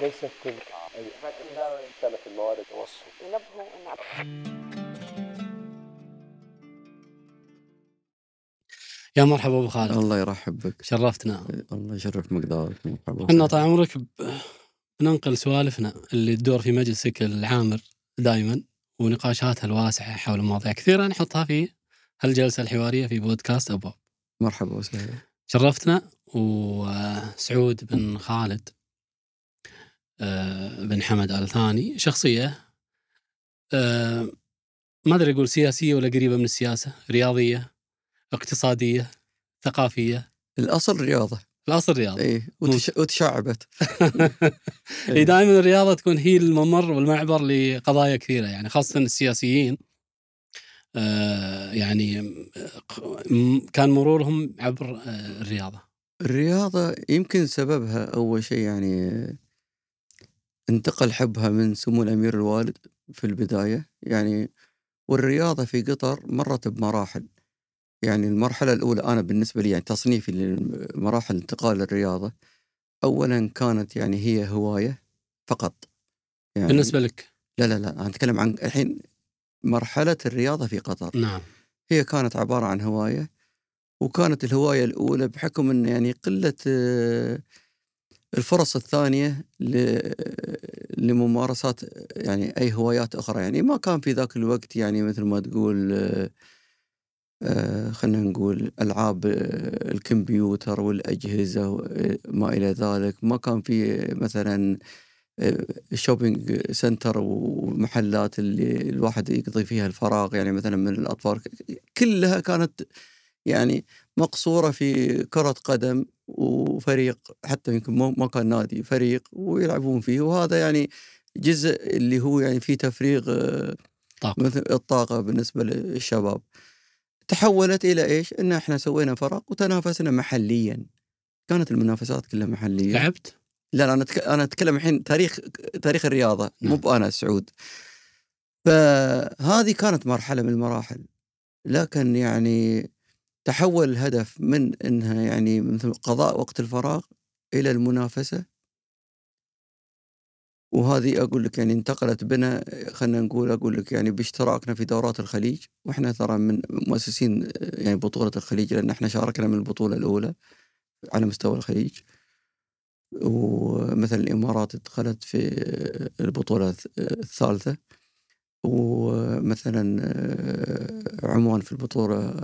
ليست تلك أي كانت الموارد توصل ينبهوا إن يا مرحبا أبو خالد. الله يرحب بك. شرفتنا. الله يشرف مقدارك مرحبا إحنا طال عمرك ب- بننقل سوالفنا اللي تدور في مجلسك العامر دائما ونقاشاتها الواسعة حول مواضيع كثيرة نحطها في هالجلسة الحوارية في بودكاست أبواب. مرحبا وسهلا. شرفتنا وسعود بن خالد. بن حمد ال ثاني شخصية آه، ما أدري أقول سياسية ولا قريبة من السياسة رياضية اقتصادية ثقافية. الأصل رياضة. الأصل رياضة. اي وتش... وتشعبت. هي دائما الرياضة تكون هي الممر والمعبر لقضايا كثيرة يعني خاصة السياسيين. آه، يعني كان مرورهم عبر آه، الرياضة. الرياضة يمكن سببها أول شيء يعني انتقل حبها من سمو الأمير الوالد في البداية يعني والرياضة في قطر مرت بمراحل. يعني المرحلة الأولى أنا بالنسبة لي يعني تصنيفي لمراحل انتقال الرياضة اولا كانت يعني هي هواية فقط. يعني بالنسبة لك؟ لا لا لا أنا أتكلم عن الحين مرحلة الرياضة في قطر. نعم. هي كانت عبارة عن هواية وكانت الهواية الأولى بحكم إن يعني قلة آه، الفرص الثانية لممارسات يعني أي هوايات أخرى. يعني ما كان في ذاك الوقت يعني مثل ما تقول آه، آه، خلينا نقول ألعاب آه، الكمبيوتر والأجهزة وما إلى ذلك. ما كان في مثلا shopping center ومحلات اللي الواحد يقضي فيها الفراغ. يعني مثلا من الأطفال كلها كانت يعني مقصورة في كرة قدم. وفريق حتى يمكن ما كان نادي فريق ويلعبون فيه. وهذا يعني جزء اللي هو يعني فيه تفريغ آه، طاقة. مثل الطاقة بالنسبة للشباب. تحولت إلى إيش؟ إن إحنا سوينا فرق وتنافسنا محليا. كانت المنافسات كلها محلية. لعبت؟ لا لا أنا أتك... أنا أتكلم الحين تاريخ تاريخ الرياضة نعم. مو بأنا سعود فهذه كانت مرحلة من المراحل. لكن يعني تحول الهدف من إنها يعني مثل قضاء وقت الفراغ إلى المنافسة؟ وهذه أقول لك يعني انتقلت بنا خلينا نقول أقول لك يعني باشتراكنا في دورات الخليج. وإحنا ترى من مؤسسين يعني بطولة الخليج لأن إحنا شاركنا من البطولة الأولى على مستوى الخليج. ومثلا الإمارات دخلت في البطولة الثالثة. ومثلا عمان في البطولة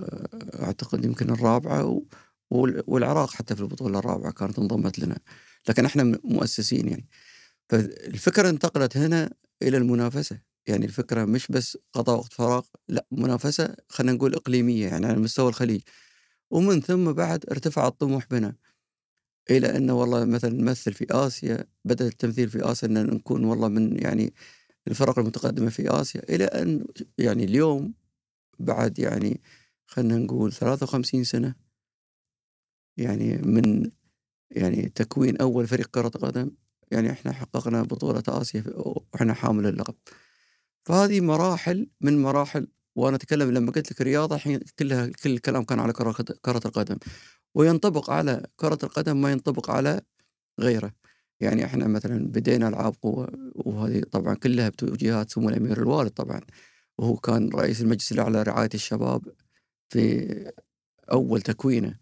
أعتقد يمكن الرابعة وال- والعراق حتى في البطولة الرابعة كانت انضمت لنا. لكن إحنا مؤسسين يعني. فالفكرة انتقلت هنا إلى المنافسة. يعني الفكرة مش بس قضاء وقت فراغ لا منافسة خلينا نقول إقليمية يعني على مستوى الخليج. ومن ثم بعد ارتفع الطموح بنا إلى أنه والله مثلا نمثل في آسيا بدأ التمثيل في آسيا إن نكون والله من يعني الفرق المتقدمة في آسيا إلى أن يعني اليوم بعد يعني خلينا نقول 53 سنة يعني من يعني تكوين أول فريق كرة قدم يعني إحنا حققنا بطولة آسيا في- وإحنا حامل اللقب. فهذه مراحل من مراحل وأنا أتكلم لما قلت لك الرياضة الحين كلها كل الكلام كان على كرة القدم. وينطبق على كرة القدم ما ينطبق على غيره. يعني إحنا مثلا بدينا ألعاب قوة وهذه طبعا كلها بتوجيهات سمو الأمير الوالد طبعا. وهو كان رئيس المجلس الأعلى لرعاية الشباب في أول تكوينه.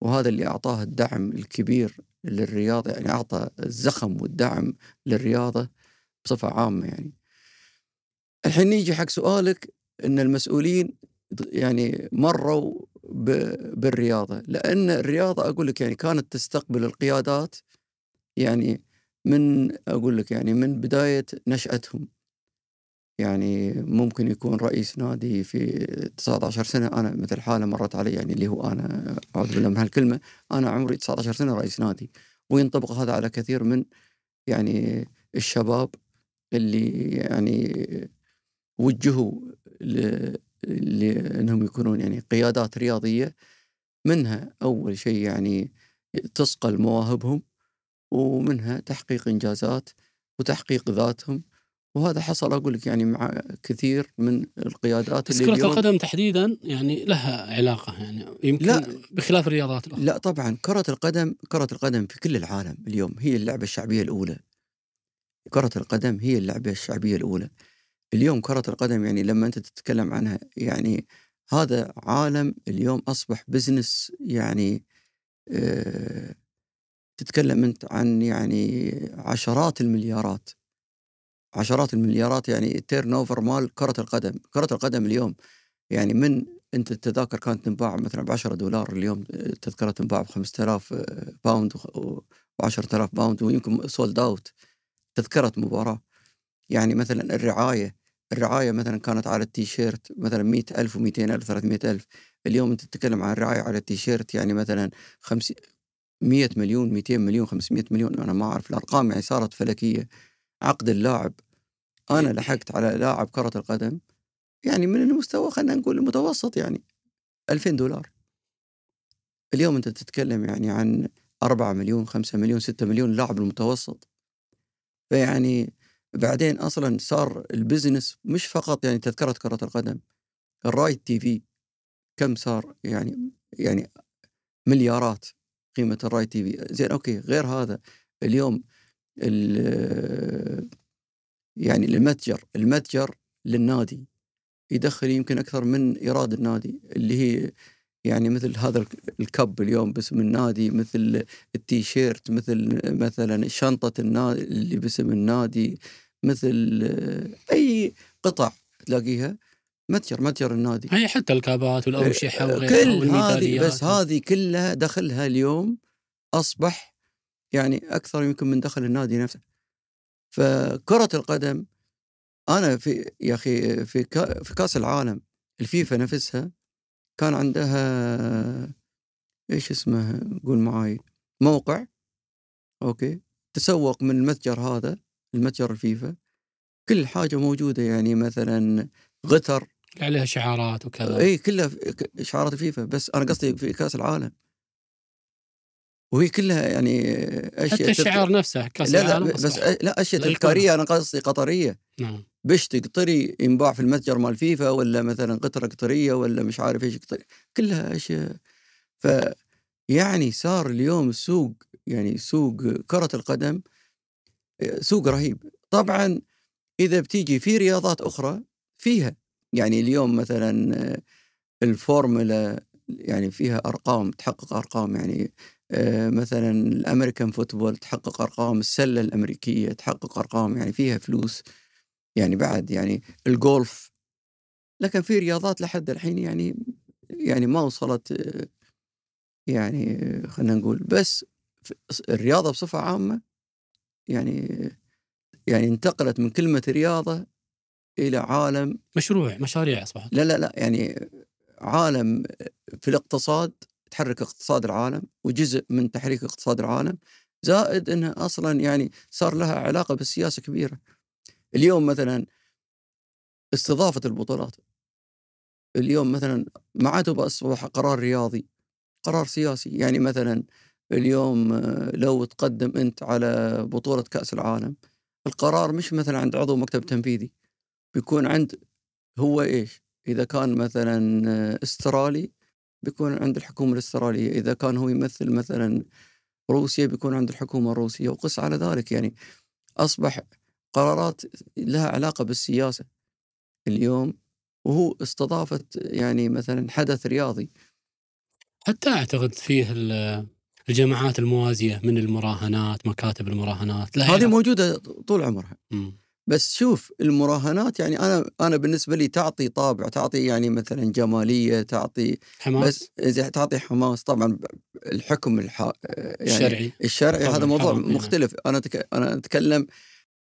وهذا اللي أعطاه الدعم الكبير للرياضة يعني أعطى الزخم والدعم للرياضة بصفة عامة يعني. الحين نيجي حق سؤالك إن المسؤولين يعني مروا بالرياضة. لأن الرياضة أقول لك يعني كانت تستقبل القيادات يعني من أقول لك يعني من بداية نشأتهم. يعني ممكن يكون رئيس نادي في 19 سنة أنا مثل حالة مرت علي يعني اللي هو أنا أعوذ بالله من هالكلمة أنا عمري 19 سنة رئيس نادي. وينطبق هذا على كثير من يعني الشباب اللي يعني وجهوا لأنهم يكونون يعني قيادات رياضية. منها أول شيء يعني تصقل مواهبهم ومنها تحقيق إنجازات وتحقيق ذاتهم. وهذا حصل أقول لك يعني مع كثير من القيادات بس اللي كرة القدم تحديدا يعني لها علاقة يعني يمكن لا. بخلاف الرياضات الأخرى. لا طبعا كرة القدم كرة القدم في كل العالم اليوم هي اللعبة الشعبية الأولى. كرة القدم هي اللعبة الشعبية الأولى. اليوم كرة القدم يعني لما أنت تتكلم عنها يعني هذا عالم اليوم أصبح business يعني آه تتكلم أنت عن يعني عشرات المليارات. عشرات المليارات يعني ال turnover مال كرة القدم. كرة القدم اليوم يعني من أنت التذاكر كانت تنباع مثلا ب 10 دولار اليوم التذكره تنباع ب 5000 باوند و 10000 باوند ويمكن sold out تذكره مباراة. يعني مثلا الرعاية الرعاية مثلا كانت على التيشيرت مثلا 100000 و200000 300000 اليوم أنت تتكلم عن الرعايه على التيشيرت يعني مثلا 50 100 مليون 200 مليون 500 مليون. أنا ما أعرف الأرقام يعني صارت فلكية. عقد اللاعب. أنا لحقت على لاعب كرة القدم يعني من المستوى خلينا نقول المتوسط يعني 2000 دولار. اليوم أنت تتكلم يعني عن 4 مليون 5 مليون 6 مليون لاعب المتوسط. فيعني بعدين أصلا صار ال business مش فقط يعني تذكرة كرة القدم ال right TV كم صار؟ يعني يعني مليارات. قيمة ال right TV زين okay غير هذا اليوم يعني المتجر المتجر للنادي يدخل يمكن أكثر من إيراد النادي اللي هي يعني مثل هذا الكب اليوم باسم النادي مثل التيشيرت مثل مثلا شنطة النادي اللي باسم النادي مثل أي قطع تلاقيها. متجر متجر النادي. هي حتى الكابات والاوشحه وغيرها كل هذه بس هذه كلها دخلها اليوم أصبح يعني أكثر يمكن من دخل النادي نفسه. فكرة القدم أنا في يا أخي في في كأس العالم الفيفا نفسها كان عندها إيش اسمه؟ قول معاي. موقع okay تسوق من المتجر هذا المتجر الفيفا. كل حاجة موجودة يعني مثلا غتر عليها شعارات وكذا. اي كلها شعارات الفيفا بس أنا قصدي في كأس العالم. وهي كلها يعني أشياء حتى الشعار نفسه كأس لا لا بس لا أشياء تذكارية أنا قصدي قطرية. نعم. بشتي قطري ينباع في المتجر مال فيفا ولا مثلا قطرة قطرية ولا مش عارف إيش قطري. كلها أشياء. ف يعني صار اليوم السوق يعني سوق كرة القدم سوق رهيب. طبعا إذا بتيجي في رياضات أخرى فيها يعني اليوم مثلا الفورمولا يعني فيها أرقام تحقق أرقام يعني آه، مثلا ال American football تحقق أرقام السلة الأمريكية تحقق أرقام يعني فيها فلوس يعني بعد يعني الجولف. لكن في رياضات لحد الحين يعني يعني ما وصلت آه، يعني خلينا نقول. بس الرياضة بصفة عامة يعني يعني انتقلت من كلمة رياضة إلى عالم مشروع مشاريع أصبحت. لا لا لا يعني عالم في الاقتصاد تحرك اقتصاد العالم وجزء من تحريك اقتصاد العالم زائد إنها أصلا يعني صار لها علاقة بالسياسة كبيرة. اليوم مثلا استضافة البطولات. اليوم مثلا ما عاد أصبح قرار رياضي قرار سياسي. يعني مثلا اليوم لو تقدم أنت على بطولة كأس العالم القرار مش مثلا عند عضو مكتب تنفيذي. بيكون عند هو إيش؟ إذا كان مثلا أسترالي بيكون عند الحكومة الأسترالية. إذا كان هو يمثل مثلا روسيا بيكون عند الحكومة الروسية. وقس على ذلك. يعني أصبح قرارات لها علاقة بالسياسة اليوم وهو استضافت يعني مثلا حدث رياضي. حتى أعتقد فيه الجماعات الموازية من المراهنات مكاتب المراهنات. هذه موجودة طول عمرها. م. بس شوف المراهنات يعني أنا أنا بالنسبة لي تعطي طابع تعطي يعني مثلا جمالية تعطي حماس. بس تعطي حماس. طبعا الحكم الح... يعني الشرعي. الشرعي هذا موضوع مختلف. أنا تك... أنا أتكلم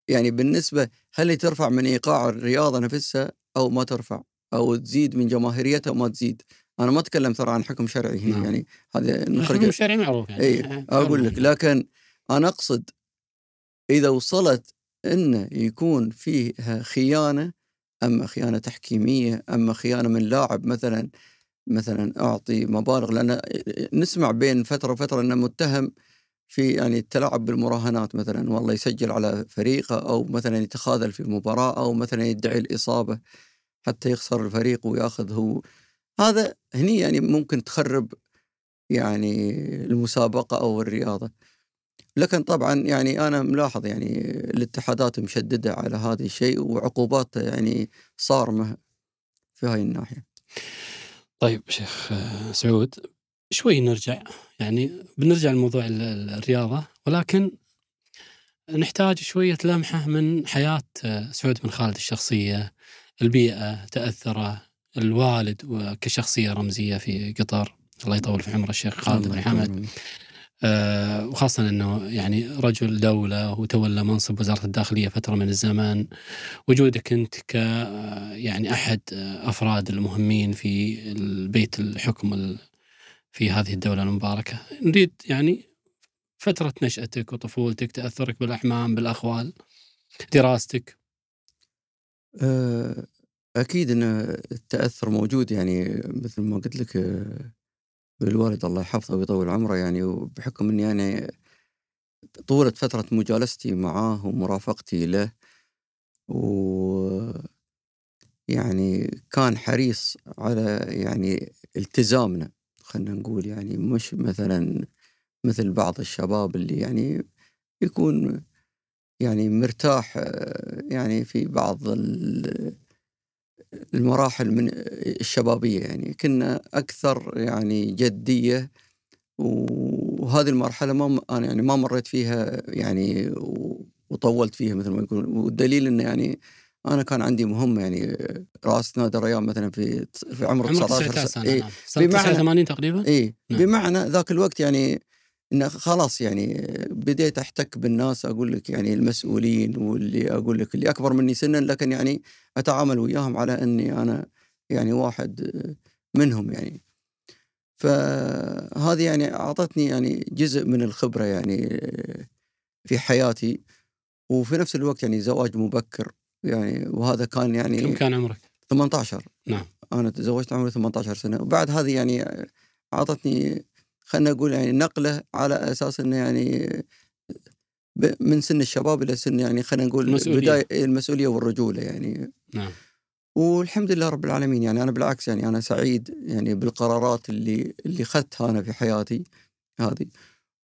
يعني بالنسبة هل ترفع من إيقاع الرياضة نفسها أو ما ترفع؟ أو تزيد من جماهيريتها أو ما تزيد؟ أنا ما أتكلم ترى عن حكم شرعي هنا نعم. يعني هذا الحكم الشرعي معروف يعني. اي أقول لك. لكن أنا أقصد إذا وصلت انه يكون فيها خيانة أما خيانة تحكيمية أما خيانة من لاعب مثلا مثلا أعطي مبالغ لأن نسمع بين فترة وفترة إنه متهم في يعني التلاعب بالمراهنات مثلا والله يسجل على فريقه أو مثلا يتخاذل في مباراة أو مثلا يدعي الإصابة حتى يخسر الفريق ويأخذ هو. هذا هني يعني ممكن تخرب يعني المسابقة أو الرياضة. لكن طبعا يعني أنا ملاحظ يعني الاتحادات مشددة على هذا الشيء وعقوبات يعني صارمه في هاي الناحية. طيب شيخ سعود شوي نرجع يعني بنرجع لموضوع ال- ال- الرياضة ولكن نحتاج شوية لمحة من حياة سعود بن خالد الشخصية البيئة تأثره الوالد وكشخصية رمزية في قطر. الله يطول في عمره الشيخ خالد بن حمد آه، وخاصة أنه يعني رجل دولة وتولى منصب وزارة الداخلية فترة من الزمن وجودك أنت ك آه، يعني أحد آه، أفراد المهمين في البيت الحكم ال- في هذه الدولة المباركة. نريد يعني فترة نشأتك وطفولتك تأثرك بالأحمام بالأخوال دراستك. أكيد إن التأثر موجود يعني مثل ما قلت لك بالوالد الله يحفظه ويطول عمره يعني وبحكم إني يعني طولت فترة مجالستي معاه ومرافقتي له و يعني كان حريص على يعني التزامنا خلينا نقول يعني مش مثلا مثل بعض الشباب اللي يعني يكون يعني مرتاح آه، يعني في بعض ال- المراحل من الشبابية يعني. كنا أكثر يعني جدية وهذه المرحلة ما أنا يعني ما مريت فيها يعني وطولت فيها مثل ما يقولون. والدليل إنه يعني أنا كان عندي مهمة يعني رئاسة نادي الرياض مثلا في في عمر عمرك 19 19 سنة إيه. نعم. سنة بمعنى- 89 تقريبا؟ اي نعم. بمعنى ذاك الوقت يعني انه خلاص يعني بديت أحتك بالناس أقول لك يعني المسؤولين واللي أقول لك اللي أكبر مني سنا لكن يعني أتعامل وياهم على إني أنا يعني واحد منهم يعني فهذه يعني أعطتني يعني جزء من الخبرة يعني في حياتي وفي نفس الوقت يعني زواج مبكر يعني وهذا كان يعني كم كان عمرك؟ 18 نعم. أنا تزوجت عمري 18 سنة وبعد هذه يعني أعطتني خلينا نقول يعني نقلة على أساس إنه يعني من سن الشباب إلى سن يعني خلينا نقول المسؤولية. بداية المسؤولية والرجولة يعني. نعم. والحمد لله رب العالمين يعني أنا بالعكس يعني أنا سعيد يعني بالقرارات اللي اللي اخذتها أنا في حياتي هذه.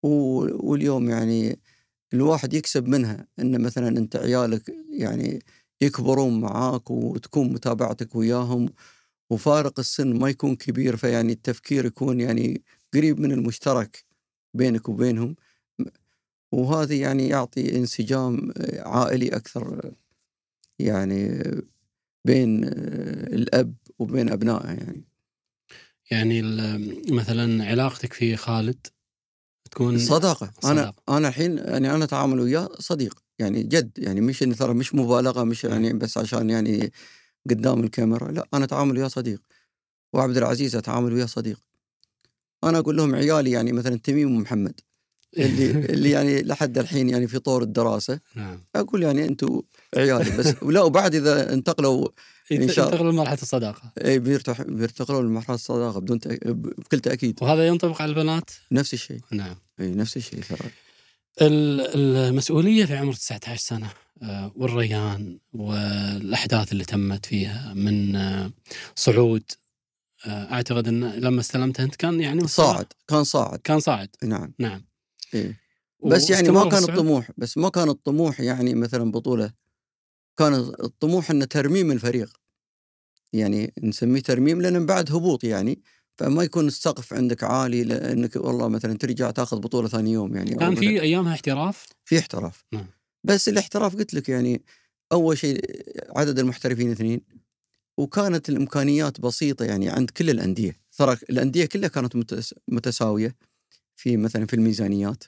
واليوم يعني الواحد يكسب منها إن مثلا أنت عيالك يعني يكبرون معاك وتكون متابعتك وياهم وفارق السن ما يكون كبير فيعني التفكير يكون يعني قريب من المشترك بينك وبينهم وهذه يعني يعطي انسجام عائلي أكثر يعني بين الأب وبين أبنائه يعني. يعني مثلا علاقتك في خالد تكون صداقة. أنا صداقة. أنا الحين يعني أنا أتعامل وياه صديق يعني جد يعني مش اني ترى مش مبالغة مش يعني بس عشان يعني قدام الكاميرا لا أنا أتعامل وياه صديق. وعبد العزيز أتعامل وياه صديق. أنا أقول لهم عيالي يعني مثلا تميم ومحمد اللي اللي يعني لحد الحين يعني في طور الدراسة نعم. أقول يعني أنتم عيالي بس لا وبعد إذا انتقلوا إن شاء الله. ينتقل لمرحلة الصداقة. إي بيرتقلوا لمرحلة الصداقة بدون تأ... بكل تأكيد. وهذا ينطبق على البنات؟ نفس الشيء. نعم. إي نفس الشيء ترى. ال- المسؤولية في عمر 19 سنة آه، والريان والأحداث اللي تمت فيها من آه، صعود آه، أعتقد أن لما استلمته أنت كان يعني صاعد كان صاعد. كان صاعد. نعم. نعم. إيه. بس يعني ما كان الصعود؟ الطموح بس ما كان الطموح يعني مثلا بطولة كان الطموح إنه ترميم الفريق. يعني نسميه ترميم لأن بعد هبوط يعني فما يكون السقف عندك عالي لأنك والله مثلا ترجع تأخذ بطولة ثاني يوم يعني كان في أيامها احتراف؟ في احتراف. نعم. بس الاحتراف قلت لك يعني أول شيء عدد المحترفين اثنين. وكانت الإمكانيات بسيطة يعني عند كل الأندية. ترى الأندية كلها كانت متس- متساوية في مثلا في الميزانيات.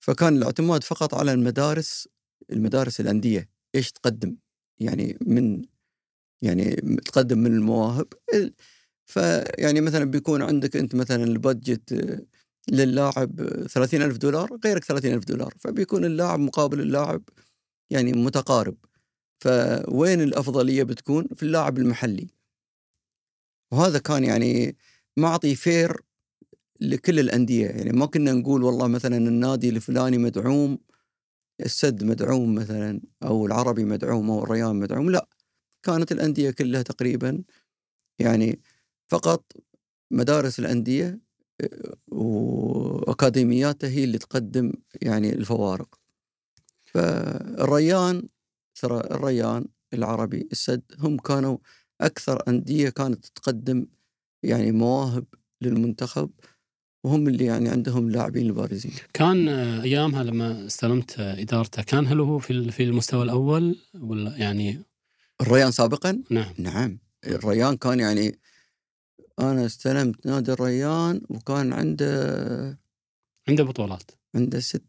فكان الاعتماد فقط على المدارس المدارس الأندية. إيش تقدم؟ يعني من يعني تقدم من المواهب. ال- فيعني مثلا بيكون عندك أنت مثلا البادجت آه، للاعب 30 ألف دولار غيرك 30 ألف دولار. فبيكون اللاعب مقابل اللاعب يعني متقارب. فوين الأفضلية بتكون؟ في اللاعب المحلي. وهذا كان يعني معطي فير لكل الأندية. يعني ما كنا نقول والله مثلا النادي الفلاني مدعوم السد مدعوم مثلا أو العربي مدعوم أو الريان مدعوم. لا كانت الأندية كلها تقريبا يعني فقط مدارس الأندية واكاديمياته هي اللي تقدم يعني الفوارق. فالريان ترى الريان العربي السد هم كانوا أكثر أندية كانت تقدم يعني مواهب للمنتخب وهم اللي يعني عندهم لاعبين البارزين. كان آه، أيامها لما استلمت إدارته كان هل هو في في المستوى الأول ولا يعني؟ الريان سابقا؟ نعم. نعم. الريان كان يعني أنا استلمت نادي الريان وكان عنده عنده بطولات. عنده ست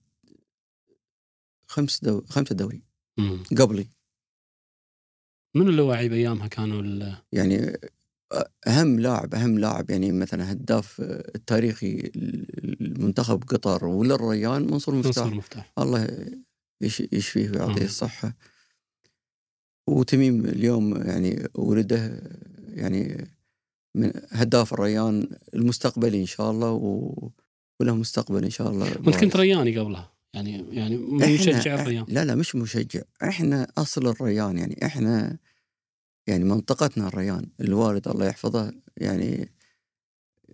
خمس دو خمسة دوري. مم. قبلي. من اللواعي ايامها كانوا ال- يعني أهم لاعب أهم لاعب يعني مثلا هداف التاريخي المنتخب قطر ولا الريان منصور مفتاح. منصور مفتاح. الله يش- يشفيه ويعطيه. الصحة. وتميم اليوم يعني ولده يعني من هداف الريان المستقبلي إن شاء الله و... وله مستقبل إن شاء الله وأنت كنت رياني قبلها. يعني يعني مشجع الريان لا لا مش مشجع إحنا أصل الريان يعني إحنا يعني منطقتنا الريان الوالد الله يحفظه يعني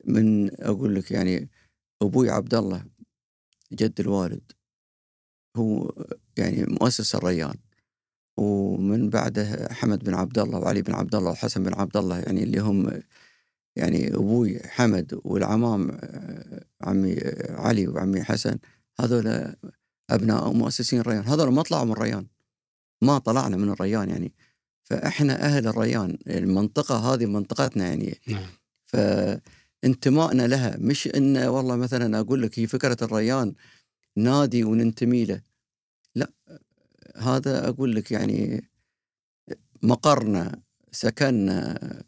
من أقول لك يعني أبوي عبد الله جد الوالد هو يعني مؤسس الريان ومن بعده حمد بن عبد الله وعلي بن عبد الله وحسن بن عبد الله يعني اللي هم يعني أبوي حمد والعمام آه، عمي آه، علي وعمي حسن. هذول أبناء مؤسسين الريان. هذول ما طلعوا من الريان. ما طلعنا من الريان يعني. فإحنا أهل الريان. المنطقة هذه منطقتنا يعني. نعم. فانتمائنا لها. مش إن والله مثلا أقول لك هي فكرة الريان نادي وننتمي له. لا. هذا أقول لك يعني مقرنا سكننا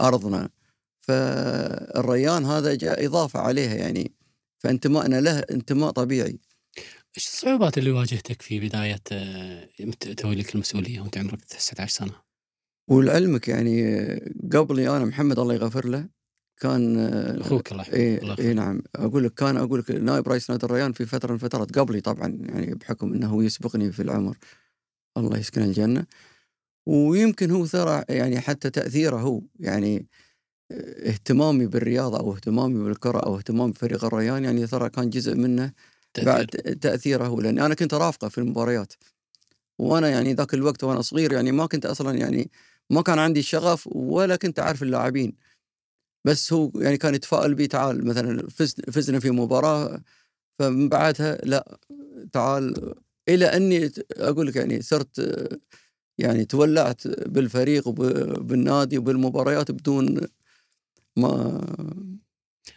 أرضنا. فالريان هذا جاء إضافة عليها يعني. فانتمائنا له انتماء طبيعي. إيش الصعوبات اللي واجهتك في بداية آه، توليك المسؤولية وأنت عمرك 19 سنة؟ ولعلمك يعني قبلي أنا محمد الله يغفر له كان أخوك الله يحفظه. إيه له. نعم. أقول لك كان أقول لك نائب رئيس نادي الريان في فترة من الفترات قبلي طبعا يعني بحكم إنه يسبقني في العمر. الله يسكنه الجنة. ويمكن هو ترى يعني حتى تأثيره هو. يعني اهتمامي بالرياضة أو اهتمامي بالكرة أو اهتمامي بفريق الريان يعني ترى كان جزء منه بعد تأثير. تأثيره هو لاني أنا كنت ارافقه في المباريات. وأنا يعني ذاك الوقت وأنا صغير يعني ما كنت أصلا يعني ما كان عندي الشغف ولا كنت أعرف اللاعبين. بس هو يعني كان يتفائل بي تعال مثلا فز فزنا في مباراة فمن بعدها لا تعال. إلى أني أقول لك يعني صرت يعني تولعت بالفريق وبالنادي وبالمباريات بدون ما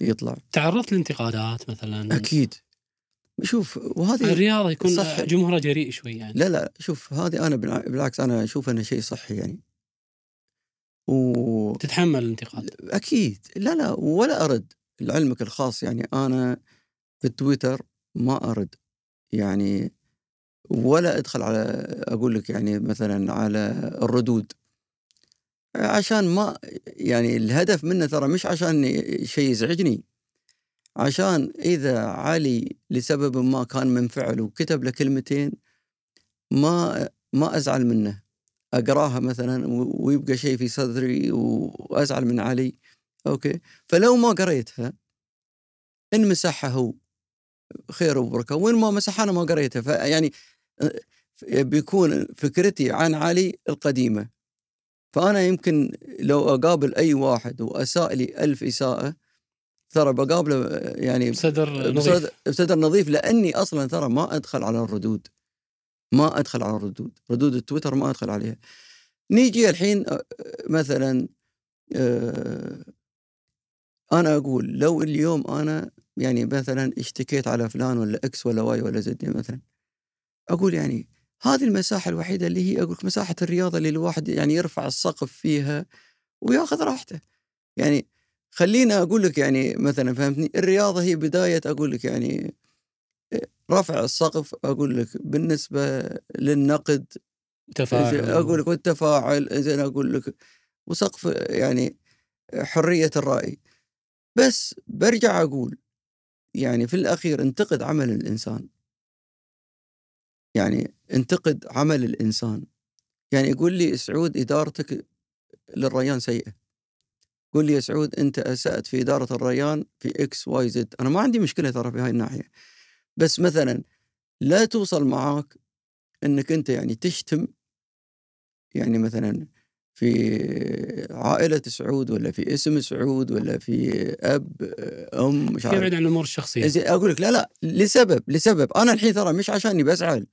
يطلع. تعرضت لانتقادات مثلا؟ أكيد. شوف وهذه الرياضه يكون صح. جمهورها جريء شوي يعني. لا لا شوف هذه أنا بالع- بالعكس أنا أشوف إنه شيء صحي يعني. و تتحمل الانتقاد؟ أكيد. لا لا ولا أرد. لعلمك الخاص يعني أنا في التويتر ما أرد. يعني ولا أدخل على أقول لك يعني مثلا على الردود. عشان ما يعني الهدف منه ترى مش عشان شيء يزعجني عشان إذا علي لسبب ما كان منفعل وكتب له كلمتين ما ما أزعل منه. أقراها مثلا ويبقى شيء في صدري وأزعل من علي. أوكي؟ فلو ما قريتها إن مسحها هو خير وبركة. وين ما مسحها أنا ما قريتها. فيعني آه، بيكون فكرتي عن علي القديمة. فأنا يمكن لو أقابل أي واحد وأساء لي ألف إساءة ترى بقابله يعني بصدر نظيف. بصدر, نظيف لأني أصلا ترى ما أدخل على الردود. ما أدخل على الردود. ردود التويتر ما أدخل عليها. نيجي الحين مثلا أنا أقول لو اليوم أنا يعني مثلا اشتكيت على فلان ولا إكس ولا واي ولا زد مثلا أقول يعني هذه المساحة الوحيدة اللي هي أقول مساحة الرياضة اللي الواحد يعني يرفع السقف فيها وياخذ راحته. يعني خلينا أقول لك يعني مثلا فهمتني؟ الرياضة هي بداية أقول لك يعني رفع السقف أقول لك بالنسبة للنقد تفاعل. أقول لك والتفاعل زين أقول لك وسقف يعني حرية الرأي. بس برجع أقول يعني في الأخير انتقد عمل الإنسان. يعني انتقد عمل الإنسان. يعني يقول لي سعود إدارتك للريان سيئة. قول لي يا سعود أنت أسأت في إدارة الريان في X Y Z. أنا ما عندي مشكلة ترى في هاي الناحية. بس مثلا لا توصل معاك إنك أنت يعني تشتم يعني مثلا في عائلة سعود ولا في اسم سعود ولا في أب أم مش عارف. يبعد عن الأمور الشخصية. زين أقول لك لا لا لسبب لسبب. أنا الحين ترى مش عشاني بزعل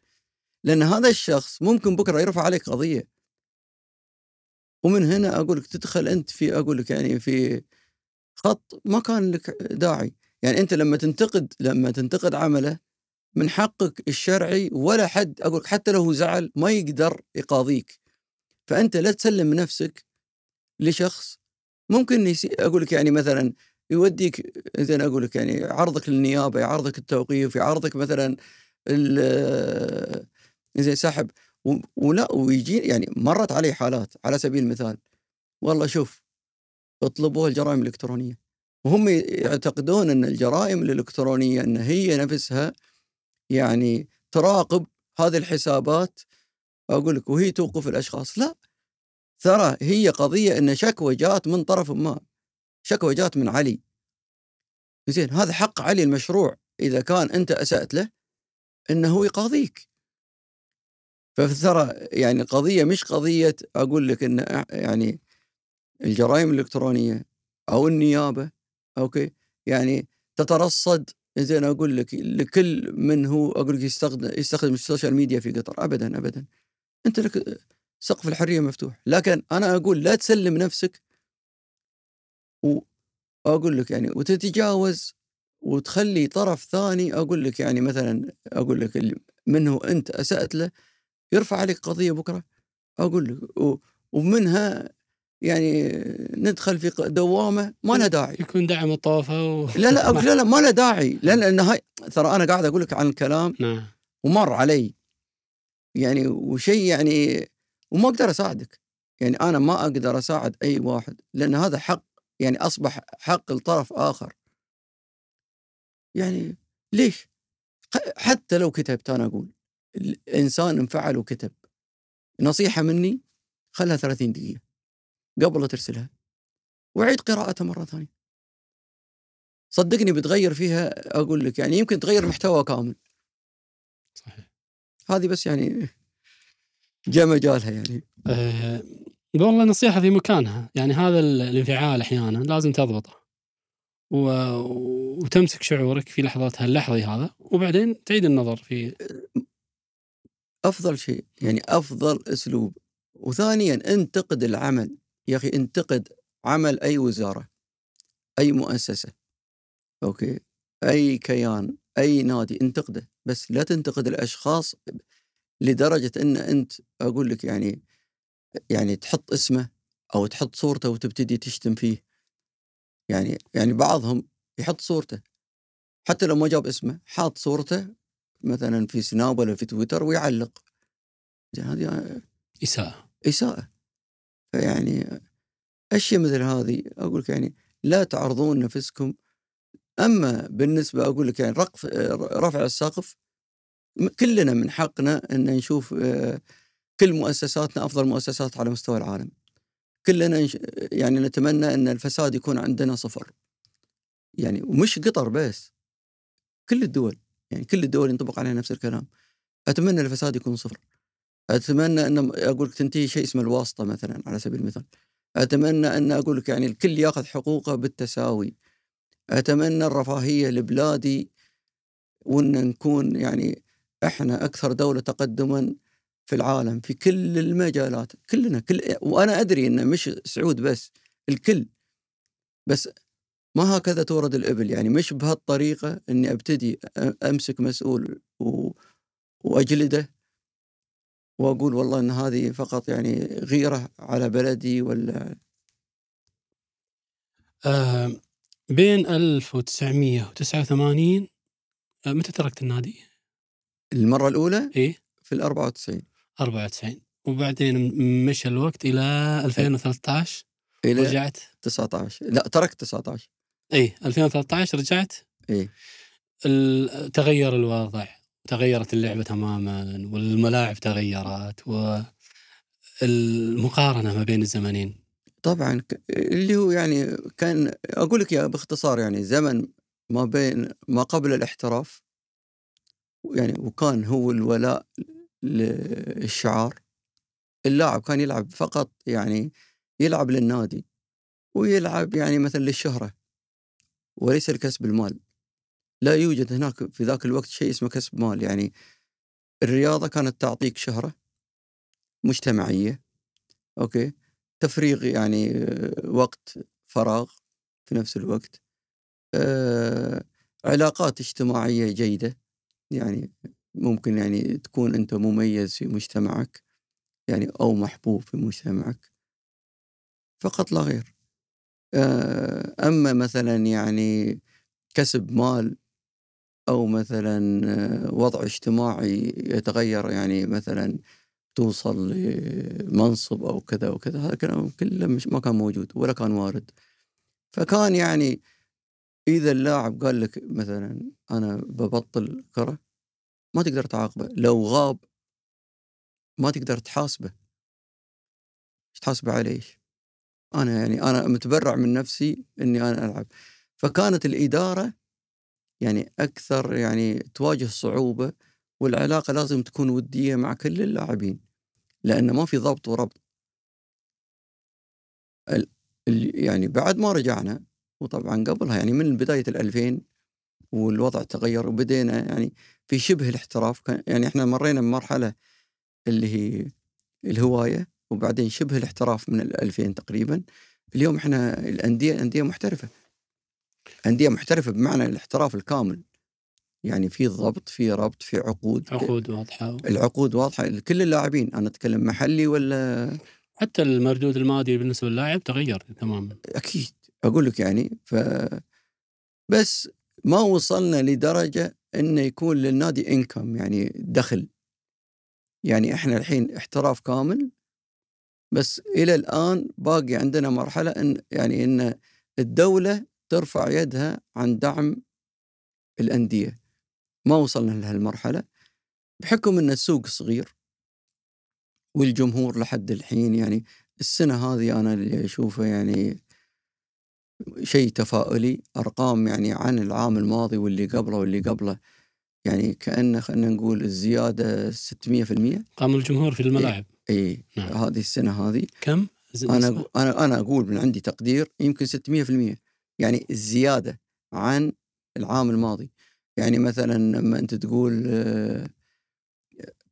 لأن هذا الشخص ممكن بكرة يرفع عليك قضية. ومن هنا أقول لك تدخل أنت في أقول لك يعني في خط ما كان لك داعي. يعني أنت لما تنتقد لما تنتقد عمله من حقك الشرعي ولا حد أقول حتى لو زعل ما يقدر يقاضيك. فأنت لا تسلم نفسك لشخص ممكن يسي أقول لك يعني مثلا يوديك زين أقول لك يعني عرضك للنيابة يعرضك التوقيف يعرضك مثلا زين سحب. ولا ويجي يعني مرت علي حالات على سبيل المثال. والله شوف اطلبوها الجرائم الإلكترونية. وهم يعتقدون إن الجرائم الإلكترونية إن هي نفسها يعني تراقب هذه الحسابات. أقول لك وهي توقف الأشخاص. لا. ترى هي قضية إن شكوى جات من طرف ما. شكوى جات من علي. زين هذا حق علي المشروع. إذا كان أنت أسأت له إنه يقاضيك. فترى يعني القضية مش قضية أقول لك إن يعني الجرائم الإلكترونية أو النيابة okay؟ يعني تترصد زين أقول لك لكل من هو أقول لك يستخدم يستخدم ال social media في قطر. ابدا ابدا. أنت لك سقف الحرية مفتوح. لكن أنا أقول لا تسلم نفسك واقول لك يعني وتتجاوز وتخلي طرف ثاني أقول لك يعني مثلا أقول لك منه أنت أسأت له يرفع عليك قضية بكرة؟ أقول لك ومنها يعني ندخل في دوامة ما لها داعي. يكون دعم الطوفه و... لا لا أقول لا لا ما لها داعي. لا لأن هاي ترى أنا قاعد أقول لك عن الكلام نعم. ومر علي. يعني وشيء يعني وما أقدر أساعدك. يعني أنا ما أقدر أساعد أي واحد لأن هذا حق يعني أصبح حق لطرف آخر. يعني ليش؟ حتى لو كتبت أنا أقول. الإنسان انفعل وكتب. نصيحة مني خلها 30 دقيقة قبل لا ترسلها. وعيد قراءتها مرة ثانية. صدقني بتغير فيها أقول لك يعني يمكن تغير محتوى كامل. صحيح. هذه بس يعني جاء مجالها يعني. أه والله نصيحة في مكانها. يعني هذا ال- الانفعال أحيانا لازم تضبطه. و... وتمسك شعورك في لحظتها اللحظي هذا وبعدين تعيد النظر في أفضل شيء يعني أفضل أسلوب. وثانيا انتقد العمل. يا أخي انتقد عمل أي وزارة أي مؤسسة. أوكي؟ أي كيان أي نادي انتقده. بس لا تنتقد الأشخاص لدرجة أن أنت أقول لك يعني يعني تحط اسمه أو تحط صورته وتبتدي تشتم فيه. يعني يعني بعضهم يحط صورته. حتى لو ما جاب اسمه حاط صورته مثلا في سناب ولا في تويتر ويعلق. هذه إساءة. إساءة. فيعني أشياء مثل هذه أقول لك يعني لا تعرضون نفسكم. أما بالنسبة أقول لك يعني رقف رفع السقف كلنا من حقنا إن نشوف آه، كل مؤسساتنا أفضل مؤسسات على مستوى العالم. كلنا يعني نتمنى إن الفساد يكون عندنا صفر. يعني ومش قطر بس كل الدول. يعني كل الدول ينطبق عليها نفس الكلام. أتمنى الفساد يكون صفر. أتمنى أن أقول لك تنتهي شيء اسمه الواسطة مثلا على سبيل المثال. أتمنى أن أقول لك يعني الكل يأخذ حقوقه بالتساوي. أتمنى الرفاهية لبلادي وأن نكون يعني إحنا أكثر دولة تقدما في العالم في كل المجالات كلنا كل وأنا أدري إنه مش سعود بس الكل. بس ما هكذا تورد الإبل؟ يعني مش بهالطريقة إني أبتدي أ- أمسك مسؤول و... وأجلده وأقول والله إن هذه فقط يعني غيرة على بلدي ولا؟ أه بين 1989 أه متى تركت النادي؟ المرة الأولى؟ إيه في ال 94 94 وبعدين مشى الوقت إلى 2013 إلى رجعت. 19 لا تركت 19 اي 2013 رجعت؟ إيه. ال- تغير الوضع تغيرت اللعبة تماما والملاعب تغيرت والمقارنة ما بين الزمنين. طبعا اللي هو يعني كان أقول لك يا باختصار يعني زمن ما بين ما قبل الاحتراف يعني وكان هو الولاء للشعار اللاعب كان يلعب فقط يعني يلعب للنادي ويلعب يعني مثلا للشهرة. وليس لكسب المال. لا يوجد هناك في ذاك الوقت شيء اسمه كسب مال يعني الرياضة كانت تعطيك شهرة مجتمعية أوكي؟ تفريغ يعني آه، وقت فراغ في نفس الوقت آه، علاقات اجتماعية جيدة يعني ممكن يعني تكون أنت مميز في مجتمعك يعني أو محبوب في مجتمعك فقط لا غير. أما مثلا يعني كسب مال أو مثلا آه، وضع اجتماعي يتغير يعني مثلا توصل لمنصب أو كذا وكذا هذا كلام كله مش ما كان موجود ولا كان وارد فكان يعني إذا اللاعب قال لك مثلا أنا ببطل كرة ما تقدر تعاقبه لو غاب ما تقدر تحاسبه تحاسبه على إيش؟ أنا يعني أنا متبرع من نفسي إني أنا ألعب. فكانت الإدارة يعني أكثر يعني تواجه صعوبة والعلاقة لازم تكون ودية مع كل اللاعبين لأن ما في ضبط وربط. يعني بعد ما رجعنا وطبعا قبلها يعني من بداية الألفين والوضع تغير وبدينا يعني في شبه الاحتراف يعني إحنا مرينا بمرحلة اللي هي الهواية. وبعدين شبه الاحتراف من ال 2000 تقريبا. اليوم إحنا الأندية انديه محترفة. أندية محترفة بمعنى الاحتراف الكامل. يعني في ضبط في ربط في عقود. عقود واضحة. العقود واضحة. لكل اللاعبين أنا أتكلم محلي ولا؟ حتى المردود المادي بالنسبة للاعب تغير تماما. أكيد. أقول لك يعني ف بس ما وصلنا لدرجة انه يكون للنادي انكم يعني دخل. يعني إحنا الحين احتراف كامل. بس إلى الآن باقي عندنا مرحلة إن يعني إن الدولة ترفع يدها عن دعم الأندية. ما وصلنا لهالمرحلة. بحكم إن السوق صغير والجمهور لحد الحين يعني السنة هذه أنا اللي أشوفه يعني شيء تفاؤلي. أرقام يعني عن العام الماضي واللي قبله واللي قبله يعني كأنه خلينا نقول الزيادة 600% قام الجمهور في الملاعب. اي نعم. هذه السنة هذه كم؟ أنا أنا أنا أقول من عندي تقدير يمكن 600% يعني الزياده عن العام الماضي يعني مثلا لما أنت تقول آه،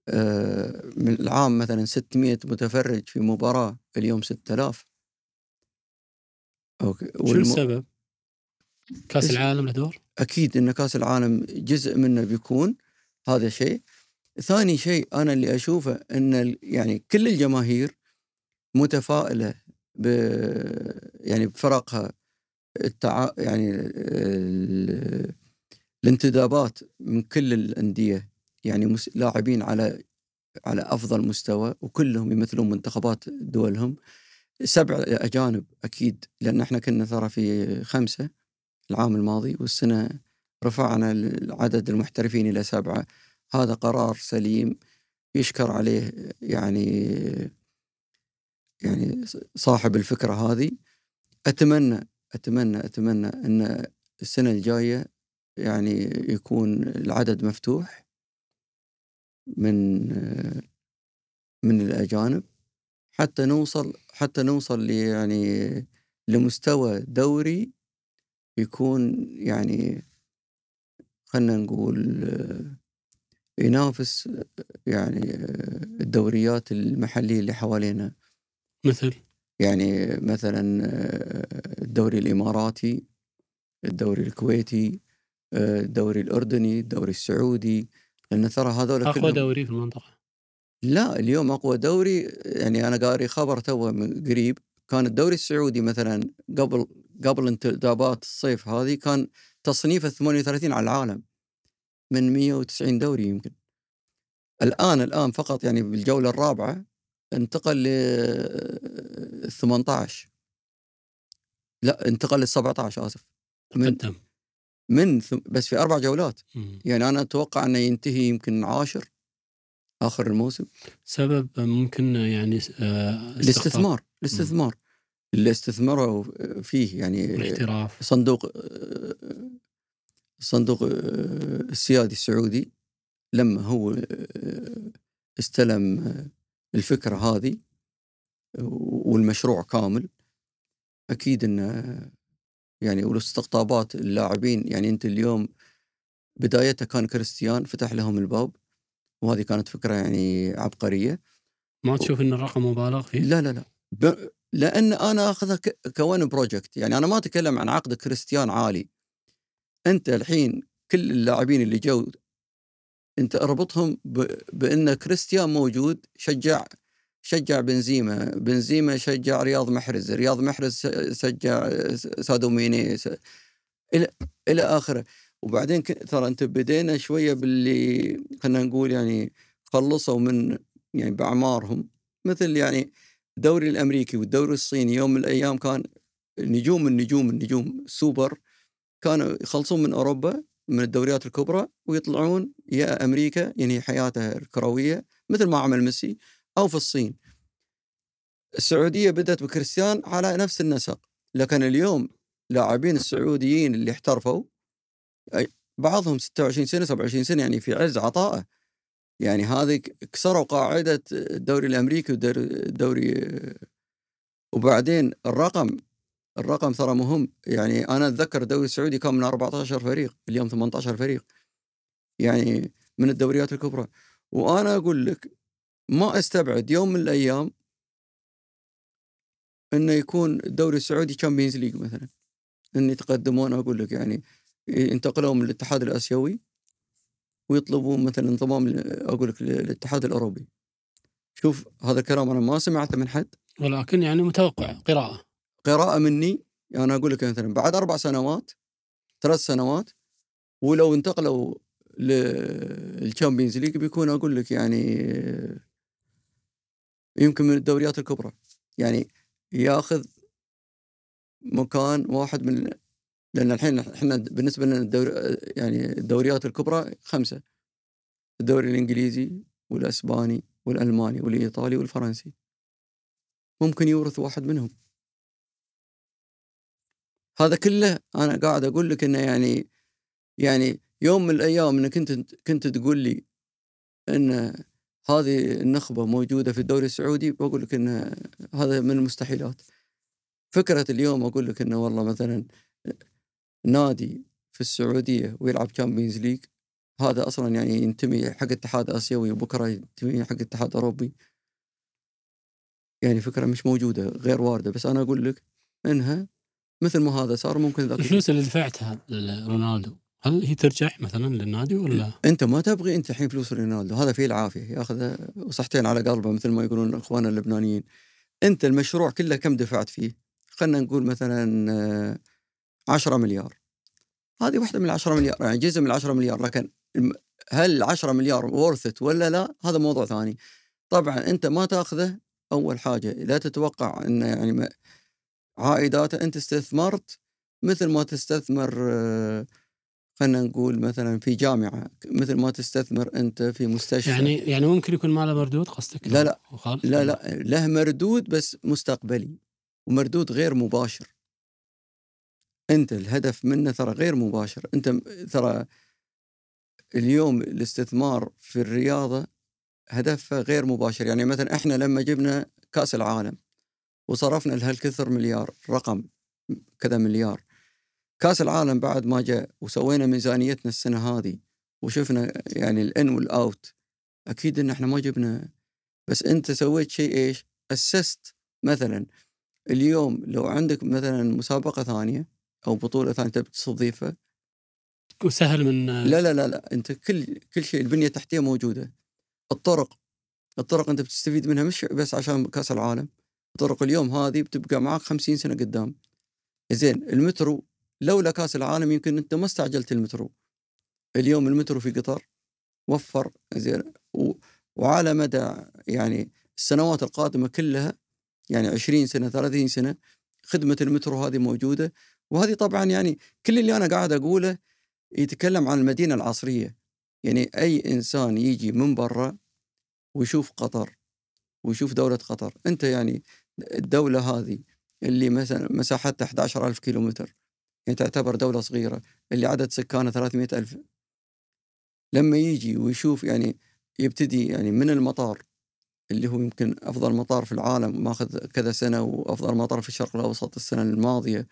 آه، من العام مثلا 600 متفرج في مباراة اليوم 6000 أوكي شو والم- السبب؟ كأس العالم له دور؟ أكيد إن كأس العالم جزء منه بيكون هذا شيء ثاني شيء أنا اللي أشوفه إن يعني كل الجماهير متفائلة ب يعني بفرقها التع... يعني ال... الانتدابات من كل الأندية يعني مس... لاعبين على على أفضل مستوى وكلهم يمثلون منتخبات دولهم. سبع أجانب أكيد لأن إحنا كنا ترى في خمسة العام الماضي والسنة رفعنا عدد المحترفين إلى سبعة. هذا قرار سليم يشكر عليه يعني يعني صاحب الفكرة هذه. أتمنى أتمنى أتمنى إن السنة الجاية يعني يكون العدد مفتوح من من الأجانب حتى نوصل حتى نوصل يعني لمستوى دوري يكون يعني خلينا نقول ينافس يعني الدوريات المحلية اللي حوالينا. مثل؟ يعني مثلا الدوري الإماراتي الدوري الكويتي الدوري الأردني الدوري السعودي لأن ترى هذول أقوى كلهم دوري في المنطقة. لا اليوم أقوى دوري. يعني أنا قاري خبر تو من قريب كان الدوري السعودي مثلا قبل قبل انتدابات الصيف هذه كان تصنيفه 38 على العالم. من 190 دوري يمكن. الآن الآن فقط يعني بالجولة الرابعة انتقل ل 18 لا انتقل لل 17 آسف. من تقدم. من ثم- بس في أربع جولات. مم. يعني أنا أتوقع أنه ينتهي يمكن عاشر آخر الموسم. سبب ممكن يعني آه،. الاستثمار الاستثمار. اللي استثمروا فيه يعني الاحتراف صندوق الصندوق السيادي السعودي لما هو استلم الفكرة هذه والمشروع كامل أكيد أنه يعني والاستقطابات اللاعبين يعني أنت اليوم بدايتها كان كريستيان فتح لهم الباب وهذه كانت فكرة يعني عبقرية. ما تشوف إن الرقم مبالغ فيه؟ لا لا لا. ب... لأن أنا أخذها ك... كون project. يعني أنا ما أتكلم عن عقد كريستيان عالي. أنت الحين كل اللاعبين اللي جو أنت أربطهم. بأن كريستيان موجود شجع شجع بنزيما بنزيما شجع رياض محرز رياض محرز شجع ساديو ماني. إلى إلى آخره وبعدين. ترى أنت بدينا شوية باللي خلينا نقول يعني خلصوا من يعني بأعمارهم مثل يعني الدوري الأمريكي والدوري الصيني يوم من الأيام كان نجوم النجوم النجوم سوبر كانوا يخلصون من أوروبا من الدوريات الكبرى ويطلعون يا أمريكا ينهي حياته الكروية مثل ما عمل ميسي أو في الصين. السعودية بدأت بكريستيان على نفس النسق، لكن اليوم لاعبين السعوديين اللي احترفوا بعضهم 26 سنة 27 سنة يعني في عز عطائه يعني هذه كسروا قاعدة الدوري الأمريكي والدوري وبعدين الرقم الرقم ترى مهم. يعني أنا أتذكر الدوري السعودي كان من 14 فريق اليوم 18 فريق. يعني من الدوريات الكبرى. وأنا أقول لك ما أستبعد يوم من الأيام إنه يكون الدوري السعودي Champions League مثلا. إن يتقدمون أقول لك يعني ينتقلوا من الاتحاد الأسيوي ويطلبون مثلا انضمام أقول لك للاتحاد الأوروبي. شوف هذا الكلام أنا ما سمعته من حد. ولكن يعني متوقع قراءة. قراءة مني يعني أنا أقول لك مثلا بعد أربع سنوات ثلاث سنوات ولو انتقلوا لل Champions League بيكون أقول لك يعني يمكن من الدوريات الكبرى. يعني ياخذ مكان واحد من لأن الحين إحنا بالنسبة لنا الدوري يعني الدوريات الكبرى خمسة. الدوري الإنجليزي والأسباني والألماني والإيطالي والفرنسي. ممكن يورث واحد منهم. هذا كله أنا قاعد أقول لك إنه يعني يعني يوم من الأيام إنك كنت كنت تقول لي إن هذه النخبة موجودة في الدوري السعودي بقول لك إن هذا من المستحيلات. فكرة اليوم أقول لك إنه والله مثلا نادي في السعودية ويلعب Champions League هذا أصلا يعني ينتمي حق اتحاد آسيوي وبكرة ينتمي حق اتحاد أوروبي. يعني فكرة مش موجودة غير واردة. بس أنا أقول لك إنها مثل ما هذا صار ممكن ذاك الفلوس اللي دفعتها لرونالدو هل هي ترجع مثلا للنادي ولا؟ أنت ما تبغي أنت الحين فلوس رونالدو هذا فيه العافية ياخذ وصحتين على قلبه مثل ما يقولون اخواننا اللبنانيين. أنت المشروع كله كم دفعت فيه؟ خلينا نقول مثلا 10 مليار. هذه واحدة من 10 مليار يعني جزء من 10 مليار لكن هل 10 مليار ورثت ولا لا؟ هذا موضوع ثاني. طبعا أنت ما تأخذه أول حاجة لا تتوقع ان يعني عائداته أنت استثمرت مثل ما تستثمر خلينا نقول مثلا في جامعة مثل ما تستثمر أنت في مستشفى. يعني يعني ممكن يكون ماله مردود قصدك لا لا. لا لا. له مردود بس مستقبلي ومردود غير مباشر. أنت الهدف منه ترى غير مباشر. أنت ترى اليوم الاستثمار في الرياضة هدفها غير مباشر. يعني مثلا إحنا لما جبنا كأس العالم وصرفنا لهالكثر مليار رقم كذا مليار. كأس العالم بعد ما جاء وسوينا ميزانيتنا السنة هذه وشفنا يعني ال in وال out أكيد إن إحنا ما جبنا. بس أنت سويت شيء إيش؟ أسست مثلا اليوم لو عندك مثلا مسابقة ثانية أو بطولة ثانية تبي تستضيفها. وسهل من لا لا لا لا أنت كل كل شيء البنية التحتية موجودة. الطرق الطرق أنت بتستفيد منها مش بس عشان كأس العالم. الطرق اليوم هذه بتبقى معاك خمسين سنة قدام. زين المترو لولا كاس العالم يمكن أنت ما استعجلت المترو. اليوم المترو في قطر وفر زين وعلى مدى يعني السنوات القادمة كلها يعني 20 سنة 30 سنة خدمة المترو هذه موجودة. وهذه طبعا يعني كل اللي أنا قاعد أقوله يتكلم عن المدينة العصرية. يعني أي إنسان يجي من برا ويشوف قطر ويشوف دولة قطر أنت يعني الدولة هذه اللي مثلا مساحتها 11000 كيلومتر يعني تعتبر دولة صغيرة اللي عدد سكانها 300 ألف. لما يجي ويشوف يعني يبتدي يعني من المطار اللي هو يمكن أفضل مطار في العالم ماخذ كذا سنة وأفضل مطار في الشرق الأوسط السنة الماضية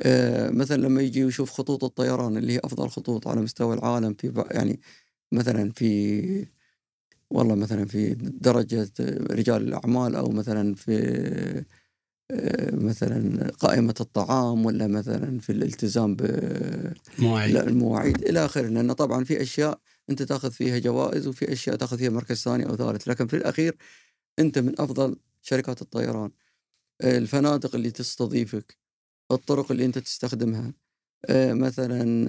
آه، مثلا لما يجي يشوف خطوط الطيران اللي هي أفضل خطوط على مستوى العالم في يعني مثلا في والله مثلا في درجة رجال الأعمال أو مثلا في آه، مثلا قائمة الطعام ولا مثلا في الالتزام مواعيد بالمواعيد إلى آخره. لأن طبعا في أشياء أنت تأخذ فيها جوائز وفي أشياء تأخذ فيها مركز ثاني أو ثالث. لكن في الأخير أنت من أفضل شركات الطيران. الفنادق اللي تستضيفك الطرق اللي أنت تستخدمها آه، مثلا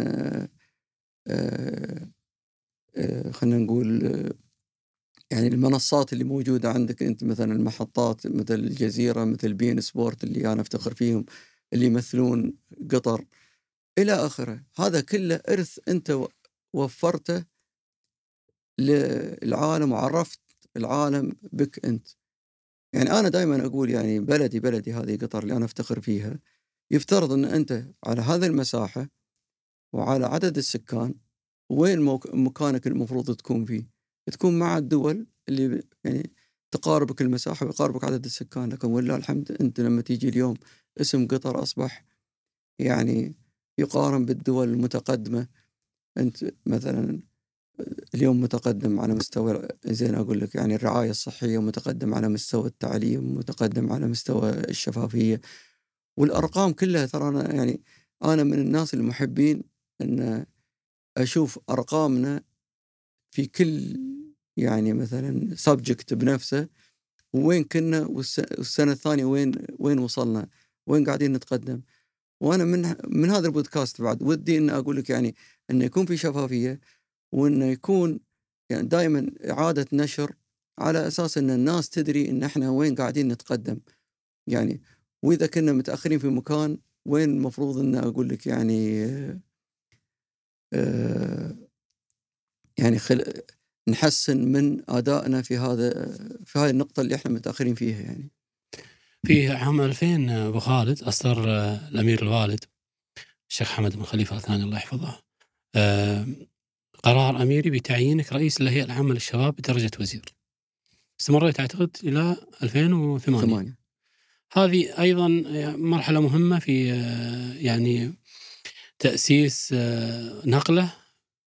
آه، خلينا نقول يعني المنصات اللي موجودة عندك أنت مثلا المحطات مثل الجزيرة مثل بين سبورت اللي أنا أفتخر فيهم اللي يمثلون قطر إلى آخره. هذا كله إرث أنت وفرته للعالم وعرفت العالم بك أنت. يعني أنا دائما أقول يعني بلدي بلدي هذه قطر اللي أنا أفتخر فيها يفترض أن أنت على هذه المساحة وعلى عدد السكان وين مكانك المفروض تكون فيه؟ تكون مع الدول اللي يعني تقاربك المساحة ويقاربك عدد السكان لكن ولله الحمد أنت لما تيجي اليوم اسم قطر أصبح يعني يقارن بالدول المتقدمة. أنت مثلا اليوم متقدم على مستوى زين أقول لك يعني الرعاية الصحية متقدم على مستوى التعليم متقدم على مستوى الشفافية. والأرقام كلها ترى أنا يعني أنا من الناس المحبين أن أشوف أرقامنا في كل يعني مثلا سبجكت بنفسه وين كنا والس- والسنة الثانية وين وين وصلنا وين قاعدين نتقدم. وأنا من من هذا البودكاست بعد ودي إن أقول لك يعني انه يكون في شفافية وانه يكون يعني دائما إعادة نشر على أساس إن الناس تدري إن إحنا وين قاعدين نتقدم. يعني وإذا كنا متأخرين في مكان وين المفروض إن أقول لك يعني آه، يعني خل... نحسن من آدائنا في هذا في هذه النقطة اللي إحنا متأخرين فيها يعني. في عام 2000 أبو خالد أصدر آه، الأمير الوالد الشيخ حمد بن خليفة الثاني الله يحفظه. آه، قرار أميري بتعيينك رئيس الهيئه العامة للشباب بدرجة وزير. استمريت أعتقد إلى 2008 ثمانية. هذه أيضا مرحلة مهمة في آه، يعني تأسيس نقلة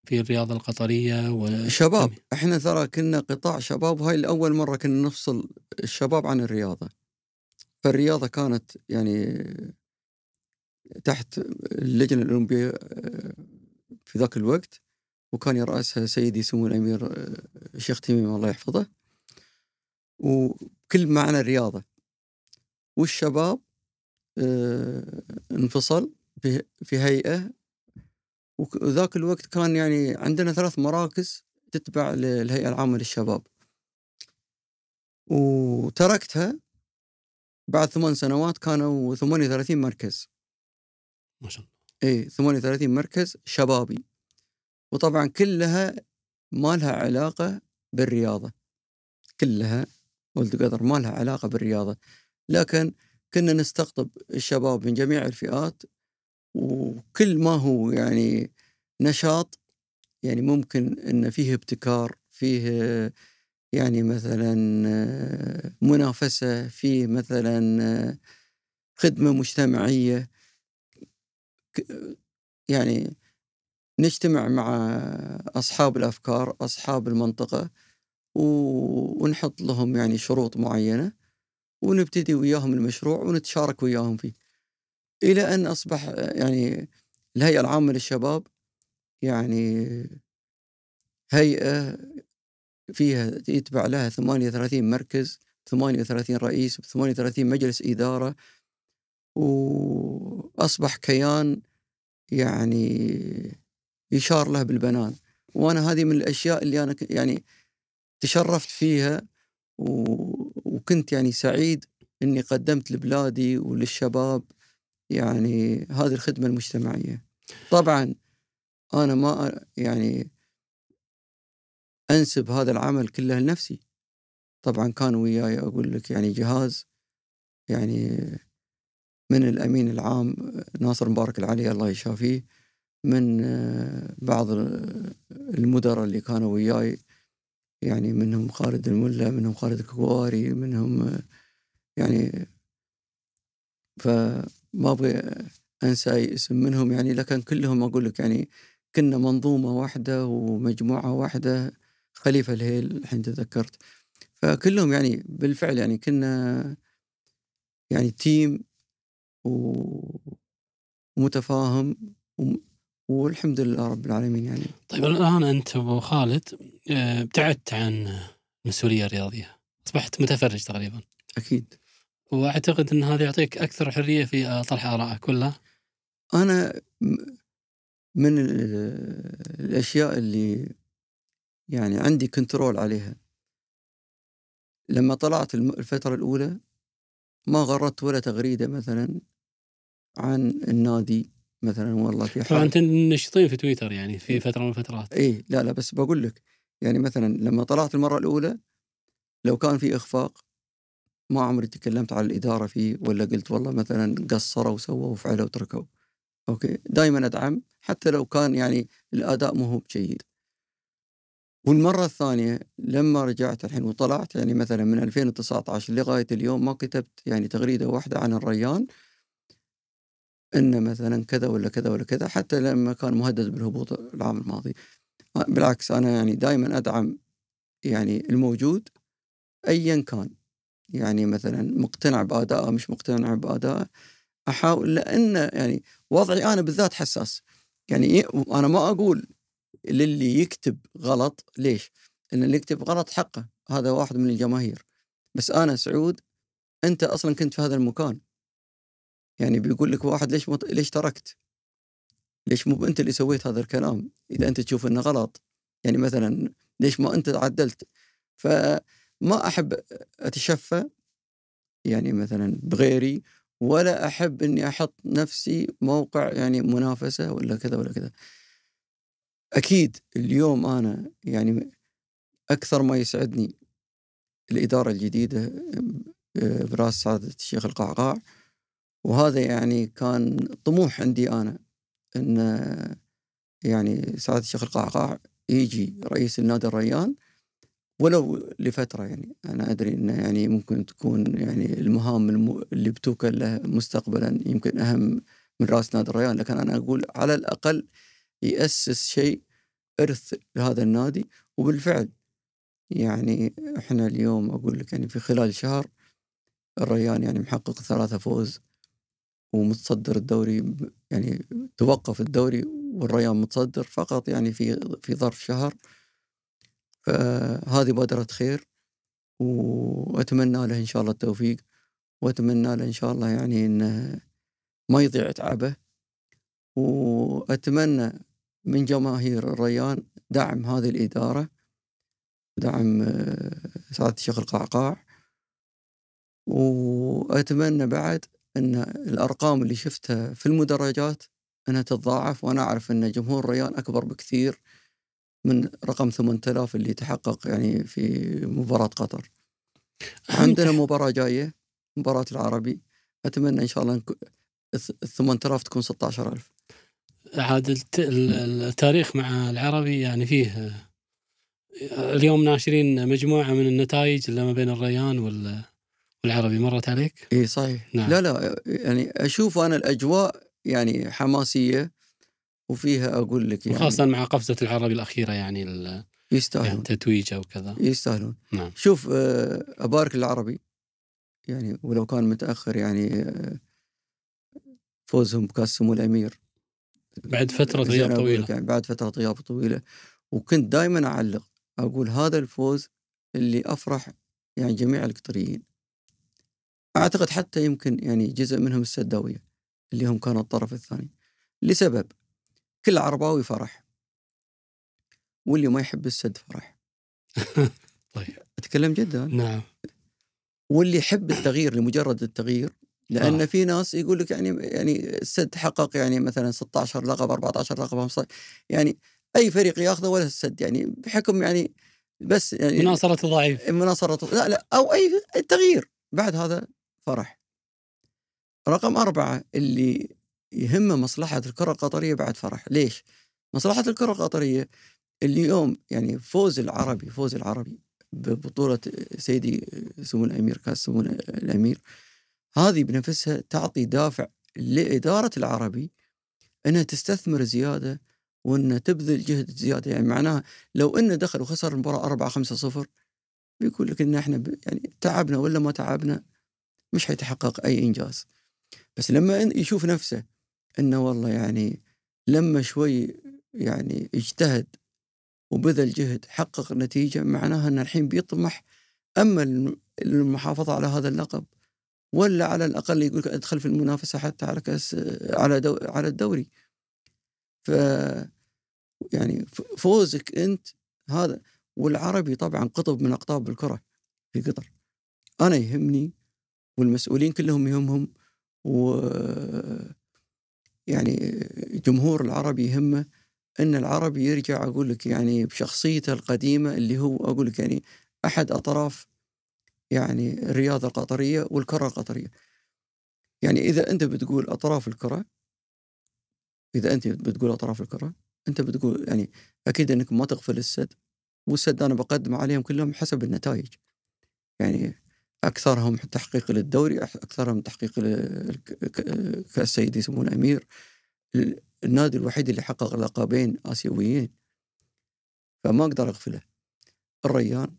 في الرياضة القطرية و شباب إحنا ترى كنا قطاع شباب وهاي الأول مرة كنا نفصل الشباب عن الرياضة. فالرياضة كانت يعني تحت اللجنة الأولمبية آه، في ذاك الوقت وكان يرأسها سيدي سمو الأمير آه، الشيخ تميم الله يحفظه. وكل معنى الرياضة. والشباب آه، انفصل في وك- وذاك الوقت كان يعني عندنا ثلاث مراكز تتبع للهيئة العامة للشباب. وتركتها بعد ثمان سنوات كانوا 38 مركز. ما شاء الله. إي 38 مركز شبابي. وطبعا كلها ما لها علاقة بالرياضة. كلها ولد قدر ما لها علاقة بالرياضة. لكن كنا نستقطب الشباب من جميع الفئات وكل ما هو يعني نشاط يعني ممكن إن فيه ابتكار فيه يعني مثلا منافسة فيه مثلا خدمة مجتمعية. يعني نجتمع مع أصحاب الأفكار أصحاب المنطقة ونحط لهم يعني شروط معينة ونبتدي وياهم المشروع ونتشارك وياهم فيه. إلى أن أصبح يعني الهيئة العامة للشباب يعني هيئة فيها يتبع لها 38 مركز 38 رئيس 38 مجلس إدارة وأصبح كيان يعني يشار له بالبنان. وأنا هذه من الأشياء اللي أنا يعني تشرفت فيها و- وكنت يعني سعيد إني قدمت لبلادي وللشباب يعني هذه الخدمة المجتمعية. طبعا أنا ما يعني أنسب هذا العمل كله لنفسي. طبعا كان وياي أقول لك يعني جهاز يعني من الأمين العام ناصر مبارك العلي الله يشافيه من بعض المدراء اللي كانوا وياي يعني منهم خالد الملا منهم خالد الكواري منهم يعني فما أبغي أنسى أي اسم منهم يعني لكن كلهم أقول لك يعني كنا منظومة واحدة ومجموعة واحدة خليفة الهيل الحين تذكرت. فكلهم يعني بالفعل يعني كنا يعني تيم ومتفاهم والحمد لله رب العالمين يعني. طيب الآن أنت ابو خالد آه، ابتعدت عن المسؤوليه الرياضيه أصبحت متفرج تقريبا. أكيد. وأعتقد إن هذا يعطيك أكثر حرية في طرح آرائك ولا؟ أنا من الأشياء اللي يعني عندي كنترول عليها. لما طلعت الفترة الأولى ما غردت ولا تغريدة مثلا عن النادي مثلا والله في حال أنت نشطين في تويتر يعني في فترة من الفترات. اي لا لا بس بقول لك يعني مثلا لما طلعت المرة الأولى لو كان في إخفاق ما عمري تكلمت على الإدارة فيه ولا قلت والله مثلا قصروا وسووا وفعلوا وتركوا. أوكي؟ دائما أدعم حتى لو كان يعني الأداء مو هو جيد والمرة الثانية لما رجعت الحين وطلعت يعني مثلا من 2019 لغاية اليوم ما كتبت يعني تغريدة واحدة عن الريان إن مثلا كذا ولا كذا ولا كذا حتى لما كان مهدد بالهبوط العام الماضي. بالعكس أنا يعني دائما أدعم يعني الموجود ايا كان. يعني مثلا مقتنع بادائه مش مقتنع بادائه أحاول لأن يعني وضعي أنا بالذات حساس يعني أنا ما أقول للي يكتب غلط ليش؟ لأن اللي يكتب غلط حقه هذا واحد من الجماهير بس أنا سعود أنت أصلا كنت في هذا المكان يعني بيقول لك واحد ليش مط... ليش تركت؟ ليش مو أنت اللي سويت هذا الكلام؟ إذا أنت تشوف إنه غلط يعني مثلا ليش ما أنت عدلت؟ فما أحب أتشفى يعني مثلا بغيري ولا أحب إني أحط نفسي موقع يعني منافسة ولا كذا ولا كذا. أكيد اليوم أنا يعني أكثر ما يسعدني الإدارة الجديدة آه، براس سعادة الشيخ القعقاع وهذا يعني كان طموح عندي أنا إن يعني سعادة الشيخ القعقاع يجي رئيس النادي الريان ولو لفترة يعني أنا أدري إنه يعني ممكن تكون يعني المهام اللي بتوكل له مستقبلا يمكن أهم من رأس نادي الريان لكن أنا أقول على الأقل يأسس شيء إرث لهذا النادي. وبالفعل يعني إحنا اليوم أقول لك يعني في خلال شهر الريان يعني محقق ثلاثة فوز ومتصدر الدوري يعني توقف الدوري والريان متصدر فقط يعني في في ظرف شهر فهذه بادرة خير وأتمنى له إن شاء الله التوفيق وأتمنى له إن شاء الله يعني انه ما يضيع تعبه وأتمنى من جماهير الريان دعم هذه الإدارة ودعم آه، سعادة الشيخ القعقاع وأتمنى بعد إن الأرقام اللي شفتها في المدرجات إنها تتضاعف وأنا أعرف إن جمهور الريان أكبر بكثير. من رقم 8000 اللي تحقق يعني في مباراة قطر. عندنا مباراة جاية مباراة العربي أتمنى إن شاء الله ال 8000 تكون 16000. عاد التاريخ مع العربي يعني فيه اليوم ناشرين مجموعة من النتائج اللي ما بين الريان وال العربي مرت عليك؟ اي صحيح نعم. لا لا يعني أشوف أنا الأجواء يعني حماسية وفيها أقول لك يعني خاصه مع قفزة العربي الأخيرة يعني يستاهلون. يعني تتويجه وكذا يستاهلون. نعم. شوف آه، أبارك العربي يعني ولو كان متأخر يعني آه، فوزهم بكاس سمو الأمير. بعد فترة غياب طويلة. يعني بعد فترة غياب طويلة. وكنت دائما أعلق أقول هذا الفوز اللي أفرح يعني جميع القطريين. أعتقد حتى يمكن يعني جزء منهم السداوية اللي هم كانوا الطرف الثاني. لسبب؟ كل عرباوي فرح. واللي ما يحب السد فرح. طيب. أتكلم جدا. نعم. واللي يحب التغيير لمجرد التغيير لأن آه. في ناس يقول لك يعني يعني السد حقق يعني مثلا 16 لقب 14 لقب 15 يعني أي فريق ياخذه ولا السد يعني بحكم يعني بس يعني مناصره ضعيف. مناصره لا لا أو أي تغيير بعد هذا فرح. رقم أربعة اللي يهمه مصلحة الكرة القطرية بعد فرح. ليش؟ مصلحة الكرة القطرية اليوم يعني فوز العربي فوز العربي ببطولة سيدي سمو الأمير كاس سمو الأمير هذه بنفسها تعطي دافع لإدارة العربي أنها تستثمر زيادة وأنها تبذل جهد زيادة. يعني معناها لو أنه دخل وخسر المباراة 4 5 0 بيقول لك أن إحنا يعني تعبنا ولا ما تعبنا مش حيتحقق أي إنجاز. بس لما يشوف نفسه أنه والله يعني لما شوي يعني اجتهد وبذل جهد حقق نتيجة معناها أن الحين بيطمح أما الم- المحافظة على هذا اللقب ولا على الأقل يقول لك أدخل في المنافسة حتى على كأس على دو على الدوري. ف يعني فوزك أنت هذا والعربي طبعا قطب من أقطاب الكرة في قطر. أنا يهمني والمسؤولين كلهم يهمهم و يعني جمهور العربي يهمه إن العربي يرجع أقول لك يعني بشخصيته القديمة اللي هو أقول لك يعني أحد أطراف يعني الرياضه القطرية والكرة القطرية. يعني إذا أنت بتقول أطراف الكرة إذا أنت بتقول أطراف الكرة أنت بتقول يعني أكيد إنك ما تغفل السد والسد أنا بقدم عليهم كلهم حسب النتائج. يعني أكثرهم تحقيق للدوري أكثرهم تحقيق ل- ك- كاس سيدي سمو الامير النادي الوحيد اللي حقق لقبين آسيويين. فما أقدر أغفله. الريان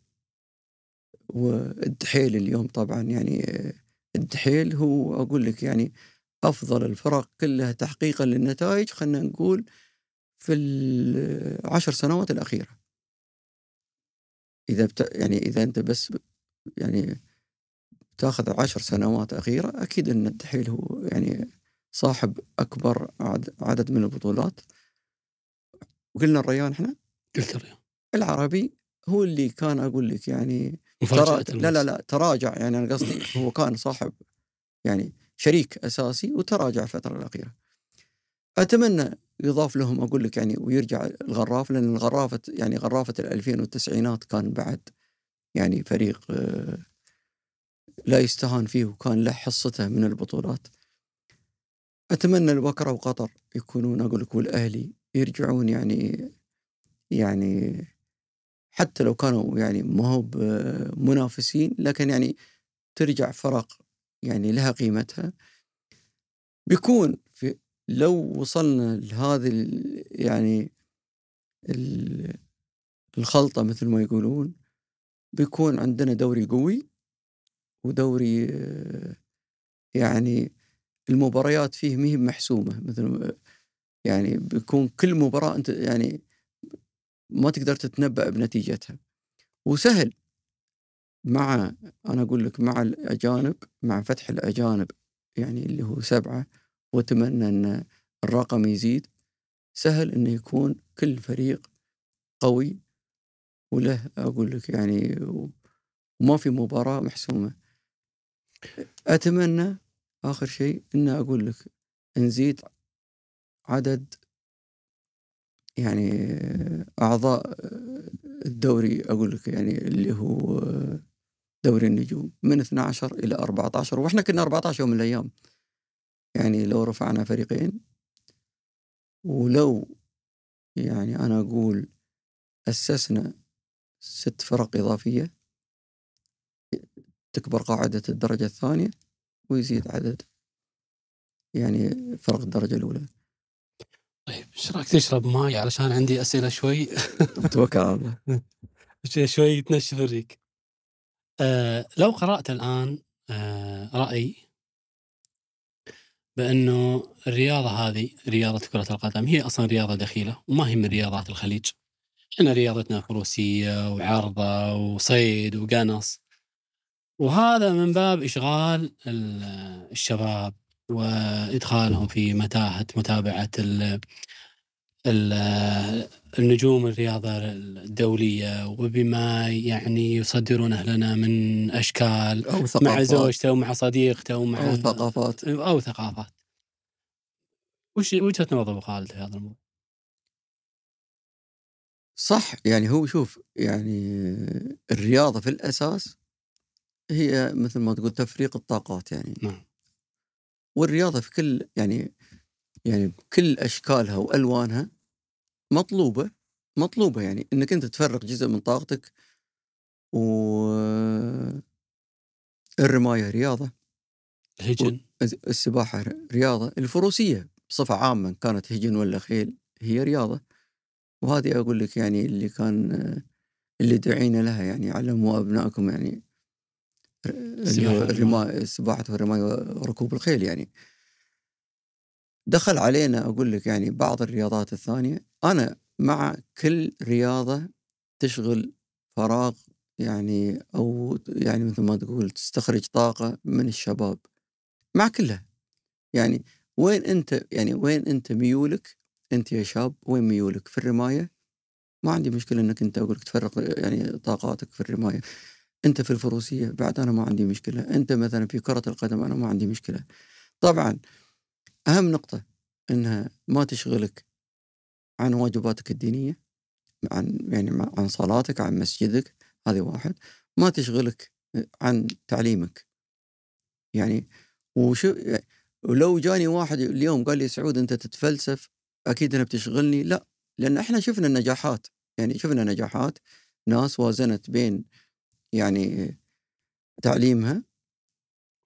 والدحيل اليوم طبعا يعني الدحيل هو أقول لك يعني أفضل الفرق كلها تحقيقا للنتائج خلينا نقول في العشر سنوات الأخيرة. إذا بت... يعني إذا أنت بس يعني تاخذ عشر سنوات أخيرة أكيد إن الدحيل هو يعني صاحب أكبر عد- عدد من البطولات. وقلنا الريان إحنا؟ قلت الرياض العربي هو اللي كان أقول لك يعني ترا... لا لا لا تراجع يعني أنا قصدي هو كان صاحب يعني شريك أساسي وتراجع الفترة الأخيرة. أتمنى يضاف لهم أقول لك يعني ويرجع الغراف لأن الغرافة يعني غرافة ال 2000 والتسعينات كان بعد يعني فريق آه، لا يستهان فيه وكان له حصته من البطولات. أتمنى البكرة وقطر يكونون أقول لك والأهلي يرجعون يعني يعني حتى لو كانوا يعني ما هو منافسين لكن يعني ترجع فرق يعني لها قيمتها بيكون في لو وصلنا لهذه يعني ال- الخلطة مثل ما يقولون بيكون عندنا دوري قوي ودوري يعني المباريات فيه مهي محسومة. مثل يعني بيكون كل مباراة أنت يعني ما تقدر تتنبأ بنتيجتها. وسهل مع أنا أقول لك مع الأجانب مع فتح الأجانب يعني اللي هو سبعة وأتمنى أن الرقم يزيد. سهل أنه يكون كل فريق قوي وله أقول لك يعني وما في مباراة محسومة. أتمنى آخر شيء أن أقول لك نزيد عدد يعني أعضاء الدوري أقول لك يعني اللي هو دوري النجوم من 12 إلى 14 وإحنا كنا 14 يوم من الأيام. يعني لو رفعنا فريقين ولو يعني أنا أقول أسسنا ست فرق إضافية تكبر قاعدة الدرجة الثانية ويزيد عدد يعني فرق الدرجة الأولى طيب إيش رأيك تشرب ماي علشان عندي أسئلة شوي توكل على الله شوي- تنشف الريق. آه لو قرأت الآن آه راي بأنه الرياضة هذه رياضة كرة القدم هي أصلا رياضة دخيلة وما هي من رياضات الخليج. إحنا رياضتنا فروسيه وعرضة وصيد وقنص. وهذا من باب إشغال ال- الشباب وإدخالهم في متاهه متابعة ال ال- النجوم الرياضة الدولية وبما يعني يصدرونه لنا من أشكال أو مع ثقافات زوجته ومع صديقته ومع أو ثقافات أو ثقافات. وش وجهة نظر أبو خالد في هذا الموضوع؟ صح يعني هو شوف يعني الرياضة في الأساس هي مثل ما تقول تفريق الطاقات يعني. نعم. والرياضة في كل يعني يعني بكل أشكالها وألوانها مطلوبة مطلوبة يعني. إنك أنت تفرغ جزء من طاقتك و الرماية رياضة الهجن السباحة رياضة. الفروسية بصفة عامة كانت هجن ولا خيل هي رياضة. وهذه أقول لك يعني اللي كان اللي دعينا لها يعني علموا أبنائكم يعني. السباحة الرماية. السباحة والرماية وركوب الخيل يعني. دخل علينا أقول لك يعني بعض الرياضات الثانية. أنا مع كل رياضة تشغل فراغ يعني أو يعني مثل ما تقول تستخرج طاقة من الشباب. مع كلها. يعني وين أنت يعني وين أنت ميولك؟ أنت يا شاب وين ميولك؟ في الرماية؟ ما عندي مشكلة أنك أنت أقول لك تفرغ يعني طاقاتك في الرماية. أنت في الفروسية بعد أنا ما عندي مشكلة. أنت مثلا في كرة القدم أنا ما عندي مشكلة. طبعا أهم نقطة إنها ما تشغلك عن واجباتك الدينية عن يعني عن صلاتك عن مسجدك هذه واحد. ما تشغلك عن تعليمك. يعني وشو ولو جاني واحد اليوم قال لي سعود أنت تتفلسف أكيد أنا بتشغلني. لا لأن إحنا شفنا النجاحات يعني شفنا نجاحات ناس وازنت بين يعني تعليمها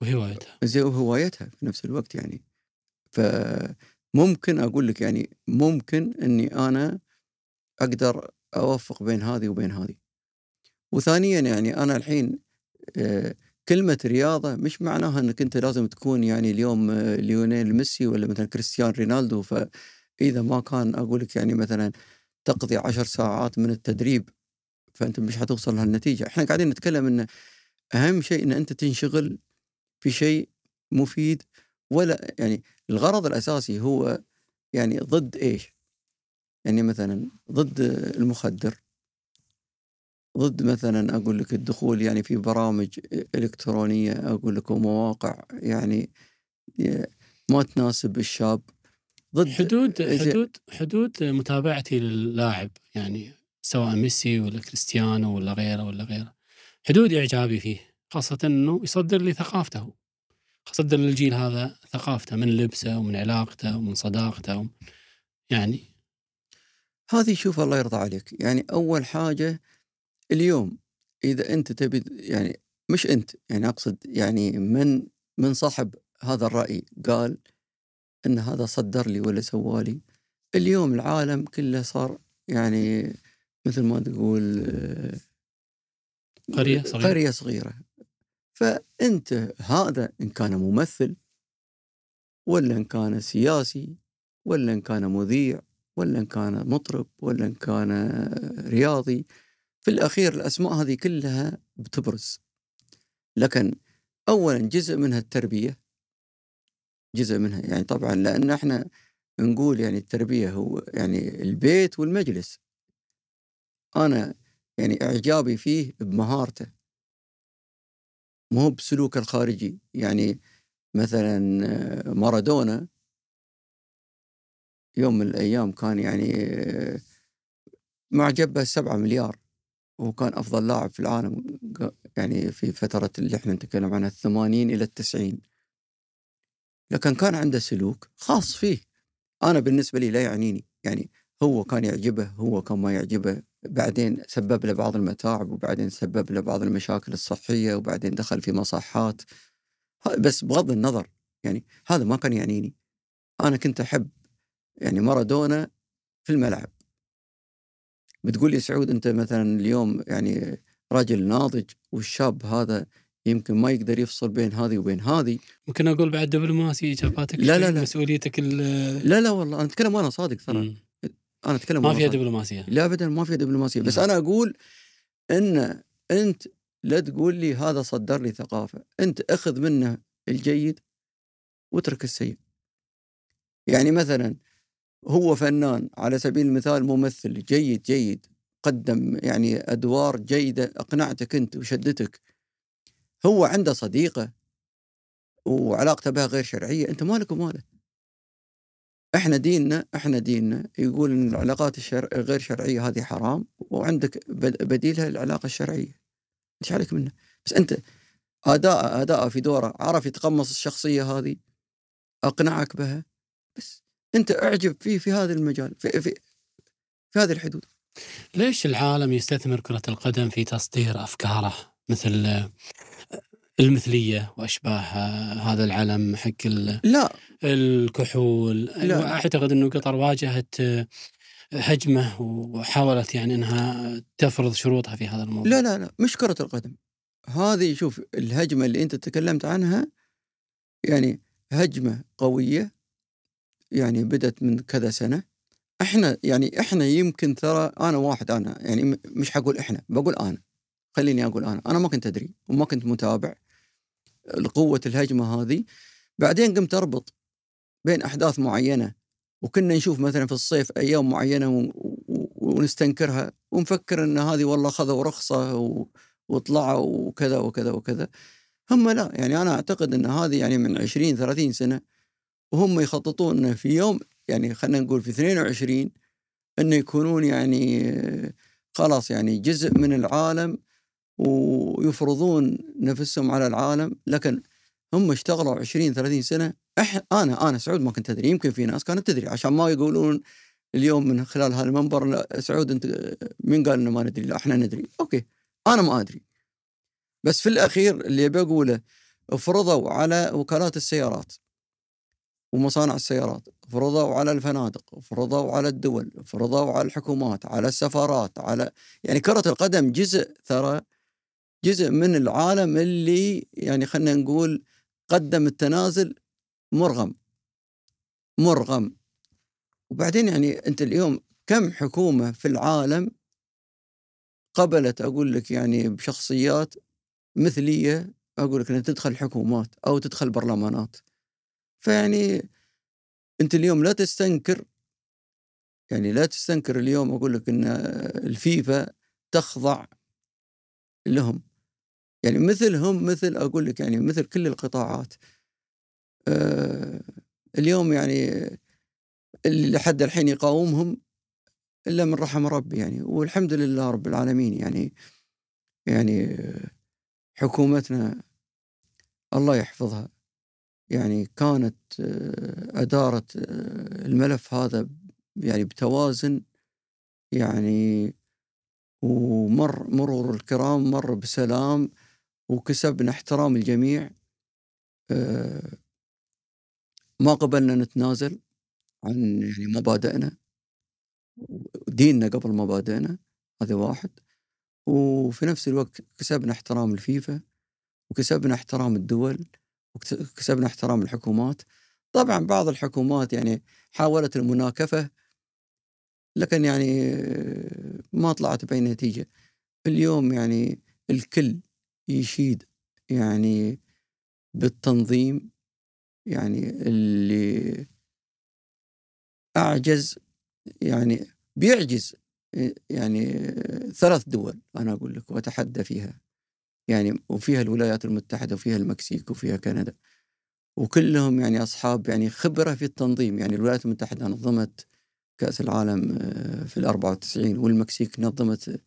وهوايتها. زي وهوايتها في نفس الوقت يعني. فممكن أقول لك يعني ممكن إني أنا أقدر أوفق بين هذه وبين هذه. وثانيا يعني أنا الحين آه، كلمة رياضة مش معناها إنك أنت لازم تكون يعني اليوم آه، ليونيل ميسي ولا مثلا كريستيان رونالدو. فإذا ما كان أقول لك يعني مثلا تقضي عشر ساعات من التدريب فأنت مش حتوصل لهالنتيجة. إحنا قاعدين نتكلم إن أهم شيء إن أنت تنشغل في شيء مفيد ولا يعني الغرض الأساسي هو يعني ضد إيش؟ يعني مثلا ضد المخدر. ضد مثلا أقول لك الدخول يعني في برامج إلكترونية أقول لك ومواقع يعني ما تناسب الشاب. ضد حدود حدود حدود متابعتي للاعب يعني. سواء ميسي ولا كريستيانو ولا غيره ولا غيره. حدود إعجابي فيه خاصة إنه يصدر لي ثقافته. يصدر للجيل هذا ثقافته من لبسه ومن علاقته ومن صداقته يعني. هذه شوف الله يرضى عليك. يعني أول حاجة اليوم إذا أنت تبي يعني مش أنت يعني أقصد يعني من من صاحب هذا الرأي قال إن هذا صدر لي ولا سوالي. اليوم العالم كله صار يعني مثل ما تقول آه، قرية صغيرة. قرية صغيرة. فأنت هذا إن كان ممثل ولا إن كان سياسي ولا إن كان مذيع ولا إن كان مطرب ولا إن كان رياضي في الأخير الأسماء هذه كلها بتبرز. لكن اولا جزء منها التربية جزء منها يعني طبعا لأن إحنا نقول يعني التربية هو يعني البيت والمجلس. أنا يعني إعجابي فيه بمهارته. مو هو بسلوكه الخارجي. يعني مثلا آه، مارادونا يوم من الأيام كان يعني آه، معجب به 7 مليار. وكان أفضل لاعب في العالم يعني في فترة اللي إحنا نتكلم عنها الثمانين إلى التسعين. لكن كان عنده سلوك خاص فيه. أنا بالنسبة لي لا يعنيني. يعني هو كان يعجبه هو كان ما يعجبه. بعدين سبب له بعض المتاعب وبعدين سبب له بعض المشاكل الصحية وبعدين دخل في مصحات. بس بغض النظر يعني هذا ما كان يعنيني. أنا كنت أحب يعني مارادونا في الملعب. بتقول لي سعود أنت مثلا اليوم يعني راجل ناضج والشاب هذا يمكن ما يقدر يفصل بين هذه وبين هذه. ممكن أقول بعد دبلوماسي اجاباتك لا، لا، لا. مسؤوليتك ال- لا لا والله أنا أتكلم وأنا صادق ترى. أنا أتكلم ما فيها. دبلوماسية. لا ابدا ما في دبلوماسية. بس نعم. أنا أقول إن أنت لا تقول لي هذا صدر لي ثقافة. أنت أخذ منه الجيد واترك السيء. يعني مثلا هو فنان على سبيل المثال ممثل جيد جيد قدم يعني أدوار جيدة أقنعتك أنت وشدتك. هو عنده صديقة وعلاقته بها غير شرعية. أنت مالك وماله إحنا ديننا إحنا ديننا يقول إن العلاقات الشر... غير شرعية هذه حرام وعندك بد- بديلها العلاقه الشرعية. إيش عليك منه؟ بس أنت أداء أداء في دوره عرف يتقمص الشخصية هذه أقنعك بها بس أنت أعجب فيه في هذا المجال في في, في هذه الحدود. ليش العالم يستثمر كرة القدم في تصدير أفكاره؟ مثل المثلية وأشباهها هذا العلم حق ال- لا. الكحول. لا. أعتقد أنه قطر واجهت آه، هجمة وحاولت يعني أنها تفرض شروطها في هذا الموضوع. لا لا لا مش كرة القدم. هذه شوف الهجمة اللي أنت تكلمت عنها يعني هجمة قوية يعني بدت من كذا سنة. إحنا يعني إحنا يمكن ترى أنا واحد أنا يعني مش حقول إحنا بقول أنا. خليني أقول أنا. أنا ما كنت أدري وما كنت متابع. قوة الهجمة هذه. بعدين قمت أربط بين أحداث معينة وكنا نشوف مثلا في الصيف أيام و- ونستنكرها ونفكر إن هذه والله خذوا رخصة و- وطلعوا وكذا وكذا وكذا. هم لا يعني أنا أعتقد إن هذه يعني من 20 30 سنة وهم يخططون انه في يوم يعني خلينا نقول في 22 إنه يكونون يعني خلاص يعني جزء من العالم ويفرضون نفسهم على العالم لكن هم اشتغلوا 20 30 سنة. إح أنا أنا سعود ما كنت أدري يمكن في ناس كانت تدري عشان ما يقولون اليوم من خلال هذا المنبر لا سعود أنت مين قال إنه ما ندري؟ لا إحنا ندري. أوكي أنا ما أدري. بس في الأخير اللي بقوله فرضوا على وكالات السيارات ومصانع السيارات فرضوا على الفنادق فرضوا على الدول فرضوا على الحكومات على السفارات على يعني كرة القدم جزء ترى جزء من العالم اللي يعني خلينا نقول قدم التنازل مرغم. مرغم. وبعدين يعني أنت اليوم كم حكومة في العالم قبلت أقول لك يعني بشخصيات مثلية أقول لك إنها تدخل حكومات أو تدخل برلمانات. فيعني أنت اليوم لا تستنكر يعني لا تستنكر اليوم أقول لك إن الفيفا تخضع لهم. يعني مثلهم مثل أقول لك يعني مثل كل القطاعات. آه اليوم يعني اللي لحد الحين يقاومهم إلا من رحم ربي يعني والحمد لله رب العالمين يعني يعني حكومتنا الله يحفظها. يعني كانت آه، أدارت آه، الملف هذا يعني بتوازن يعني ومر مرور الكرام مر بسلام وكسبنا احترام الجميع آه، ما قبلنا نتنازل عن يعني مبادئنا ديننا قبل مبادئنا هذا واحد. وفي نفس الوقت كسبنا احترام الفيفا وكسبنا احترام الدول وكسبنا احترام الحكومات. طبعا بعض الحكومات يعني حاولت المناكفة لكن يعني ما طلعت بأي نتيجة. اليوم يعني الكل يشيد يعني بالتنظيم يعني اللي أعجز يعني بيعجز يعني ثلاث دول أنا أقول لك وأتحدى فيها. يعني وفيها الولايات المتحدة وفيها المكسيك وفيها كندا. وكلهم يعني أصحاب يعني خبرة في التنظيم. يعني الولايات المتحدة نظمت كأس العالم آه، في الأربعة وتسعين والمكسيك نظمت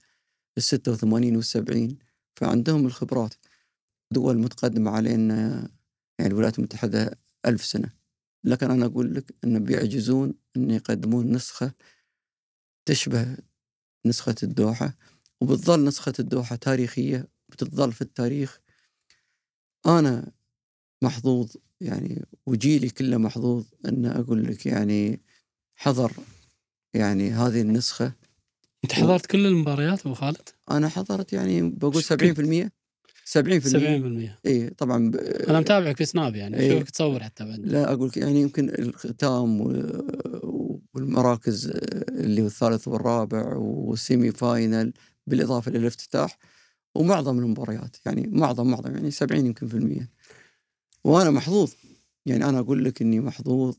الستة وثمانين والسبعين. فعندهم الخبرات. دول متقدمة علينا يعني الولايات المتحدة ألف سنة. لكن أنا أقول لك أن بيعجزون أن يقدمون نسخة تشبه نسخة الدوحة. وبتظل نسخة الدوحة تاريخية بتظل في التاريخ. أنا محظوظ يعني وجيلي كله محظوظ أن أقول لك يعني حضر يعني هذه النسخة. أنت حضرت كل المباريات أبو خالد؟ أنا حضرت يعني بقول 70% 70% 70% اي طبعا ب... أنا متابعك في سناب يعني إيه. أشوفك تصور حتى بعد. لا أقول يعني يمكن الختام والمراكز اللي هو الثالث والرابع وال semi final بالإضافة للافتتاح ومعظم المباريات يعني معظم معظم يعني 70 يمكن في المية. وأنا محظوظ. يعني أنا أقول لك إني محظوظ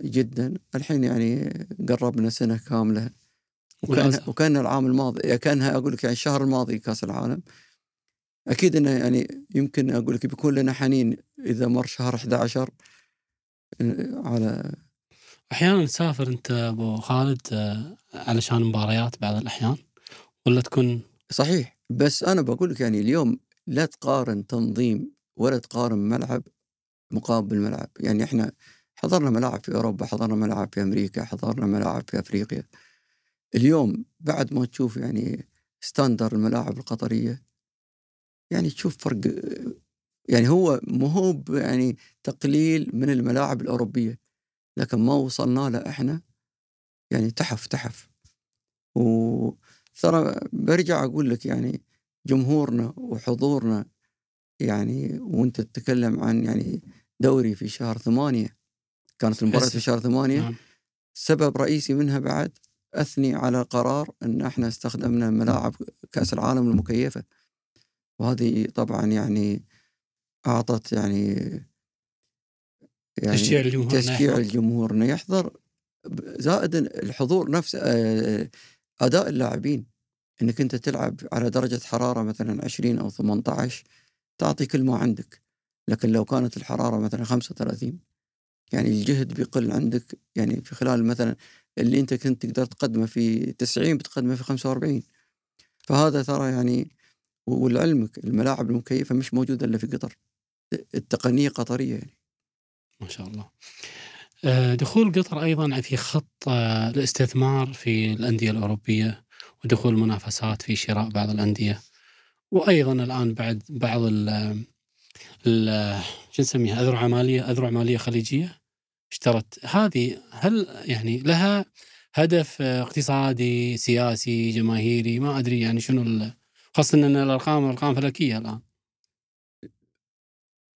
جدا. الحين يعني قربنا سنة كاملة. وكان. وكان العام الماضي كانها أقول لك يعني الشهر الماضي كأس العالم. أكيد إنه يعني يمكن أقول لك بيكون لنا حنين إذا مر شهر 11 على أحيانا تسافر أنت أبو خالد آه، علشان مباريات بعض الأحيان ولا تكون؟ صحيح بس أنا بقول لك يعني اليوم لا تقارن تنظيم ولا تقارن ملعب مقابل ملعب. يعني إحنا حضرنا ملاعب في أوروبا حضرنا ملاعب في أمريكا حضرنا ملاعب في أفريقيا. اليوم بعد ما تشوف يعني ستاندر الملاعب القطرية يعني تشوف فرق يعني هو مو هو يعني تقليل من الملاعب الأوروبية لكن ما وصلنا له إحنا يعني تحف تحف وترى برجع أقول لك يعني جمهورنا وحضورنا يعني وأنت تتكلم عن يعني دوري في شهر ثمانية كانت المباراة في. شهر ثمانية نعم سبب رئيسي منها بعد أثني على قرار إن إحنا استخدمنا ملاعب كأس العالم المكيفة. وهذه طبعا يعني أعطت يعني يعني تشجيع الجمهور تشجيع. الجمهور إنه يحضر زائد الحضور نفسه آه، أداء اللاعبين. إنك أنت تلعب على درجة حرارة مثلا 20 أو 18 تعطي كل ما عندك. لكن لو كانت الحرارة مثلا 35 يعني الجهد بيقل عندك. يعني في خلال مثلا اللي أنت كنت تقدر تقدمه في 90 بتقدمه في 45 فهذا ترى يعني ولعلمك الملاعب المكيفة مش موجودة إلا في قطر. التقنية قطرية يعني. ما شاء الله. آه، دخول قطر أيضا في خط آه، الاستثمار في الأندية الأوروبية ودخول منافسات في شراء بعض الأندية وأيضا الآن بعد بعض ال ال شو نسميها أذرع ماليه أذرع مالية خليجية. اشترت. هذه هل يعني لها هدف اقتصادي سياسي جماهيري؟ ما أدري يعني شنو خاصة إن الأرقام ارقام فلكية الآن.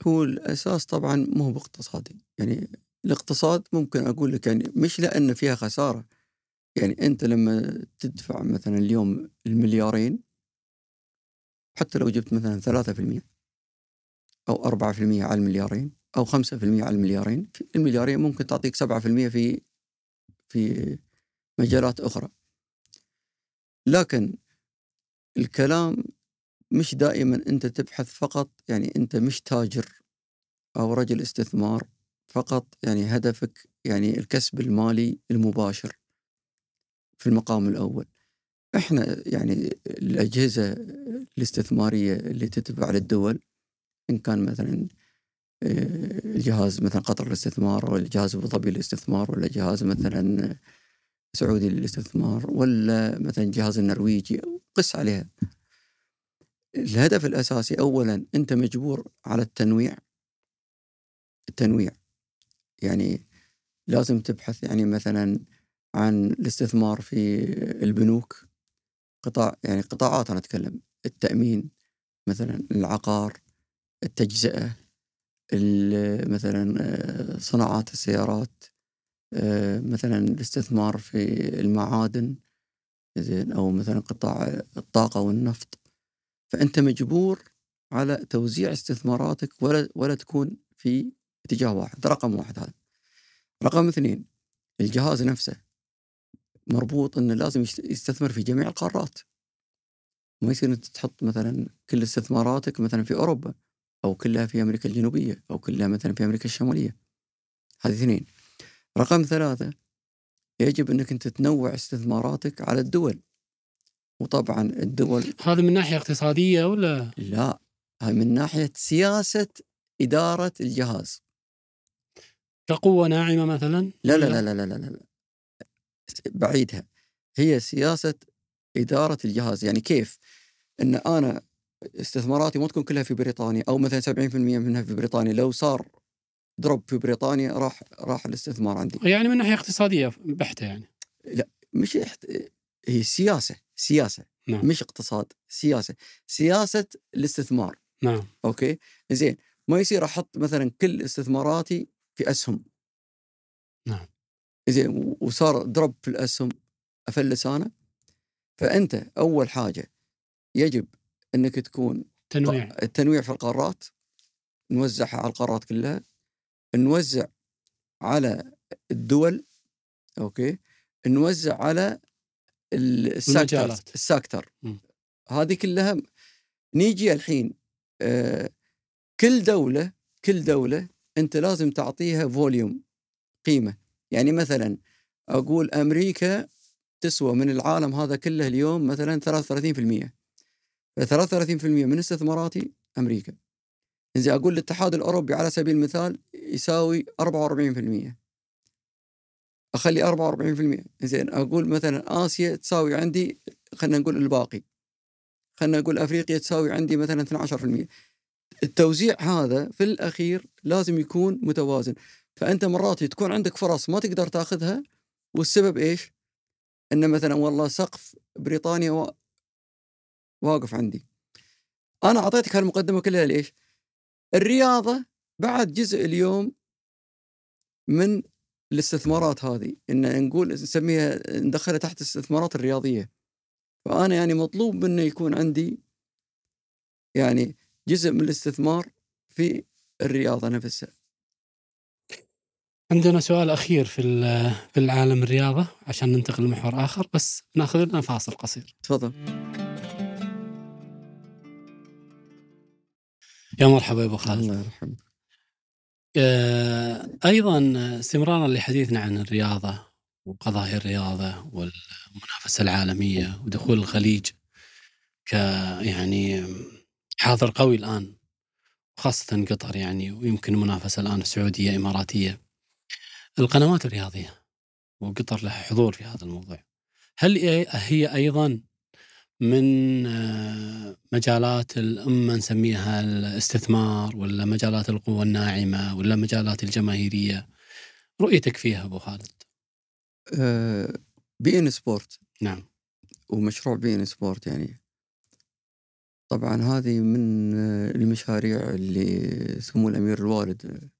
هو الأساس طبعا مو باقتصادي. يعني الاقتصاد ممكن أقول لك يعني مش لأن فيها خسارة. يعني أنت لما تدفع مثلا اليوم المليارين حتى لو جبت مثلا 3% أو 4% على المليارين أو 5% على المليارين. المليارين ممكن تعطيك 7% في في مجالات أخرى. لكن الكلام مش دائما أنت تبحث فقط يعني أنت مش تاجر أو رجل استثمار فقط يعني هدفك يعني الكسب المالي المباشر في المقام الأول. إحنا يعني الأجهزة الاستثمارية اللي تتبع للدول إن كان مثلا الجهاز مثلا قطر للاستثمار ولا جهاز ابو ظبي للاستثمار ولا جهاز مثلا سعودي للاستثمار ولا مثلا جهاز النرويجي قس عليها. الهدف الأساسي اولا أنت مجبور على التنويع. التنويع. يعني لازم تبحث يعني مثلا عن الاستثمار في البنوك. قطاع يعني قطاعات أنا أتكلم. التأمين مثلا العقار التجزئة. ال- مثلا آه، صناعات السيارات آه، مثلا الاستثمار في المعادن زين أو مثلا قطاع الطاقة والنفط. فأنت مجبور على توزيع استثماراتك ولا ولا تكون في اتجاه واحد رقم واحد هذا. رقم اثنين الجهاز نفسه مربوط إنه لازم يست- يستثمر في جميع القارات. ما يصير أنت تحط مثلا كل استثماراتك مثلا في أوروبا. أو كلها في أمريكا الجنوبية أو كلها مثلا في أمريكا الشمالية. هذه اثنين. رقم ثلاثة يجب أنك أنت تنوع استثماراتك على الدول. وطبعا الدول هذا من ناحية اقتصادية ولا؟ لا هاي من ناحية سياسة إدارة الجهاز. كقوة ناعمة مثلا؟ لا لا؟ لا لا لا لا, لا. بعيدها. هي سياسة إدارة الجهاز. يعني كيف؟ أن أنا استثماراتي ما تكون كلها في بريطانيا أو مثلا 70% منها في بريطانيا. لو صار drop في بريطانيا راح راح الاستثمار عندي. يعني من ناحية اقتصادية بحتة يعني. مش احت... هي سياسة سياسة نعم. مش اقتصاد سياسة. سياسة الاستثمار. نعم. okay؟ زين ما يصير أحط مثلا كل استثماراتي في أسهم. نعم. زين وصار drop في الأسهم أفلس أنا؟ فأنت أول حاجة يجب أنك تكون تنويع. التنويع في القارات نوزعها على القارات كلها نوزع على الدول أوكي؟ نوزع على ال- sector المجالات. ال sector. هذه كلها نيجي الحين آه كل دولة كل دولة أنت لازم تعطيها volume قيمة. يعني مثلا أقول أمريكا تسوى من العالم هذا كله اليوم مثلا 33% ف 33% من استثماراتي أمريكا. زين أقول الاتحاد الأوروبي على سبيل المثال يساوي 44% أخلي 44% زين أقول مثلا آسيا تساوي عندي خلينا نقول الباقي. خلينا نقول أفريقيا تساوي عندي مثلا 12% التوزيع هذا في الأخير لازم يكون متوازن. فأنت مرات تكون عندك فرص ما تقدر تأخذها والسبب إيش؟ إن مثلا والله سقف بريطانيا واقف عندي. أنا أعطيتك هالمقدمة كلها ليش؟ الرياضة بعد جزء اليوم من الاستثمارات هذه. إن نقول نسميها ندخلها تحت الاستثمارات الرياضية. فأنا يعني مطلوب منه يكون عندي يعني جزء من الاستثمار في الرياضة نفسها. عندنا سؤال أخير في في العالم الرياضة عشان ننتقل لمحور آخر بس نأخذ لنا فاصل قصير. تفضل. يا مرحبا يا أبو خالد. الله يرحمه. آه، أيضا استمرارا لحديثنا عن الرياضة وقضايا الرياضة والمنافسة العالمية ودخول الخليج ك يعني حاضر قوي الآن خاصة قطر يعني ويمكن المنافسه الآن السعودية إماراتية. القنوات الرياضية وقطر لها حضور في هذا الموضوع. هل هي أيضا من آه، مجالات ال- اما نسميها الاستثمار ولا مجالات القوة الناعمة ولا مجالات الجماهيرية. رؤيتك فيها أبو خالد؟ آه، بي إن سبورت. نعم. ومشروع بي إن سبورت يعني. طبعا هذه من آه، المشاريع اللي سمو الأمير الوالد.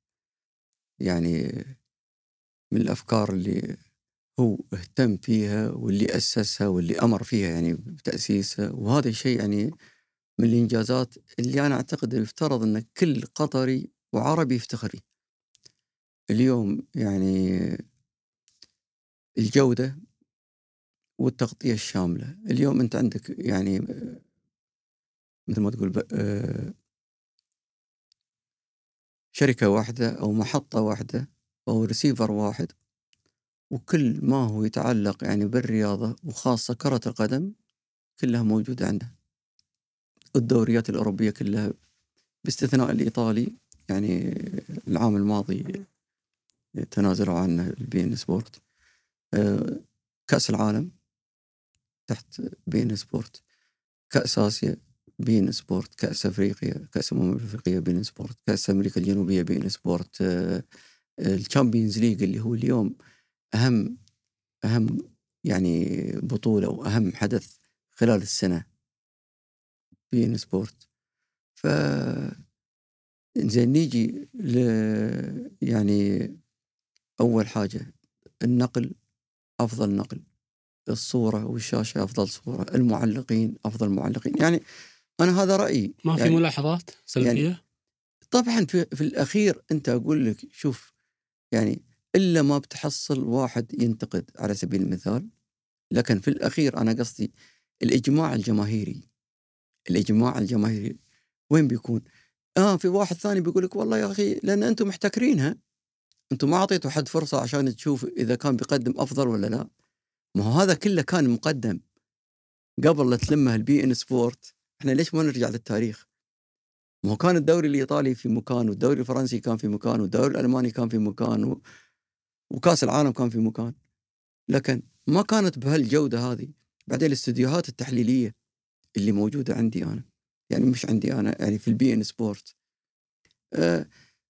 يعني من الأفكار اللي هو اهتم فيها واللي أسسها واللي أمر فيها يعني بتأسيسها وهذا الشيء يعني من الإنجازات اللي أنا أعتقد يفترض إن كل قطري وعربي يفتخر فيه. اليوم يعني الجودة والتغطية الشاملة، اليوم أنت عندك يعني مثل ما تقول آه، شركة واحدة أو محطة واحدة أو ريسيفر واحد وكل ما هو يتعلق يعني بالرياضة وخاصة كرة القدم كلها موجودة عنده. الدوريات الأوروبية كلها باستثناء الإيطالي يعني العام الماضي تنازلوا عنه البي ان سبورت. آه، كأس العالم تحت بي ان سبورت. كأس آسيا بي ان سبورت. كأس أفريقيا كأس الامم الافريقيه بي ان سبورت. كأس أمريكا الجنوبية بي ان سبورت آه، ال Champions League اللي هو اليوم أهم أهم يعني بطولة واهم حدث خلال السنة بي ان سبورت. ف زين نيجي ل يعني أول حاجة النقل أفضل نقل. الصورة والشاشة أفضل صورة المعلقين أفضل معلقين. يعني أنا هذا رأيي. ما في يعني ملاحظات سلبية؟ طبعا في, في الأخير أنت أقول لك شوف يعني إلا ما بتحصل واحد ينتقد على سبيل المثال لكن في الأخير أنا قصدي الإجماع الجماهيري الإجماع الجماهيري وين بيكون؟ آه في واحد ثاني بيقول لك والله يا أخي لأن أنتم محتكرينها أنتم ما أعطيتوا حد فرصة عشان تشوف إذا كان بيقدم أفضل ولا لا ما هو هذا كله كان مقدم قبل لا تلمه البي إن سبورت إحنا ليش ما نرجع للتاريخ؟ ما هو كان الدوري الإيطالي في مكان والدوري الفرنسي كان في مكان والدوري الألماني كان في مكان. وكاس العالم كان في مكان. لكن ما كانت بهالجودة هذه. بعدين الاستديوهات التحليلية اللي موجودة عندي أنا. يعني مش عندي أنا يعني في البي إن سبورت. آه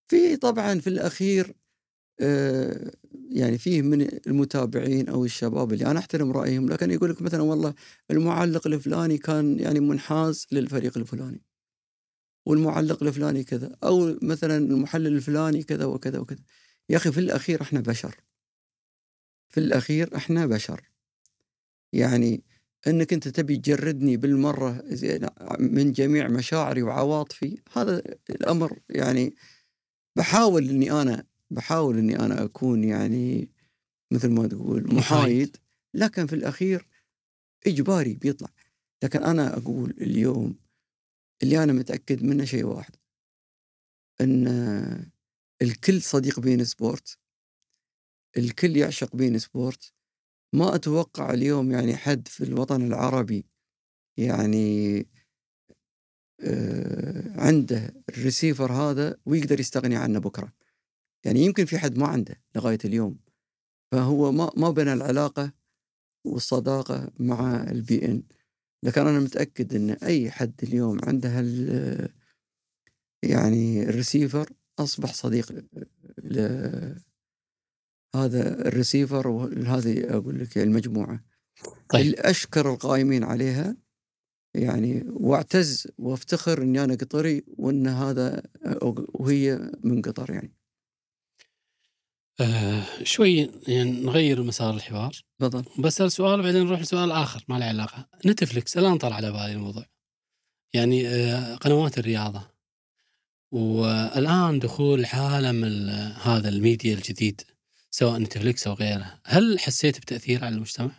في طبعا في الأخير آه يعني فيه من المتابعين أو الشباب اللي أنا أحترم رأيهم. لكن يقول لك مثلا والله المعلق الفلاني كان يعني منحاز للفريق الفلاني. والمعلق الفلاني كذا. أو مثلا المحلل الفلاني كذا وكذا وكذا. يا أخي في الأخير إحنا بشر. في الأخير إحنا بشر. يعني إنك أنت تبي تجردني بالمرة زين من جميع مشاعري وعواطفي هذا الأمر يعني بحاول إني أنا بحاول إني أنا أكون يعني مثل ما تقول محايد. لكن في الأخير إجباري بيطلع. لكن أنا أقول اليوم اللي أنا متأكد منه شيء واحد إن الكل صديق بي إن سبورت الكل يعشق بي إن سبورت. ما أتوقع اليوم يعني حد في الوطن العربي يعني آه، عنده الريسيفر هذا ويقدر يستغني عنه بكرة. يعني يمكن في حد ما عنده لغاية اليوم. فهو ما ما بنى العلاقة والصداقة مع البي إن. لكن أنا متأكد إن أي حد اليوم عنده هال يعني الريسيفر أصبح صديق هذا الريسيفر وهذه أقول لك المجموعة. طيب. الأشكر القائمين عليها يعني واعتز وافتخر إني أنا قطري وإن هذا وهي من قطر يعني. آه شوي يعني نغير مسار الحوار. تفضل. بسأل سؤال وبعدين نروح لسؤال آخر ما له علاقة. نتفلكس الآن طلع على بالي الموضوع. يعني آه قنوات الرياضة. والآن دخول عالم ال- هذا الميديا الجديد سواء نتفلكس أو غيره هل حسيت بتأثير على المجتمع؟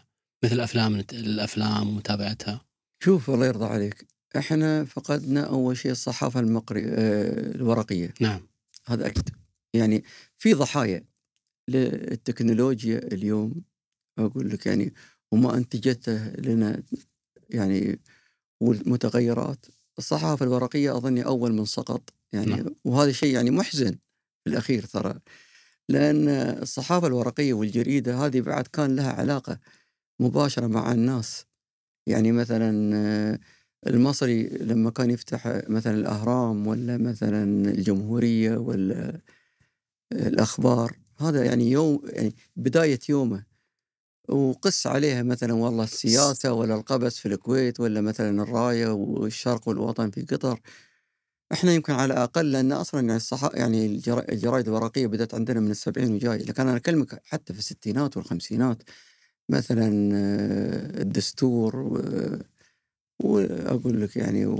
مثل أفلام الأفلام ومتابعتها. شوف الله يرضى عليك إحنا فقدنا أول شيء الصحافة المقري آه، الورقية. نعم. هذا أكيد. يعني في ضحايا للتكنولوجيا اليوم أقول لك يعني وما أنتجته لنا يعني والمتغيرات. الصحافة الورقية أظني أول من سقط. يعني نعم. وهذا شيء يعني محزن في الأخير ترى. لأن الصحافة الورقية والجريدة هذه بعد كان لها علاقة مباشرة مع الناس. يعني مثلا آه، المصري لما كان يفتح مثلا الأهرام ولا مثلا الجمهورية ولا الأخبار هذا يعني يوم يعني بداية يومه. وقس عليها مثلا والله السياسة ولا القبس في الكويت ولا مثلا الراية والشرق والوطن في قطر. إحنا يمكن على أقل لأن أصلا يعني الصح يعني الجرا- الجرايد الورقية بدأت عندنا من السبعين وجاي لكن أنا أكلمك حتى في الستينات والخمسينات مثلا آه، الدستور وأقول لك يعني و-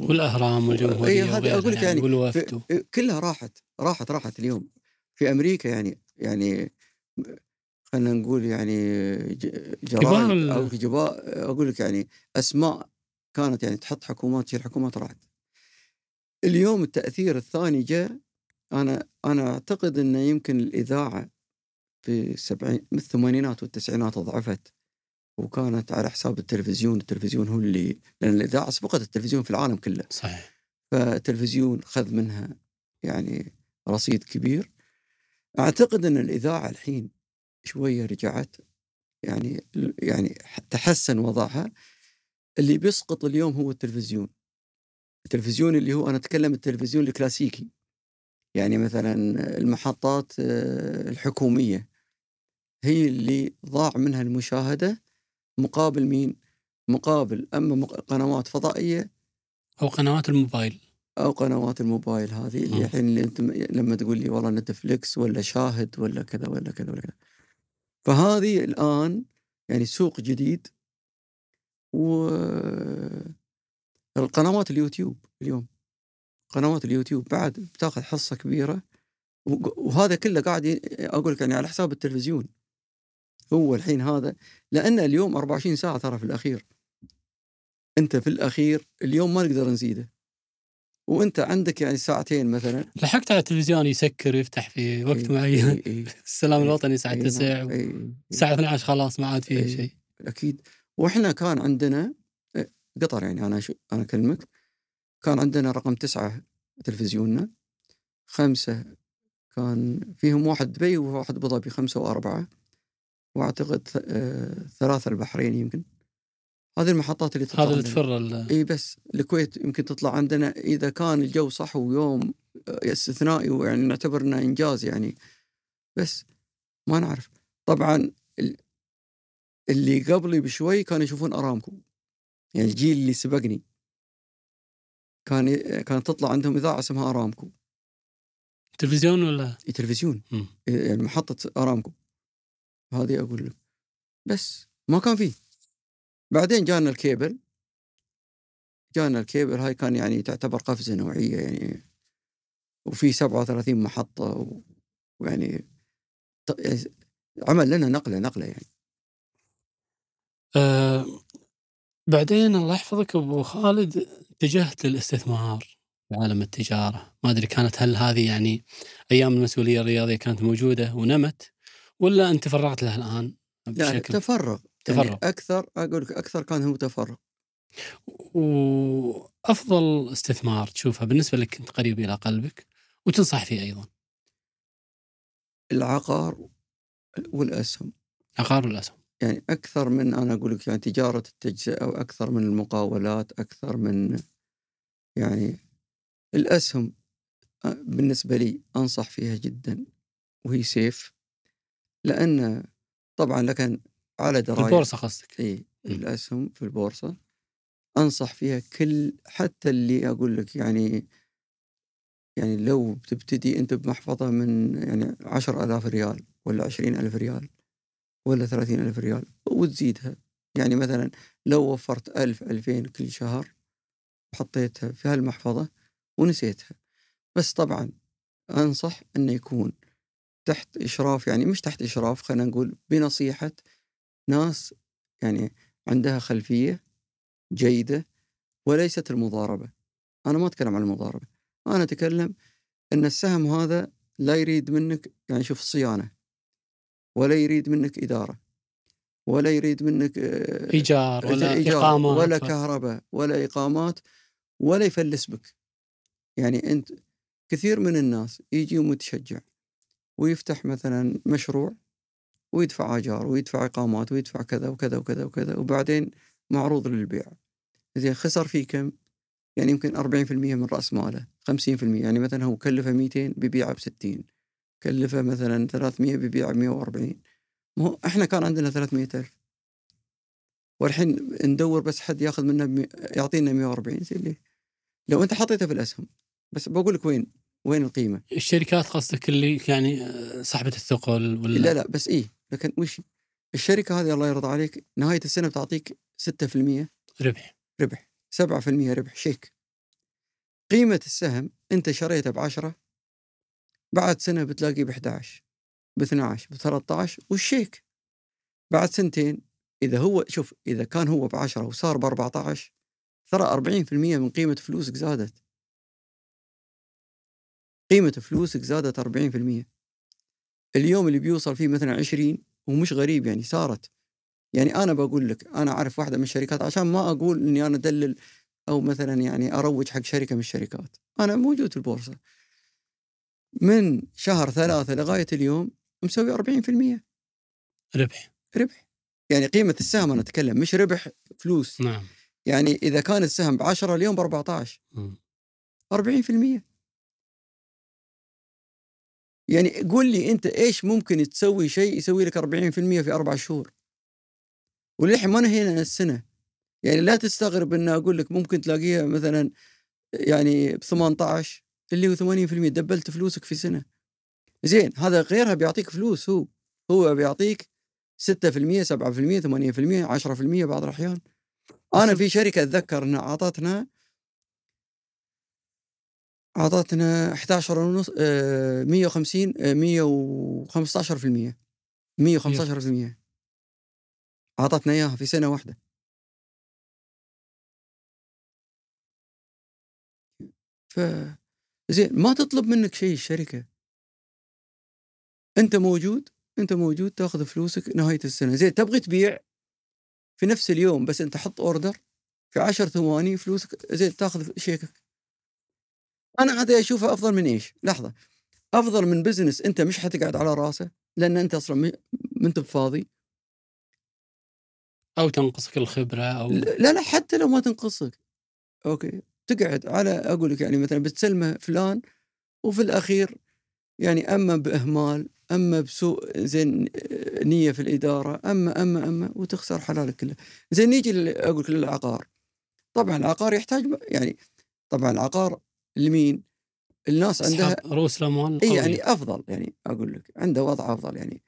إيه، هذه وغيرها أقول لك يعني في- كلها راحت راحت راحت اليوم. في أمريكا يعني يعني خلينا نقول يعني جرائد أو جبا أقول لك يعني أسماء كانت يعني تحط حكومات تشيل حكومات راحت. اليوم التأثير الثاني جاء أنا أنا أعتقد انه يمكن الإذاعة في السبعين من الثمانينات والتسعينات ضعفت وكانت على حساب التلفزيون التلفزيون هو اللي لأن الإذاعة سبقت التلفزيون في العالم كله. صحيح. فالتلفزيون خذ منها يعني رصيد كبير. أعتقد إن الإذاعة الحين شوية رجعت يعني يعني تحسن وضعها. اللي بيسقط اليوم هو التلفزيون. التلفزيون اللي هو أنا أتكلم التلفزيون الكلاسيكي. يعني مثلا المحطات آه، الحكومية. هي اللي ضاع منها المشاهدة. مقابل مين؟ مقابل أما مق- قنوات فضائية. أو قنوات الموبايل. أو قنوات الموبايل هذه اللي مم. الحين اللي انت لما تقول لي والله نتفليكس ولا شاهد ولا كذا ولا كذا ولا كذا. فهذه الآن يعني سوق جديد. و القنوات اليوتيوب اليوم. قنوات اليوتيوب بعد بتاخذ حصة كبيرة وهذا كله قاعد أقول لك يعني على حساب التلفزيون. هو الحين هذا لأن اليوم 24 ساعة ترى في الأخير. أنت في الأخير اليوم ما نقدر نزيده. وأنت عندك يعني ساعتين مثلا. لحقت على التلفزيون يسكر ويفتح في وقت إيه، معين. إيه، إيه، السلام إيه، الوطني الساعة إيه، 9 نعم، إيه، إيه. الساعة 12 خلاص ما عاد فيه. شيء. أكيد. وإحنا كان عندنا قطر يعني أنا شو أنا أكلمك. كان عندنا رقم تسعة تلفزيوننا. خمسة كان فيهم واحد دبي وواحد ابو ظبي خمسة وأربعة. وأعتقد آه، ثلاثة البحرين يمكن. هذه المحطات اللي تطلع هذا اللي. تفر إي بس الكويت يمكن تطلع عندنا. إذا كان الجو صح ويوم استثنائي ويعني نعتبر إنه إنجاز يعني. بس ما نعرف. طبعا ال- اللي قبلي بشوي كانوا يشوفون أرامكو. يعني الجيل اللي سبقني كان كانت تطلع عندهم إذاعة اسمها أرامكو. تلفزيون ولا؟ تلفزيون. مم. يعني محطة أرامكو. هذه أقول لك. بس ما كان فيه. بعدين جانا الكيبل. جانا الكيبل هاي كان يعني تعتبر قفزة نوعية يعني. وفي 37 محطة ويعني يعني عمل لنا نقلة نقلة يعني. آه بعدين الله يحفظك أبو خالد اتجهت للاستثمار في عالم التجارة. ما أدري كانت هل هذه يعني أيام المسؤولية الرياضية كانت موجودة ونمت ولا أنت فرغت لها الآن يعني تفرغ تفرغ. يعني أكثر أقول لك أكثر كان هو تفرغ. وأفضل استثمار تشوفها بالنسبة لك انت قريب إلى قلبك وتنصح فيه أيضا. العقار والأسهم. عقار والأسهم. يعني أكثر من أنا أقول لك يعني تجارة التجزئة أو أكثر من المقاولات أكثر من يعني الأسهم بالنسبة لي أنصح فيها جدا وهي سيف لأن طبعا لكن على في دراية البورصة قصدك إي. الأسهم في البورصة أنصح فيها كل حتى اللي أقول لك يعني يعني لو بتبتدي أنت بمحفظة من يعني عشر ألاف ريال ولا عشرين ألف ريال ولا ثلاثين ألف ريال وتزيدها. يعني مثلا لو وفرت ألف ألفين كل شهر وحطيتها في هالمحفظة ونسيتها. بس طبعا أنصح أنه يكون تحت إشراف يعني مش تحت إشراف خلينا نقول بنصيحة ناس يعني عندها خلفية جيدة وليست المضاربة. أنا ما أتكلم عن المضاربة أنا أتكلم أن السهم هذا لا يريد منك يعني شوف صيانة. ولا يريد منك إدارة ولا يريد منك آه، إيجار ولا إيجار اقامه ولا كهرباء ولا إقامات ولا يفلس بك. يعني أنت كثير من الناس يجي متشجع ويفتح مثلا مشروع ويدفع آجار ويدفع إقامات ويدفع كذا وكذا وكذا وكذا وبعدين معروض للبيع. زين خسر فيه كم؟ يعني يمكن 40% من رأس ماله 50% يعني مثلا هو كلفه 200 بيبيعه ب 60 كلفه مثلا 300 بيبيعه ب 140 ما هو إحنا كان عندنا 300 ألف. والحين ندور بس حد ياخذ منا بمي... يعطينا 140 زين ليه؟ لو أنت حطيته في الأسهم. بس بقول لك وين وين القيمة؟ الشركات قصدك اللي يعني آه، صاحبة الثقل ولا؟ لا لا بس إيه لكن وش؟ الشركة هذه الله يرضى عليك نهاية السنة بتعطيك 6% ربح. ربح. 7% ربح شيك. قيمة السهم أنت شريته بعشرة بعد سنة بتلاقيه ب 11 ب 12 ب 13 والشيك. بعد سنتين إذا هو شوف إذا كان هو ب 10 وصار ب 14 ترى 40% من قيمة فلوسك زادت. قيمة فلوسك زادت 40% اليوم اللي بيوصل فيه مثلا 20 ومش غريب يعني صارت. يعني أنا بقول لك أنا أعرف واحدة من الشركات عشان ما أقول إني أنا أدلل أو مثلا يعني أروج حق شركة من الشركات. أنا موجود في البورصة. من شهر ثلاثة لغاية اليوم مسوي 40% ربح. ربح. يعني قيمة السهم أنا أتكلم مش ربح فلوس. نعم. يعني إذا كان السهم ب 10 اليوم ب 14 مم. 40% يعني قول لي أنت إيش ممكن تسوي شيء يسوي لك 40% في أربع شهور؟ وللحين ما نهينا السنة. يعني لا تستغرب ان أقول لك ممكن تلاقيها مثلا يعني ب 18 اللي هو 80% دبلت فلوسك في سنة. زين هذا غيرها بيعطيك فلوس هو. هو بيعطيك 6% 7% 8% 10% بعض الأحيان. أنا في شركة أتذكر إنها أعطتنا أعطتنا 11 ونص آه، 150 آه، 115% 115% أعطتنا إياها في سنة واحدة. ف زين ما تطلب منك شيء الشركة. أنت موجود أنت موجود تأخذ فلوسك نهاية السنة. زين تبغي تبيع في نفس اليوم بس أنت حط order في 10 ثواني فلوسك زين تأخذ شيكك. أنا هذا أشوفه أفضل من إيش؟ لحظة. أفضل من business أنت مش حتقعد على رأسه لأن أنت أصلا ما أنت بفاضي. أو تنقصك الخبرة أو لا لا حتى لو ما تنقصك. أوكي. تقعد على أقول لك يعني مثلا بتسلمه فلان وفي الأخير يعني أما بإهمال أما بسوء زين نية في الإدارة أما أما أما وتخسر حلالك كله زين نيجي أقول لك للعقار طبعا العقار يحتاج يعني طبعا العقار لمين؟ الناس عندها رؤوس الأموال إي. يعني أفضل يعني أقول لك عنده وضع أفضل يعني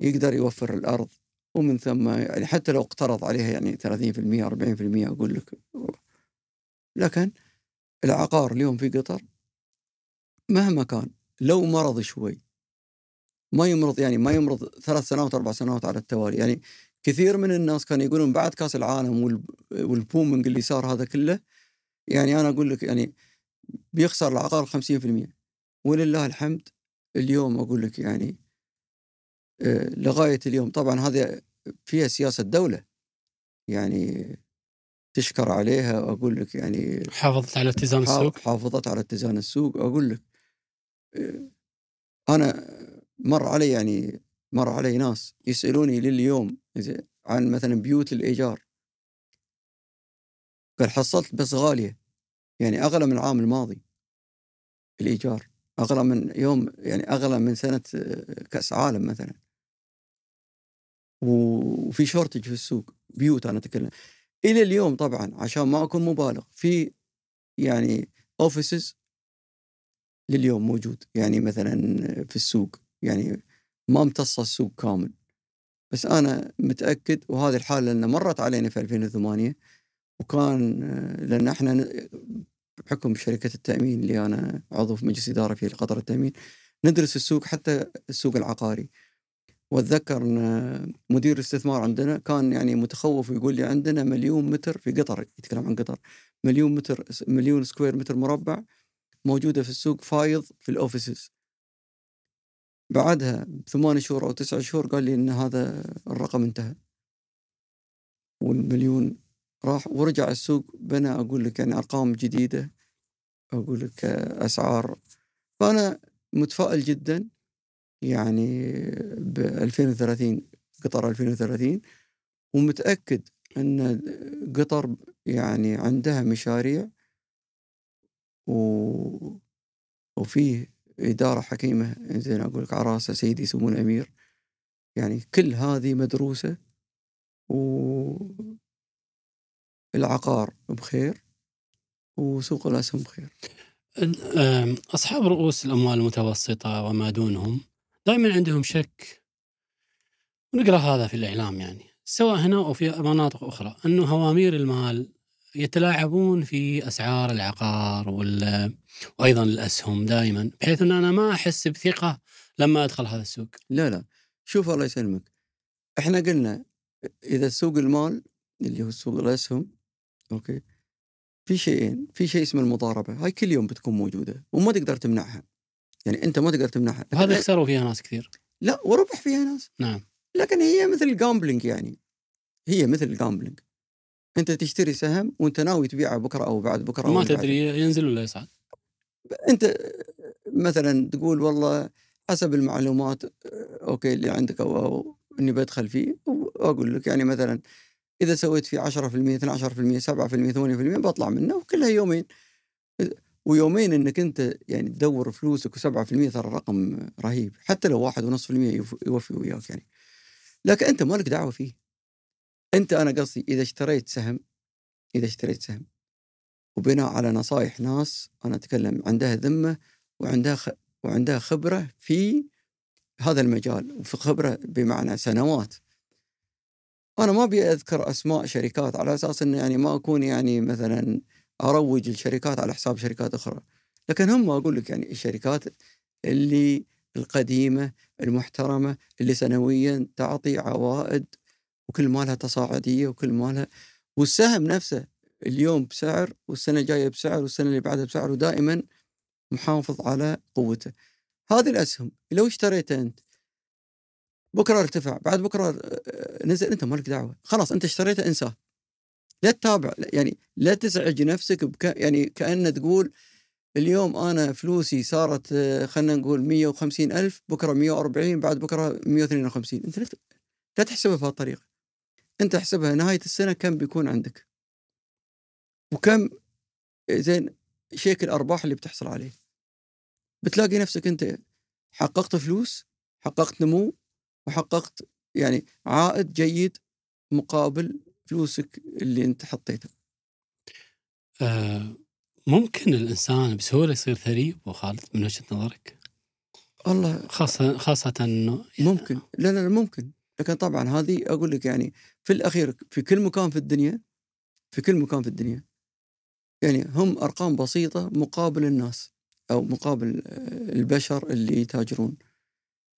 يقدر يوفر الأرض ومن ثم يعني حتى لو اقترض عليها يعني 30% 40% أقول لك لكن العقار اليوم في قطر مهما كان لو مرض شوي ما يمرض يعني ما يمرض ثلاث سنوات أربع سنوات على التوالي. يعني كثير من الناس كانوا يقولون بعد كأس العالم وال- والبومنج اللي صار هذا كله يعني أنا أقول لك يعني بيخسر العقار 50% ولله الحمد اليوم أقول لك يعني آه، لغاية اليوم طبعا هذا فيها سياسة دولة. يعني تشكر عليها وأقول لك يعني حافظت على اتزان السوق؟ حافظت على اتزان السوق أقول لك أنا مر علي يعني مر علي ناس يسألوني لليوم عن مثلا بيوت الإيجار. قال حصلت بس غالية يعني أغلى من العام الماضي الإيجار أغلى من يوم يعني أغلى من سنة كأس عالم مثلا. وفي شورتج في السوق بيوت أنا أتكلم. إلى اليوم طبعا عشان ما أكون مبالغ. في يعني اوفيسز لليوم موجود. يعني مثلا في السوق. يعني ما امتص السوق كامل. بس أنا متأكد وهذه الحالة لأن مرت علينا في 2008 وكان لأن إحنا بحكم شركة التأمين اللي أنا عضو في مجلس إدارة في قطر التأمين ندرس السوق حتى السوق العقاري. واتذكر إن مدير الاستثمار عندنا كان يعني متخوف ويقول لي عندنا مليون متر في قطر يتكلم عن قطر مليون متر مليون square متر مربع موجودة في السوق فايض في ال offices بعدها ثمان شهور أو تسع شهور قال لي إن هذا الرقم انتهى. والمليون راح ورجع السوق بنى أقول لك يعني أرقام جديدة أقول لك أسعار. فأنا متفائل جدا يعني ب 2030 قطر 2030 ومتأكد أن قطر يعني عندها مشاريع و وفيه إدارة حكيمة زين أقول لك عراسة سيدي سمو الأمير. يعني كل هذه مدروسة والعقار بخير وسوق الأسهم بخير. أصحاب رؤوس الأموال المتوسطة وما دونهم دائما عندهم شك. ونقرأ هذا في الإعلام يعني. سواء هنا أو في مناطق أخرى أنه هوامير المال يتلاعبون في أسعار العقار وال... وأيضا الأسهم دائما بحيث أن أنا ما أحس بثقة لما أدخل هذا السوق. لا لا. شوف الله يسلمك. إحنا قلنا إذا سوق المال اللي هو سوق الأسهم أوكي في شيئين في شيء اسمه المضاربة. هاي كل يوم بتكون موجودة وما تقدر تمنعها. يعني أنت ما تقدر تمنعها. وهذا يخسروا فيها ناس كثير. لا وربح فيها ناس. نعم. لكن هي مثل ال gambling يعني. هي مثل ال gambling أنت تشتري سهم وأنت ناوي تبيعه بكرة أو بعد بكرة ما تدري ينزل ولا يصعد. أنت مثلا تقول والله حسب المعلومات أوكي اللي عندك أو, أو إني بدخل فيه وأقول لك يعني مثلا إذا سويت فيه 10% 12% 7% 8% بطلع منه وكلها يومين. ويومين إنك أنت يعني تدور فلوسك و7% ترى رقم رهيب حتى لو 1.5% يوف- يوفي وياك يعني. لكن أنت مالك دعوة فيه. أنت أنا قصدي إذا اشتريت سهم إذا اشتريت سهم وبناء على نصائح ناس أنا أتكلم عندها ذمة وعندها خ... وعندها خبرة في هذا المجال وفي خبرة بمعنى سنوات. أنا ما أبي أذكر أسماء شركات على أساس إنه يعني ما أكون يعني مثلا أروج الشركات على حساب شركات أخرى. لكن هم أقول لك يعني الشركات اللي القديمة المحترمة اللي سنويا تعطي عوائد وكل مالها تصاعدية وكل مالها والسهم نفسه اليوم بسعر والسنة الجايه بسعر والسنة اللي بعدها بسعر ودائما محافظ على قوته. هذه الأسهم لو اشتريتها أنت بكرة ارتفع بعد بكرة آه، نزل أنت مالك دعوة. خلاص أنت اشتريته انساه. لا تتابع يعني لا تزعج نفسك بك يعني كأن تقول اليوم أنا فلوسي صارت آه، خلينا نقول 150 ألف بكرة 140 بعد بكرة 152 أنت لا تحسبها بهالطريقه أنت احسبها نهاية السنة كم بيكون عندك. وكم زين شيك الأرباح اللي بتحصل عليه. بتلاقي نفسك أنت حققت فلوس حققت نمو وحققت يعني عائد جيد مقابل فلوسك اللي أنت حطيتها؟ آه ممكن الإنسان بسهولة يصير ثري أبو خالد من وجهة نظرك؟ الله خاصة خاصة أنه ممكن. لا لا لا ممكن. لكن طبعا هذه أقول لك يعني في الأخير في كل مكان في الدنيا في كل مكان في الدنيا يعني هم أرقام بسيطة مقابل الناس أو مقابل آه، البشر اللي يتاجرون.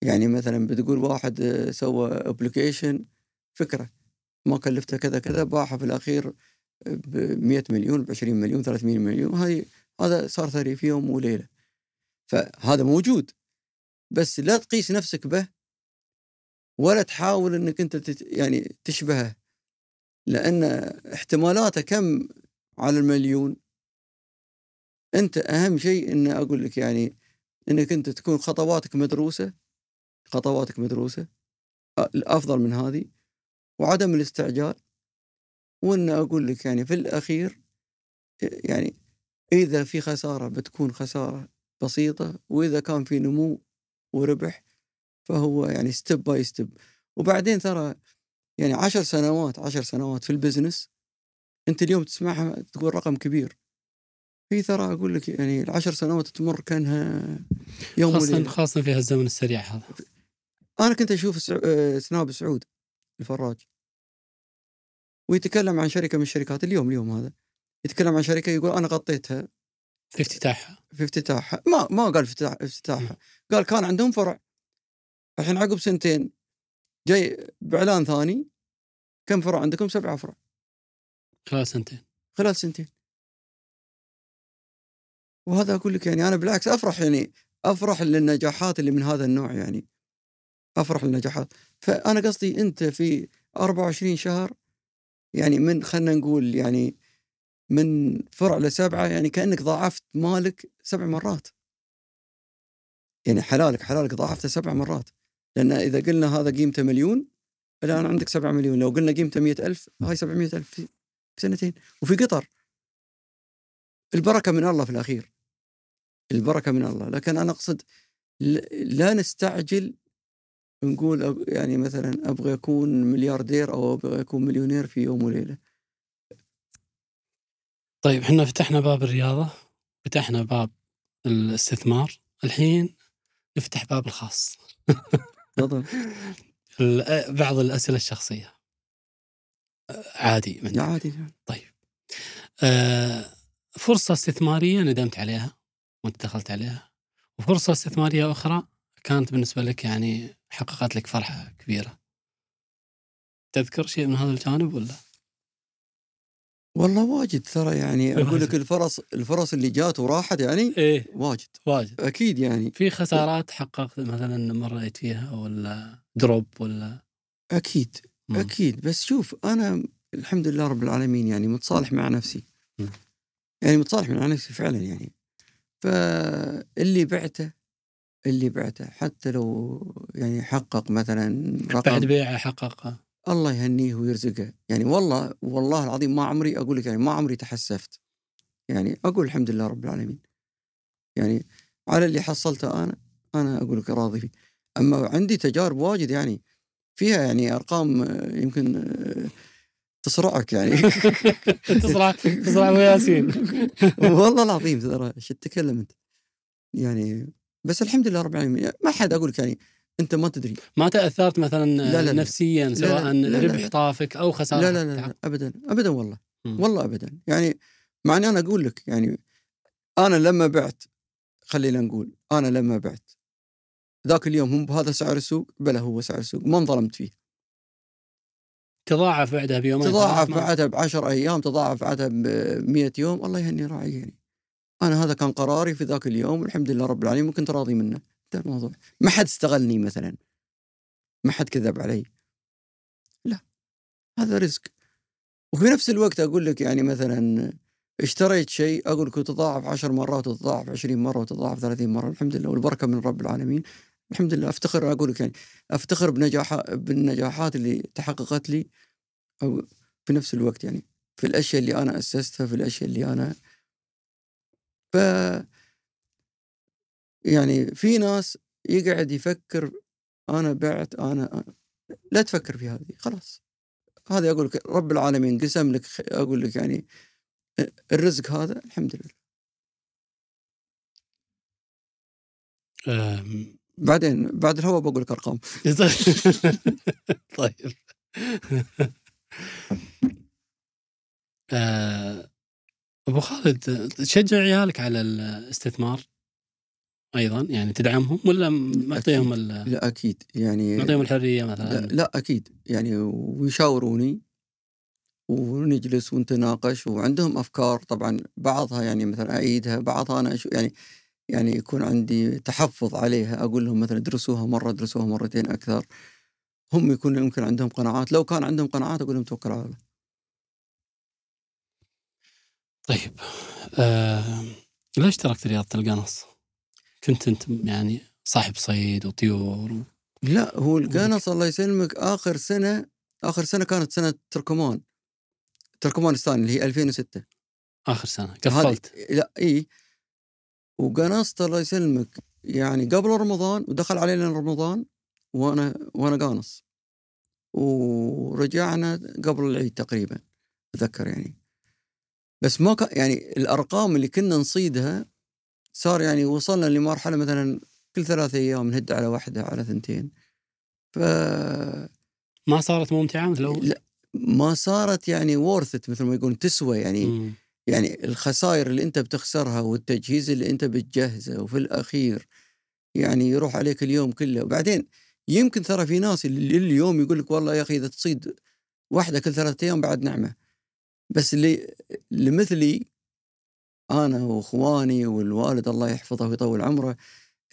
يعني مثلا بتقول واحد آه، سوى application فكرة. ما كلفته كذا كذا باعها في الأخير ب 100 مليون ب 20 مليون 300 مليون هاي هذا صار ثري في يوم وليلة. فهذا موجود بس لا تقيس نفسك به ولا تحاول إنك أنت تت يعني تشبهه لأن احتمالاته كم على المليون؟ أنت أهم شيء إن أقول لك يعني إنك أنت تكون خطواتك مدروسة خطواتك مدروسة الأفضل من هذه. وعدم الاستعجال وأن أقول لك يعني في الأخير يعني إذا في خسارة بتكون خسارة بسيطة وإذا كان في نمو وربح فهو يعني step by step وبعدين ترى يعني عشر سنوات عشر سنوات في البزنس أنت اليوم تسمعها تقول رقم كبير. في ترى أقول لك يعني العشر سنوات تمر كأنها يوم خاصة وليلة. خاصة في هالزمن السريع هذا. أنا كنت أشوف آه، سناب سعود. الفراج ويتكلم عن شركة من الشركات اليوم اليوم هذا. يتكلم عن شركة يقول أنا غطيتها. في افتتاحها. في افتتاحها. ما ما قال افتتاح افتتاحها. قال كان عندهم فرع. الحين عقب سنتين جاي بإعلان ثاني. كم فرع عندكم؟ سبعة فرع. خلال سنتين. خلال سنتين. وهذا أقول لك يعني أنا بالعكس أفرح يعني أفرح للنجاحات اللي من هذا النوع يعني. أفرح للنجاحات. فأنا قصدي أنت في 24 شهر يعني من خلينا نقول يعني من فرع لسبعه يعني كأنك ضاعفت مالك سبع مرات. يعني حلالك حلالك ضاعفته سبع مرات. لأن إذا قلنا هذا قيمته مليون الآن عندك سبعة مليون. لو قلنا قيمته مئة ألف هاي سبعمية ألف في سنتين. وفي قطر. البركة من الله في الأخير. البركة من الله. لكن أنا أقصد لا نستعجل نقول يعني مثلا أبغى أكون ملياردير أو أبغى أكون مليونير في يوم وليلة. طيب إحنا فتحنا باب الرياضة فتحنا باب الاستثمار. الحين نفتح باب الخاص. تفضل. بعض الأسئلة الشخصية. عادي من عادي آه، فرصة استثمارية ندمت عليها وانت دخلت عليها. وفرصة استثمارية أخرى كانت بالنسبة لك يعني حققت لك فرحة كبيرة. تذكر شيء من هذا الجانب ولا؟ والله واجد ترى يعني أقول لك. الفرص الفرص اللي جات وراحت يعني إيه. واجد. واجد. أكيد يعني. في خسارات حققت مثلا مريت فيها ولا دروب ولا؟ أكيد مم. أكيد. بس شوف أنا الحمد لله رب العالمين يعني متصالح مع نفسي. مم. يعني متصالح مع نفسي فعلا يعني. فاللي بعته اللي بعته حتى لو يعني حقق مثلا بعد رقم بيعه حقق الله يهنيه ويرزقه. يعني والله والله العظيم ما عمري أقول لك يعني ما عمري تحسفت. يعني أقول الحمد لله رب العالمين. يعني على اللي حصلته أنا أنا أقول لك راضي فيه. أما عندي تجارب واجد يعني فيها يعني أرقام يمكن تصرعك يعني. تصرع تصرع أبو ياسين. والله العظيم ترى شو تتكلم أنت؟ يعني بس الحمد لله رب العالمين. ما حد أقول لك يعني أنت ما تدري. ما تأثرت مثلا لا، لا،. نفسيا لا، سواء لا، لا، ربح. طافك أو خسارة لا لا لا, لا. ابدا ابدا والله. مم. والله ابدا. يعني مع إني أنا أقول لك يعني أنا لما بعت خلينا نقول أنا لما بعت ذاك اليوم هم بهذا سعر السوق بلا هو سعر السوق ما انظلمت فيه. تضاعف بعدها بيومين تضاعف بعدها ب 10 أيام تضاعف بعدها ب 100 يوم الله يهني راعي يعني أنا هذا كان قراري في ذاك اليوم والحمد لله رب العالمين وكنت راضي منه. انتهى الموضوع. ما حد استغلني مثلا. ما حد كذب علي. لا. هذا رزق. وفي نفس الوقت أقول لك يعني مثلا اشتريت شيء أقول لك تضاعف 10 مرات وتضاعف 20 مرة وتضاعف 30 مرة الحمد لله والبركة من رب العالمين. الحمد لله. أفتخر أقول لك يعني أفتخر بنجاح بالنجاحات اللي تحققت لي أو في نفس الوقت يعني في الأشياء اللي أنا اسستها في الأشياء اللي أنا ف يعني في ناس يقعد يفكر أنا بعت أنا لا تفكر في هذه خلاص. هذا أقول لك رب العالمين قسم لك أقول لك يعني الرزق هذا الحمد لله. أم، بعدين بعد الهواء بقول لك أرقام. طيب. آه، أبو خالد تشجع عيالك على الاستثمار أيضا؟ يعني تدعمهم ولا معطيهم ال- لا أكيد. يعني معطيهم الحرية مثلا؟ لا, لا أكيد. يعني ويشاوروني ونجلس ونتناقش وعندهم أفكار طبعا بعضها يعني مثلا أعيدها بعضها أنا يعني يعني يكون عندي تحفظ عليها أقول لهم مثلا ادرسوها مرة ادرسوها مرتين أكثر. هم يكون يمكن عندهم قناعات لو كان عندهم قناعات أقول لهم توكل على الله. طيب آه ليش تركت رياضة القنص؟ كنت أنت يعني صاحب صيد وطيور و... لا هو القنص الله يسلمك آخر سنة آخر سنة كانت سنة تركمان تركمانستان اللي هي 2006 آخر سنة قفلت. لا إي. وقنصت الله يسلمك يعني قبل رمضان ودخل علينا رمضان وأنا وأنا قانص ورجعنا قبل العيد تقريبا أتذكر يعني. بس ما كان يعني الأرقام اللي كنا نصيدها صار يعني وصلنا لمرحلة مثلا كل ثلاثة أيام نهد على واحدة على ثنتين ف ما صارت ممتعة مثل؟ لا ما صارت يعني وورثت مثل ما يقولون تسوى يعني مم. يعني الخسائر اللي أنت بتخسرها والتجهيز اللي أنت بتجهزه وفي الأخير يعني يروح عليك اليوم كله وبعدين يمكن ترى في ناس اللي اليوم يقول لك والله يا أخي إذا تصيد واحدة كل ثلاثة أيام بعد نعمة بس اللي اللي مثلي أنا وإخواني والوالد الله يحفظه ويطول عمره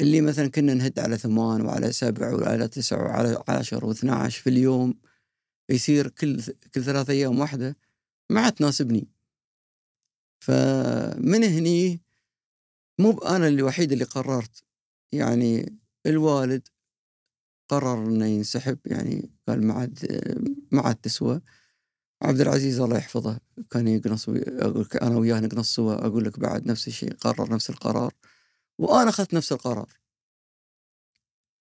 اللي مثلا كنا نهد على ثمان وعلى سبع وعلى تسع وعلى عشر واثنى عشر في اليوم يصير كل كل ثلاثة أيام واحدة ما عاد تناسبني. فمن هني مو أنا الوحيد اللي قررت يعني الوالد قرر إنه ينسحب يعني قال ما عاد ما عاد تسوى. عبد العزيز الله يحفظه كان يقنص أقول لك أنا وياه نقنص سوا أقول لك بعد نفس الشيء قرر نفس القرار وأنا أخذت نفس القرار.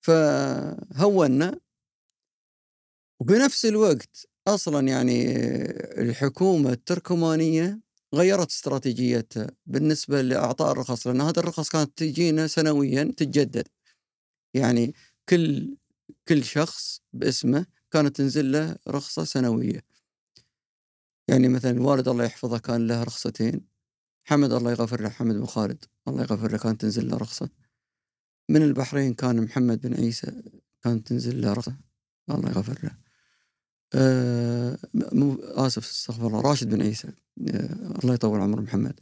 فهونا وبنفس الوقت أصلا يعني الحكومة التركمانية غيرت استراتيجيتها بالنسبة لأعطاء الرخص لأن هذه الرخص كانت تجينا سنويا تتجدد. يعني كل كل شخص باسمه كانت تنزل له رخصة سنوية. يعني مثلا الوالد الله يحفظه كان له رخصتين حمد الله يغفر له حمد بن خالد الله يغفر له كانت تنزل له رخصة. من البحرين كان محمد بن عيسى كانت تنزل له رخصة الله يغفر له. آه مو آسف استغفر الله راشد بن عيسى آه الله يطول عمر محمد.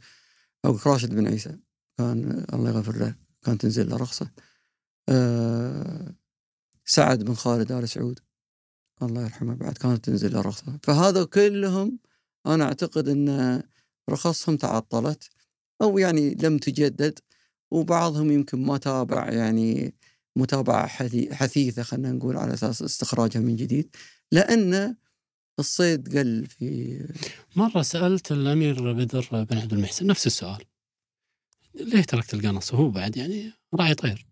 أو راشد بن عيسى كان الله يغفر له كانت تنزل له رخصة. آه سعد بن خالد آل سعود الله يرحمه بعد كانت تنزل له رخصة. فهذا كلهم أنا أعتقد إن رخصهم تعطلت أو يعني لم تجدد وبعضهم يمكن ما تابع يعني متابعة حثي- حثيثة خلينا نقول على أساس استخراجها من جديد. لأن الصيد قل في مرة سألت الأمير بدر بن عبد المحسن نفس السؤال. ليه تركت القنص؟ وهو بعد يعني راعي طير.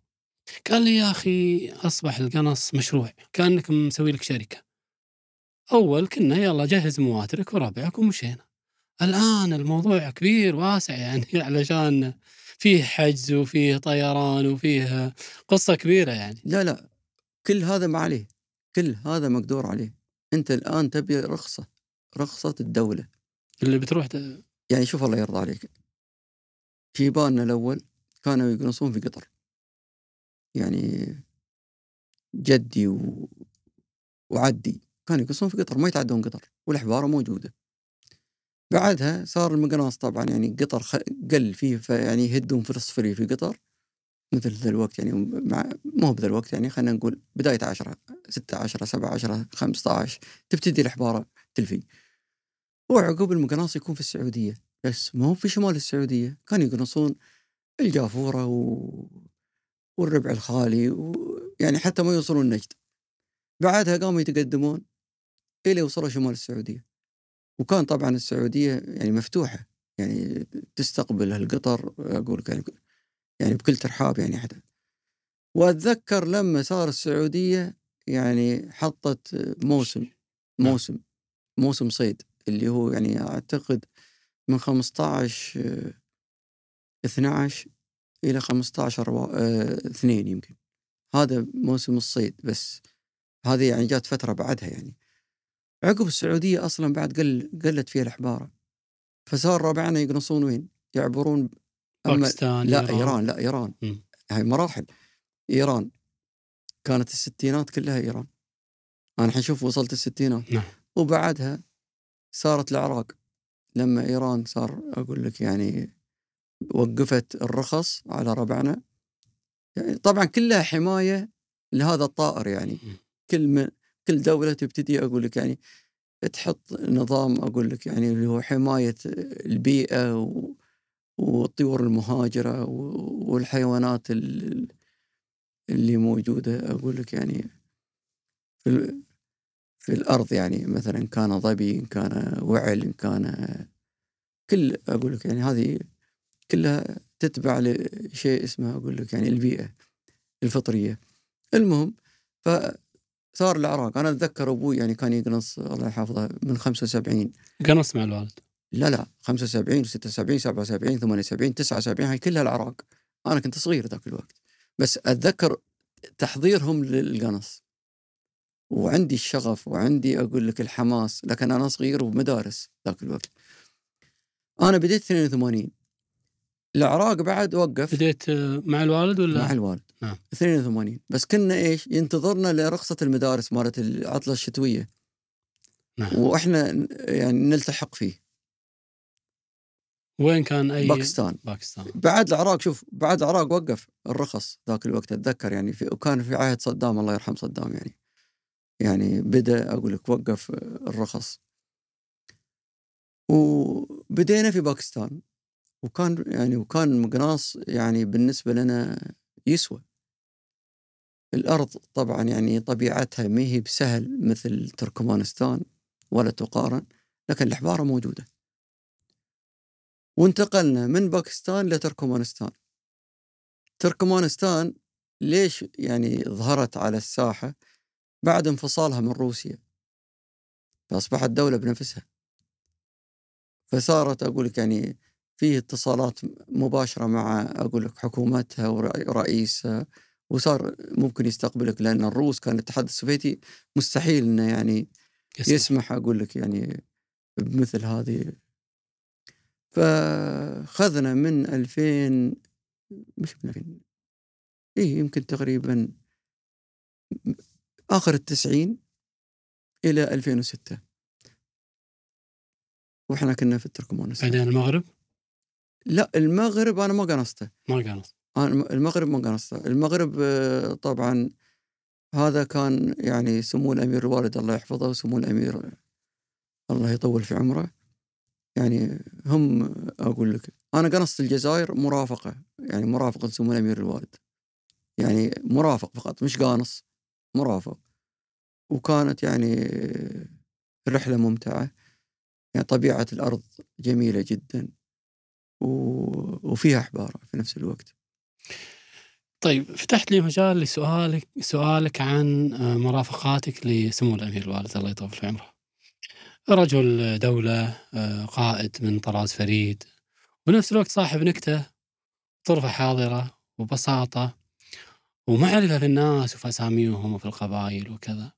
قال لي يا أخي أصبح القنص مشروع كأنك مسوي لك شركة. أول كنا يلا جهز مواترك وربعك ومشينا. الآن الموضوع كبير واسع يعني علشان فيه حجز وفيه طيران وفيه قصة كبيرة يعني. لا لا كل هذا ما عليه كل هذا مقدور عليه. أنت الآن تبي رخصة رخصة الدولة. اللي بتروح ت- يعني شوف الله يرضى عليك. شيباننا الأول كانوا يقنصون في قطر. يعني جدي و... وعدي. كانوا يقنصون في قطر ما يتعدون قطر والحباره موجودة. بعدها صار المقناص طبعا يعني قطر خ... قل فيه فيعني يهدون في الصفري في قطر. مثل ذا الوقت يعني مع مو بذا الوقت يعني خلينا نقول بداية عشرة ستة عشرة سبعة عشرة خمسة عشر تبتدي الحبارة تلفي. وعقب المقناص يكون في السعودية بس ما هو في شمال السعودية. كانوا يقنصون الجافورة و... والربع الخالي ويعني حتى ما يوصلون نجد. بعدها قاموا يتقدمون. إلى وصلوا شمال السعودية؟ وكان طبعا السعودية يعني مفتوحة يعني تستقبل هالقطر أقول لك يعني يعني بكل ترحاب يعني حتى. وأتذكر لما صار السعودية يعني حطت موسم موسم موسم صيد اللي هو يعني أعتقد من 15 آه، 12 إلى 15 وا- آه، اثنين يمكن. هذا موسم الصيد بس. هذه يعني جات فترة بعدها يعني. عقب السعودية أصلا بعد قل قلت فيها الأحبار. فصار ربعنا يقنصون وين؟ يعبرون أما- باكستان لا إيران. لا إيران. مم. هاي مراحل. إيران. كانت الستينات كلها إيران. أنا الحين شوف وصلت الستينات. نعم. وبعدها صارت العراق. لما إيران صار أقول لك يعني وقفت الرخص على ربعنا يعني طبعا كلها حماية لهذا الطائر يعني. كل من كل دولة تبتدي أقول لك يعني تحط نظام أقول لك يعني اللي هو حماية البيئة و... والطيور المهاجرة والحيوانات ال- اللي موجودة أقول لك يعني في ال- في الأرض يعني مثلا كان ظبي إن كان وعل إن كان كل أقول لك يعني هذه كلها تتبع لشيء اسمه أقول لك يعني البيئة الفطرية. المهم فصار العراق أنا أتذكر أبوي يعني كان يقنص الله يحفظه من 75 قنص مع الوالد؟ لا لا 75 76 77 78 79 هاي كلها العراق أنا كنت صغير ذاك الوقت. بس أتذكر تحضيرهم للقنص. وعندي الشغف وعندي أقول لك الحماس لكن أنا صغير وبمدارس ذاك الوقت. أنا بديت 82 العراق بعد وقف. بديت آه، مع الوالد ولا؟ مع الوالد. نعم. 82 بس كنا إيش؟ ينتظرنا لرخصة المدارس مالت العطلة الشتوية. نعم. وإحنا يعني نلتحق فيه. وين كان أي؟ باكستان. باكستان. بعد العراق شوف بعد العراق وقف الرخص ذاك الوقت أتذكر يعني في وكان في عهد صدام الله يرحم صدام يعني. يعني بدأ أقول لك وقف الرخص. وبدينا في باكستان. وكان يعني وكان المقناص يعني بالنسبة لنا يسوى. الأرض طبعا يعني طبيعتها ما هي بسهل مثل تركمانستان ولا تقارن لكن الحباره موجودة. وانتقلنا من باكستان لتركمانستان. تركمانستان ليش يعني ظهرت على الساحة؟ بعد انفصالها من روسيا. فأصبحت دولة بنفسها. فصارت أقول لك يعني فيه اتصالات مباشرة مع أقول لك حكومتها ورئيسها وصار ممكن يستقبلك لأن الروس كان الاتحاد السوفيتي مستحيل أنه يعني يسمح. يسمح أقول لك يعني بمثل هذه. فخذنا من 2000 مش من 2000 اي يمكن تقريبا آخر التسعين إلى 2006 وإحنا كنا في التركمانستان بعدين المغرب؟ لا المغرب أنا ما قنصته. ما قنص أنا المغرب ما قنصته. المغرب آه، طبعا هذا كان يعني سمو الأمير الوالد الله يحفظه وسمو الأمير الله يطول في عمره. يعني هم أقول لك أنا قنصت الجزائر مرافقة يعني مرافقة سمو الأمير الوالد. يعني مرافق فقط مش قانص مرافق. وكانت يعني رحلة ممتعة. يعني طبيعة الأرض جميلة جدا. وفيها احبار في نفس الوقت طيب فتحت لي مجال لسؤالك سؤالك عن آه، مرافقاتك لسمو الأمير الوالد الله يطول في عمره. رجل دولة آه، قائد من طراز فريد وبنفس الوقت صاحب نكتة طرفة حاضرة وبساطة ومعرفه في الناس وفي أساميهم وفي القبائل وكذا.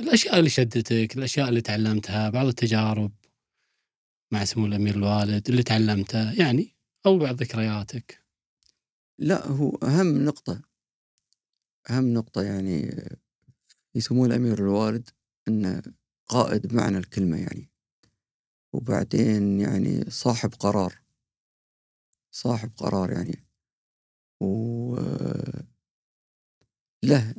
الأشياء اللي شدتك، الأشياء اللي تعلمتها، بعض التجارب مع سمو الأمير الوالد اللي تعلمتها يعني أو بعض ذكرياتك. لا هو أهم نقطة أهم نقطة يعني يسموه الأمير الوالد أنه قائد بمعنى الكلمة يعني وبعدين يعني صاحب قرار صاحب قرار يعني و له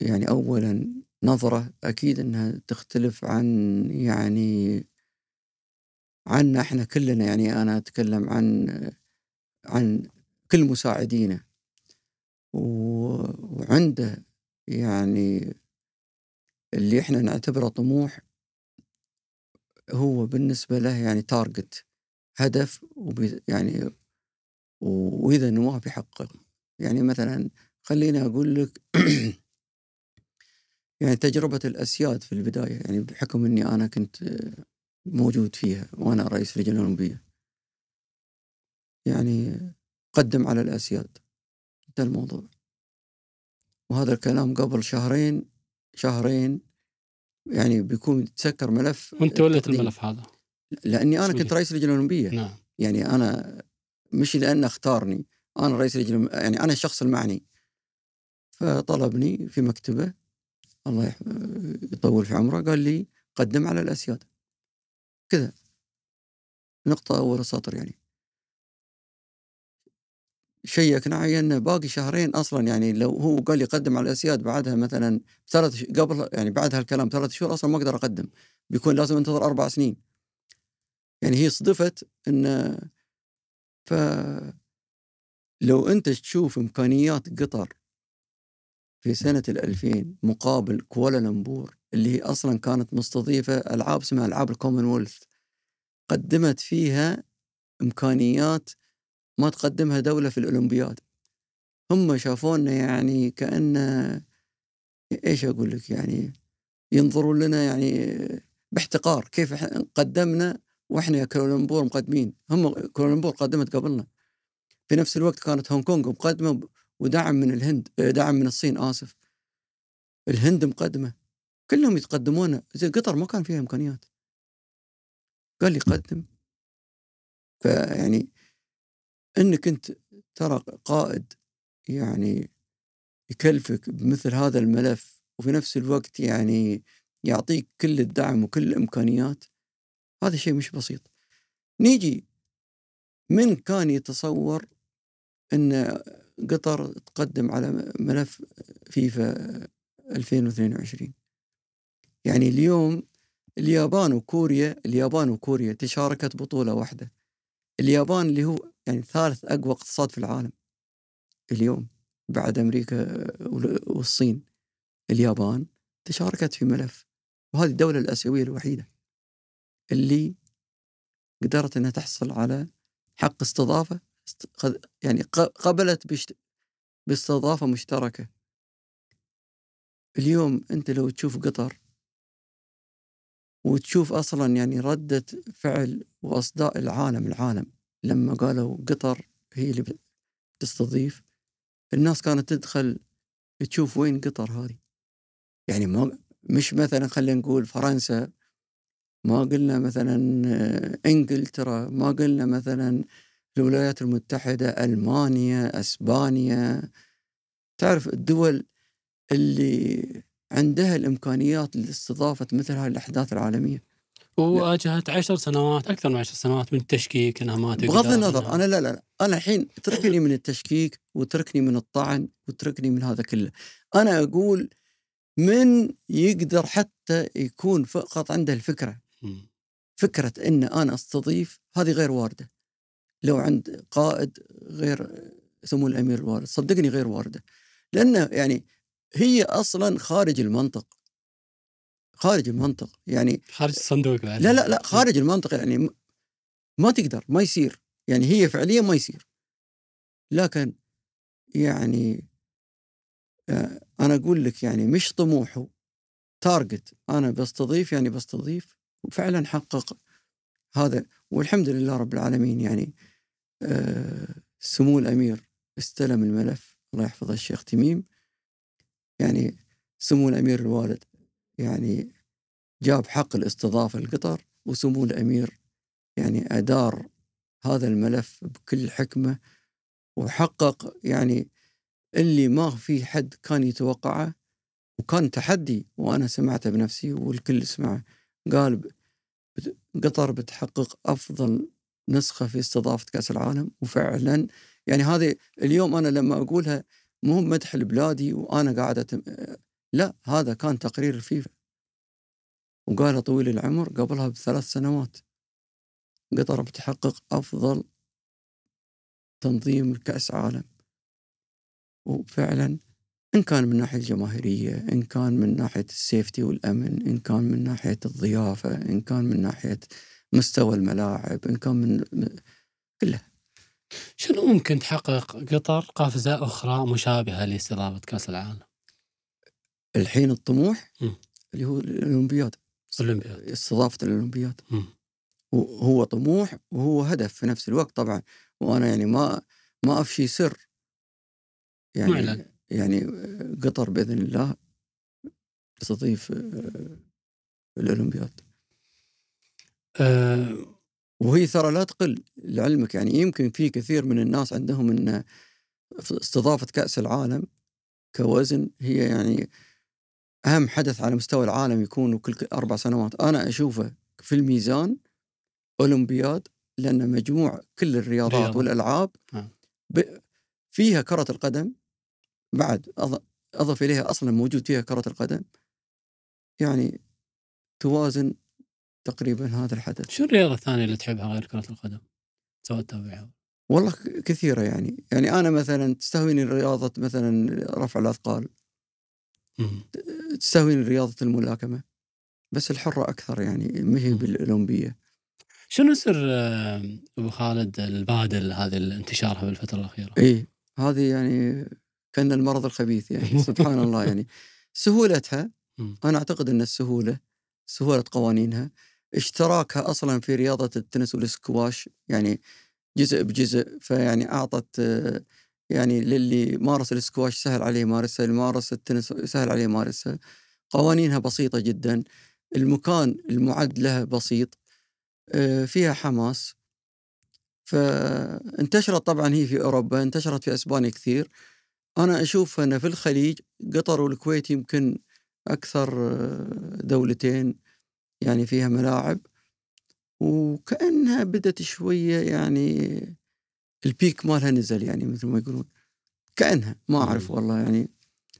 يعني أولا نظرة أكيد أنها تختلف عن يعني عنا إحنا كلنا يعني أنا أتكلم عن عن كل مساعدينه. و- وعنده يعني اللي إحنا نعتبره طموح هو بالنسبة له يعني تارجت هدف يعني و- وإذا نواة بيحقق يعني مثلا خليني أقول لك يعني تجربة الأسياد في البداية يعني بحكم أني أنا كنت موجود فيها وأنا رئيس اللجنة الأولمبية يعني قدم على الأسياد انتهى الموضوع وهذا الكلام قبل شهرين شهرين يعني بيكون يتسكر ملف وانت وليت. الملف هذا. لأني أنا. كنت رئيس اللجنه الاولمبيه نعم. يعني أنا مش لأنه اختارني أنا رئيس اللجنه يعني أنا الشخص المعني فطلبني في مكتبة الله يطول في عمره قال لي قدم على الأسياد كذا نقطة أول سطر يعني. شيكنا عينا باقي شهرين أصلا يعني لو هو قال لي قدم على الأسياد بعدها مثلا ثلاث قبل يعني بعد هالكلام ثلاث شهور أصلا ما أقدر أقدم. بيكون لازم انتظر أربع سنين. يعني هي صدفت إن لو أنت تشوف إمكانيات قطر في سنة الألفين مقابل كوالالمبور اللي هي أصلا كانت مستضيفة ألعاب اسمها ألعاب الكومنولث قدمت فيها إمكانيات ما تقدمها دولة في الأولمبياد. هم شافونا يعني كأن إيش أقول لك يعني ينظرون لنا يعني باحتقار كيف قدمنا وإحنا يا كوالالمبور مقدمين. هم كوالالمبور قدمت قبلنا. في نفس الوقت كانت هونغ كونغ مقدمة ودعم من الهند دعم من الصين آسف. الهند مقدمة. كلهم يتقدمون زي قطر ما كان فيها إمكانيات. قال لي قدم. فيعني إنك انت ترى قائد يعني يكلفك بمثل هذا الملف وفي نفس الوقت يعني يعطيك كل الدعم وكل الإمكانيات هذا شيء مش بسيط. نيجي من كان يتصور إن قطر تقدم على ملف فيفا 2022 يعني اليوم اليابان وكوريا اليابان وكوريا تشاركت بطولة واحدة. اليابان اللي هو يعني ثالث أقوى اقتصاد في العالم اليوم بعد أمريكا والصين. اليابان تشاركت في ملف وهذه الدولة الآسيوية الوحيدة اللي قدرت أنها تحصل على حق استضافة يعني قبلت باستضافة مشتركة. اليوم أنت لو تشوف قطر وتشوف أصلا يعني ردة فعل وأصداء العالم العالم. لما قالوا قطر هي اللي تستضيف الناس كانت تدخل تشوف وين قطر هذه. يعني ما مش مثلا خلينا نقول فرنسا ما قلنا مثلا إنجلترا ما قلنا مثلا الولايات المتحدة ألمانيا أسبانيا. تعرف الدول اللي عندها الإمكانيات لاستضافة مثل هذه الأحداث العالمية. وواجهت عشر سنوات أكثر من عشر سنوات من التشكيك أنها ما تقدر بغض النظر أنا لا لا أنا الحين اتركني من التشكيك واتركني من الطعن واتركني من هذا كله. أنا أقول من يقدر حتى يكون فقط عنده الفكرة. فكرة أن أنا أستضيف هذه غير واردة. لو عند قائد غير سمو الأمير الوارد صدقني غير واردة. لأنه يعني هي أصلا خارج المنطق خارج المنطق يعني خارج الصندوق بعد لا لا لا خارج المنطق يعني ما تقدر ما يصير يعني هي فعليا ما يصير. لكن يعني آه، أنا أقول لك يعني مش طموحه تارجت أنا بستضيف يعني بستضيف وفعلا حقق هذا. والحمد لله رب العالمين يعني آه، سمو الأمير استلم الملف. الله يحفظ الشيخ تميم. يعني سمو الأمير الوالد يعني جاب حق الاستضافة لقطر وسمو الأمير يعني أدار هذا الملف بكل حكمة وحقق يعني اللي ما في حد كان يتوقعه وكان تحدي وأنا سمعته بنفسي والكل سمعه. قال قطر بتحقق أفضل نسخة في استضافة كأس العالم وفعلا يعني هذه اليوم أنا لما أقولها مو مدح لبلادي وأنا قاعد أتم... لا هذا كان تقرير الفيفا. وقال طويل العمر قبلها بثلاث سنوات. قطر بتحقق أفضل تنظيم كأس عالم. وفعلا إن كان من ناحية الجماهيرية إن كان من ناحية السيفتي والأمن إن كان من ناحية الضيافة إن كان من ناحية مستوى الملاعب إن كان من كلها. شنو ممكن تحقق قطر قفزة أخرى مشابهة لاستضافة كأس العالم؟ الحين الطموح م. اللي هو الأولمبياد الأولمبياد استضافة الأولمبياد م. هو طموح وهو هدف في نفس الوقت طبعا وأنا يعني ما ما أفشي سر يعني معلن. يعني قطر بإذن الله تستضيف آه، الأولمبياد أه وهي ترى لا تقل لعلمك يعني يمكن في كثير من الناس عندهم إن استضافة كأس العالم كوزن هي يعني أهم حدث على مستوى العالم يكون كل أربع سنوات أنا أشوفه في الميزان أولمبياد لأن مجموع كل الرياضات رياضة. والألعاب. ب- فيها كرة القدم بعد أض- أضف إليها أصلا موجود فيها كرة القدم يعني توازن تقريبا هذا الحدث شو الرياضة الثانية اللي تحبها غير كرة القدم؟ سواء تتابعها والله ك- كثيرة يعني يعني أنا مثلا تستهويني رياضة مثلا رفع الأثقال مم. تستهويني رياضة الملاكمة بس الحرة أكثر يعني ما هي مم. بالأولمبية شنو سر أبو خالد البادل هذه اللي انتشارها بالفترة الأخيرة؟ إيه هذه يعني كأن المرض الخبيث يعني سبحان الله يعني سهولتها مم. أنا أعتقد أن السهولة سهولة قوانينها اشتراكها أصلا في رياضة التنس والسكواش يعني جزء بجزء فيعني أعطت آه، يعني للي مارس السكواش سهل عليه يمارسها اللي مارس التنس سهل عليه يمارسها. قوانينها بسيطة جدا المكان المعد لها بسيط آه، فيها حماس. فانتشرت طبعا هي في أوروبا انتشرت في أسبانيا كثير. أنا أشوف أن في الخليج قطر والكويت يمكن أكثر آه، دولتين. يعني فيها ملاعب وكأنها بدت شوية يعني البيك مالها نزل يعني مثل ما يقولون كأنها ما أعرف. والله يعني.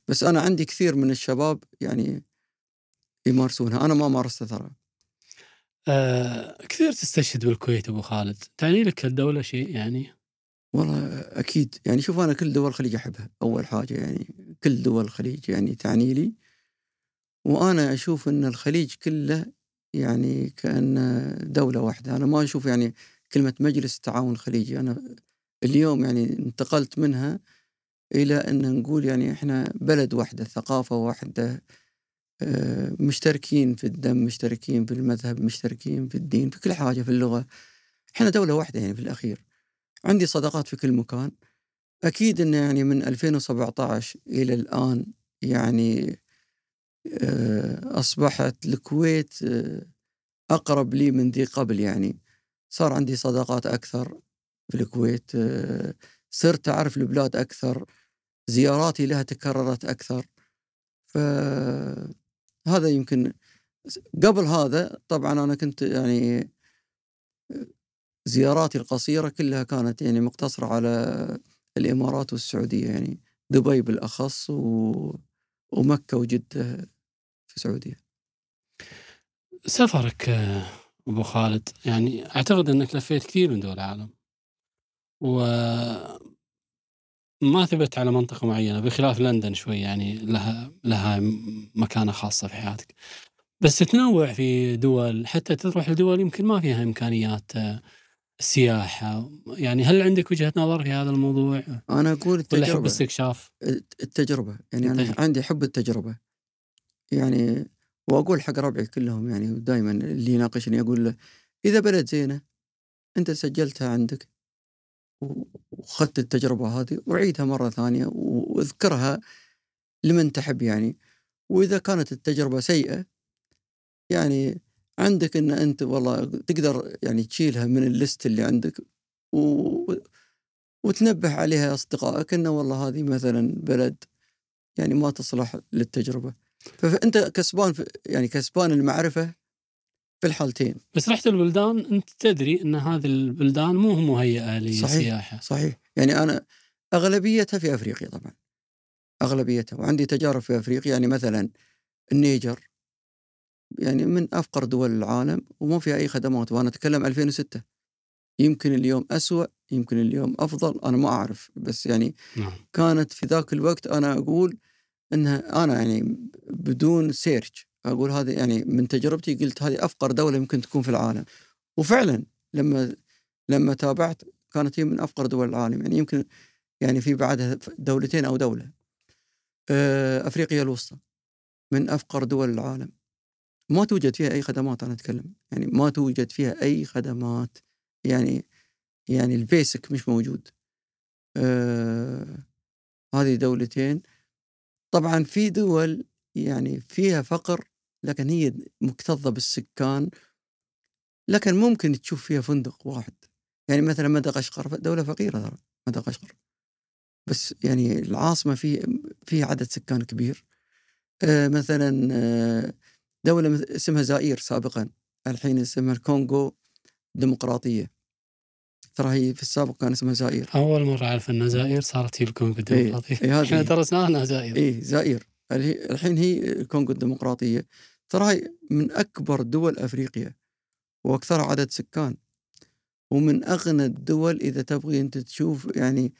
بس أنا عندي كثير من الشباب يعني يمارسونها أنا ما مارستها ترى. آه كثير تستشهد بالكويت أبو خالد، تعني لك الدولة شيء يعني؟ والله أكيد. يعني شوف أنا كل دول الخليج أحبها أول حاجة يعني. كل دول الخليج يعني تعني لي. وأنا أشوف أن الخليج كله يعني كأن دولة واحدة. أنا ما أشوف يعني كلمة مجلس التعاون الخليجي أنا اليوم يعني انتقلت منها إلى أن نقول يعني إحنا بلد واحدة ثقافة واحدة آه، مشتركين في الدم مشتركين في المذهب مشتركين في الدين في كل حاجة في اللغة. إحنا دولة واحدة يعني في الأخير. عندي صداقات في كل مكان. أكيد أن يعني من 2017 إلى الآن يعني أصبحت الكويت آه، أقرب لي من ذي قبل يعني. صار عندي صداقات أكثر في الكويت آه، صرت أعرف البلاد أكثر زياراتي لها تكررت أكثر. فهذا يمكن قبل هذا طبعا أنا كنت يعني زياراتي القصيرة كلها كانت يعني مقتصرة على الإمارات والسعودية يعني. دبي بالأخص و... ومكة وجدة في السعودية. سفرك أبو خالد يعني أعتقد إنك لفيت كثير من دول العالم. و ما ثبت على منطقة معينة بخلاف لندن شوي يعني لها لها مكانة خاصة في حياتك. بس تتنوع في دول حتى تروح لدول يمكن ما فيها إمكانيات السياحة يعني هل عندك وجهة نظر في هذا الموضوع؟ أنا أقول ولا حب استكشاف؟ التجربة. يعني التجربة. عندي حب التجربة. يعني وأقول حق ربعي كلهم. يعني دائما اللي يناقشني أقول له إذا بلد زينة أنت سجلتها عندك و- وأخذت التجربة هذه وعيدها مرة ثانية و- وأذكرها لمن تحب يعني. وإذا كانت التجربة سيئة يعني عندك أن أنت والله تقدر يعني تشيلها من الليست اللي عندك و... وتنبه عليها أصدقائك أنه والله هذه مثلا بلد يعني ما تصلح للتجربة. فأنت كسبان في يعني كسبان المعرفة في الحالتين. بس رحت البلدان أنت تدري أن هذه البلدان مو مهيئة للسياحة. صحيح. يعني أنا أغلبيتها في أفريقيا طبعا. أغلبيتها. وعندي تجارب في أفريقيا يعني مثلا النيجر. يعني من أفقر دول العالم وما فيها أي خدمات وأنا أتكلم 2006 يمكن اليوم أسوأ يمكن اليوم أفضل أنا ما أعرف. بس يعني نعم. كانت في ذاك الوقت أنا أقول أنها أنا يعني بدون سيرش أقول هذه يعني من تجربتي قلت هذه أفقر دولة يمكن تكون في العالم. وفعلا لما لما تابعت كانت هي من أفقر دول العالم. يعني يمكن يعني في بعدها دولتين أو دولة. آه، أفريقيا الوسطى من أفقر دول العالم. ما توجد فيها أي خدمات أنا أتكلم. يعني ما توجد فيها أي خدمات. يعني يعني البيسك مش موجود. آه هذه دولتين. طبعا في دول يعني فيها فقر لكن هي مكتظة بالسكان. لكن ممكن تشوف فيها فندق واحد. يعني مثلا مدغشقر دولة فقيرة ترى مدغشقر. بس يعني العاصمة في فيها عدد سكان كبير. آه مثلا آه دولة اسمها زائر سابقا. الحين اسمها الكونغو الديمقراطية. ترى هي في السابق كان اسمها زائر أول مرة أعرف أن الجزائر صارت هي الكونغو الديمقراطية. إيه، هذه إحنا هي. درسناها أنها جزائر إيه زائر الهي- الحين هي الكونغو الديمقراطية. ترى هي من أكبر دول أفريقيا واكثرها عدد سكان ومن أغنى الدول إذا تبغي أنت تشوف يعني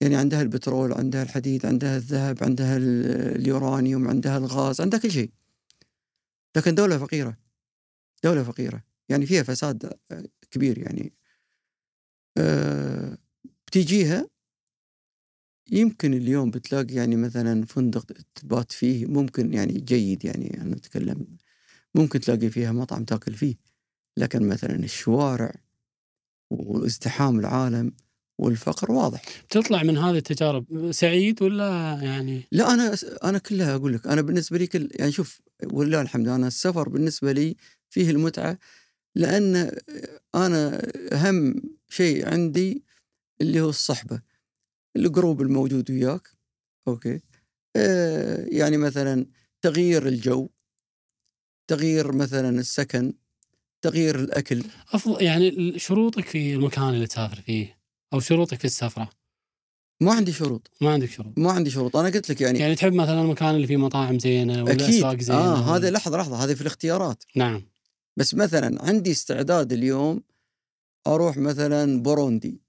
يعني عندها البترول عندها الحديد عندها الذهب عندها ال- اليورانيوم عندها الغاز عندها كل شيء. لكن دولة فقيرة دولة فقيرة. يعني فيها فساد آه، كبير يعني. آه، بتيجيها يمكن اليوم بتلاقي يعني مثلا فندق تبات فيه ممكن يعني جيد يعني أنا أتكلم ممكن تلاقي فيها مطعم تاكل فيه. لكن مثلا الشوارع وازدحام العالم والفقر واضح. تطلع من هذه التجارب سعيد ولا يعني؟ لا أنا أنا كلها أقول لك أنا بالنسبة لي كل يعني شوف ولله الحمد أنا السفر بالنسبة لي فيه المتعة لأن أنا أهم شيء عندي اللي هو الصحبة ال group الموجود وياك أوكي؟ آه يعني مثلا تغيير الجو تغيير مثلا السكن تغيير الأكل. أفضل يعني شروطك في المكان اللي تسافر فيه أو شروطك في السفرة؟ ما عندي شروط. ما عندك شروط. ما عندي شروط. أنا قلت لك يعني, يعني تحب مثلا المكان اللي فيه مطاعم زينة ولا أكيد. أسواق زينة آه هذا لحظة لحظة. هذه في الاختيارات. نعم. بس مثلا عندي استعداد اليوم أروح مثلا بوروندي.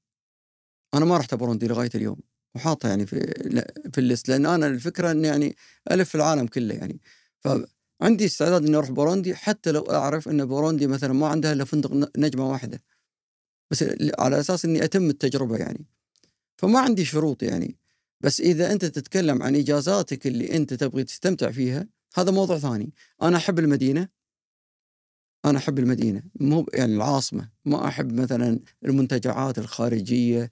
أنا ما رحت بوروندي لغاية اليوم. وحاطها يعني في في ال list. لأن أنا الفكرة اني يعني ألف في العالم كله يعني. فعندي استعداد إني أروح بوروندي حتى لو أعرف إن بوروندي مثلا ما عندها إلا فندق نجمة واحدة. بس على أساس إني أتم التجربة يعني. فما عندي شروط يعني. بس إذا أنت تتكلم عن إجازاتك اللي أنت تبغي تستمتع فيها هذا موضوع ثاني. أنا أحب المدينة. أنا أحب المدينة. مو يعني العاصمة. ما أحب مثلا المنتجعات الخارجية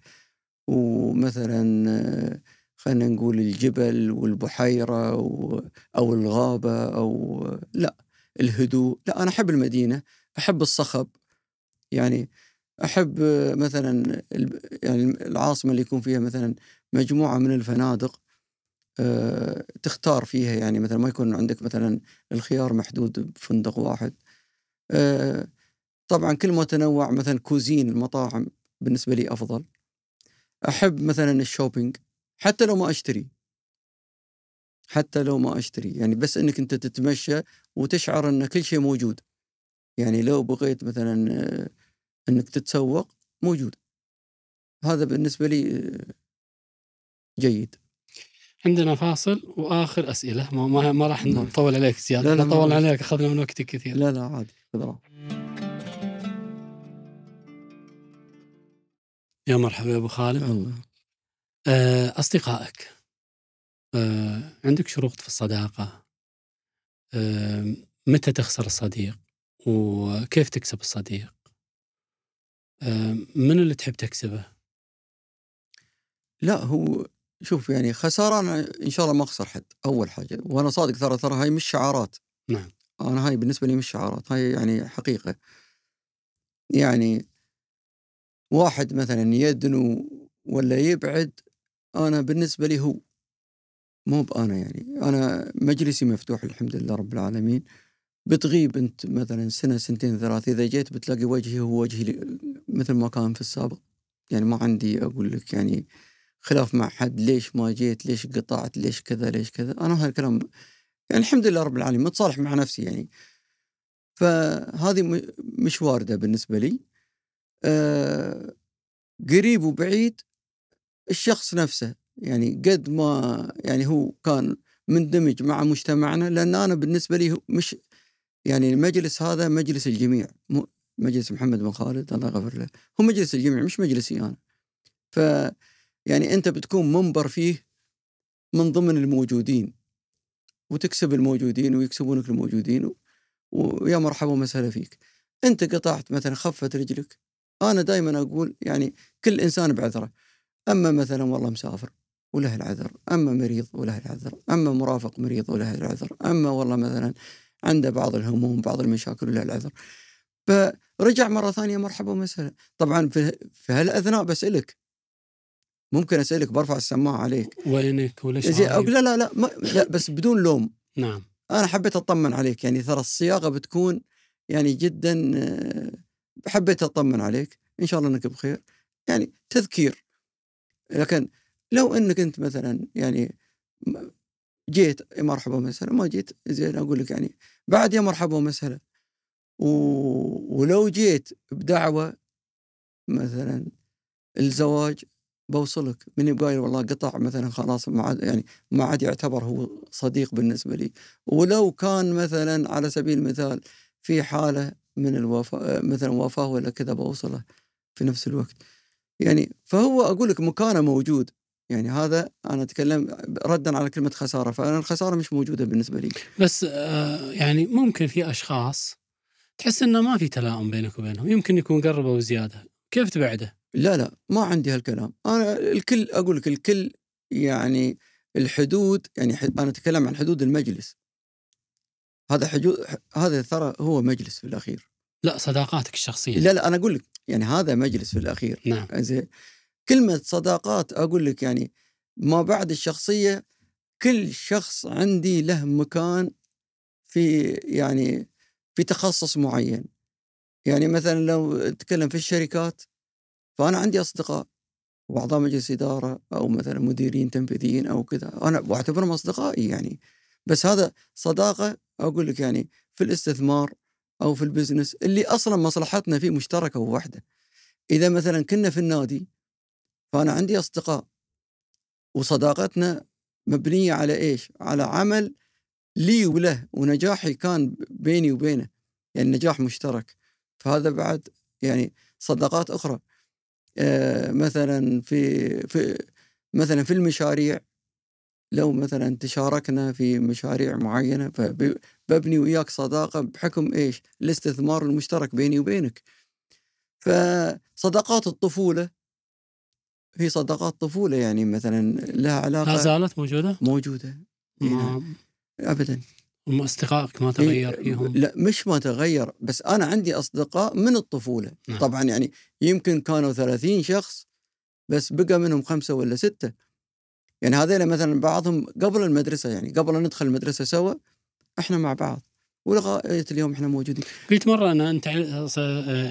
ومثلا خلينا نقول الجبل والبحيرة أو الغابة أو لا الهدوء. لا أنا أحب المدينة. أحب الصخب. يعني أحب مثلا يعني العاصمة اللي يكون فيها مثلا مجموعة من الفنادق آه، تختار فيها يعني مثلا ما يكون عندك مثلا الخيار محدود بفندق واحد. آه، طبعا كل ما تنوع مثلا cuisine المطاعم بالنسبة لي أفضل. أحب مثلا ال shopping حتى لو ما أشتري. حتى لو ما أشتري يعني بس إنك أنت تتمشى وتشعر إن كل شيء موجود. يعني لو بغيت مثلا آه، إنك تتسوق موجود. هذا بالنسبة لي آه، جيد. عندنا فاصل وآخر أسئلة. ما ما, ما راح ما- نطول عليك زيادة. لا، لا راح. عليك أخذنا من وقتك كثير. لا لا عادي. خذ. يا مرحبا يا أبو خالد. الله. آه، أصدقائك آه، عندك شروط في الصداقة؟ آه، متى تخسر الصديق؟ وكيف تكسب الصديق؟ من اللي تحب تكسبه؟ لا هو شوف يعني خسارة أنا إن شاء الله ما أخسر حد أول حاجة. وأنا صادق ترى ترى هاي مش شعارات. نعم. أنا هاي بالنسبة لي مش شعارات هاي يعني حقيقة. يعني واحد مثلا يدنو ولا يبعد أنا بالنسبة لي هو. مو بأنا يعني. أنا مجلسي مفتوح الحمد لله رب العالمين. بتغيب أنت مثلا سنة سنتين ثلاث إذا جيت بتلاقي وجهي هو وجهي مثل ما كان في السابق. يعني ما عندي أقول لك يعني خلاف مع حد ليش ما جيت؟ ليش قطعت؟ ليش كذا؟ ليش كذا؟ أنا هالكلام يعني الحمد لله رب العالمين متصالح مع نفسي يعني. فهذه مش واردة بالنسبة لي. آه قريب وبعيد الشخص نفسه. يعني قد ما يعني هو كان مندمج مع مجتمعنا لأن أنا بالنسبة لي مش يعني المجلس هذا مجلس الجميع مو مجلس محمد بن خالد الله يغفر له. هو مجلس الجميع مش مجلسي أنا. ف يعني أنت بتكون منبر فيه من ضمن الموجودين وتكسب الموجودين ويكسبونك الموجودين ويا مرحبا ومسهلا فيك. أنت قطعت مثلا خفت رجلك. أنا دائما أقول يعني كل إنسان بعذره. أما مثلا والله مسافر وله العذر أما مريض وله العذر أما مرافق مريض وله العذر أما والله مثلا عنده بعض الهموم بعض المشاكل وله العذر. فرجع مرة ثانية مرحبا ومسهلا. طبعا في, في هالأثناء بسألك ممكن أسألك برفع السماعة عليك. وينك؟ أقول لا لا لا, ما لا بس بدون لوم. نعم. أنا حبيت أطمن عليك. يعني ترى الصياغة بتكون يعني جدا آه، حبيت أطمن عليك. إن شاء الله إنك بخير. يعني تذكير. لكن لو إنك أنت مثلا يعني جيت يا مرحبا ومسهلا ما جيت زين أقول لك يعني بعد يا مرحبا ومسهلا. و... ولو جيت بدعوة مثلا الزواج بوصلك من يبغى والله قطع مثلا خلاص ما عاد يعني ما عاد يعتبر هو صديق بالنسبة لي. ولو كان مثلا على سبيل المثال في حالة من الوفاة مثلا وفاة ولا كذا بوصله في نفس الوقت. يعني فهو أقول لك مكانه موجود. يعني هذا أنا أتكلم ردا على كلمة خسارة فأنا الخسارة مش موجودة بالنسبة لي. بس آه يعني ممكن في أشخاص تحس إنه ما في تلاؤم بينك وبينهم يمكن يكون قربوا بزيادة. كيف تبعده؟ لا لا ما عندي هالكلام. أنا الكل أقول لك الكل يعني الحدود يعني أنا أتكلم عن حدود المجلس. هذا حدود هذا ترى هو مجلس في الأخير. لا صداقاتك الشخصية. لا لا أنا أقول لك يعني هذا مجلس في الأخير. نعم. زين. كلمة صداقات أقول لك يعني ما بعد الشخصية كل شخص عندي له مكان في يعني في تخصص معين. يعني مثلا لو نتكلم في الشركات فأنا عندي أصدقاء واعضاء مجلس إدارة أو مثلا مديرين تنفيذيين أو كذا. أنا واعتبرهم أصدقائي يعني. بس هذا صداقة أقول لك يعني في الاستثمار أو في البزنس اللي أصلا مصلحتنا فيه مشتركة وواحدة. إذا مثلا كنا في النادي فأنا عندي أصدقاء وصداقتنا مبنية على إيش؟ على عمل لي وله ونجاحي كان بيني وبينه يعني نجاح مشترك فهذا بعد يعني صداقات أخرى آه، مثلا في في مثلا في المشاريع لو مثلا تشاركنا في مشاريع معينة فببني وياك صداقة بحكم إيش؟ الاستثمار المشترك بيني وبينك. فصداقات الطفولة هي صداقات طفولة يعني مثلا لها لا علاقه زالت موجودة؟ موجودة. إي. ما ابدا. هم اصدقائك ما إي، تغير فيهم؟ لا مش ما تغير بس أنا عندي أصدقاء من الطفولة. نعم. طبعا يعني يمكن كانوا 30 شخص بس بقى منهم خمسة ولا ستة. يعني هذول مثلا بعضهم قبل المدرسة يعني قبل ان ندخل المدرسة سوا إحنا مع بعض. ولغاية اليوم إحنا موجودين. قلت مرة أن أنت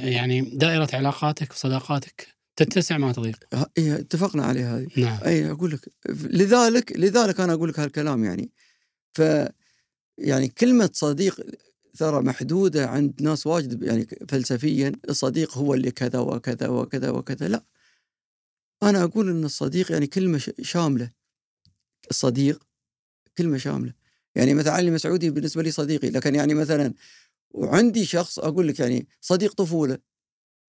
يعني دائرة علاقاتك وصداقاتك تتسع ما تضيق إيه اتفقنا عليها هذه. نعم. أي أقول لك لذلك لذلك أنا أقول لك هالكلام يعني. ف يعني كلمة صديق ترى محدودة عند ناس واجد يعني فلسفيا الصديق هو اللي كذا وكذا وكذا وكذا. لا. أنا أقول إن الصديق يعني كلمة شاملة. الصديق كلمة شاملة. يعني مثلا علي مسعودي بالنسبة لي صديقي لكن يعني مثلا وعندي شخص أقول لك يعني صديق طفولة.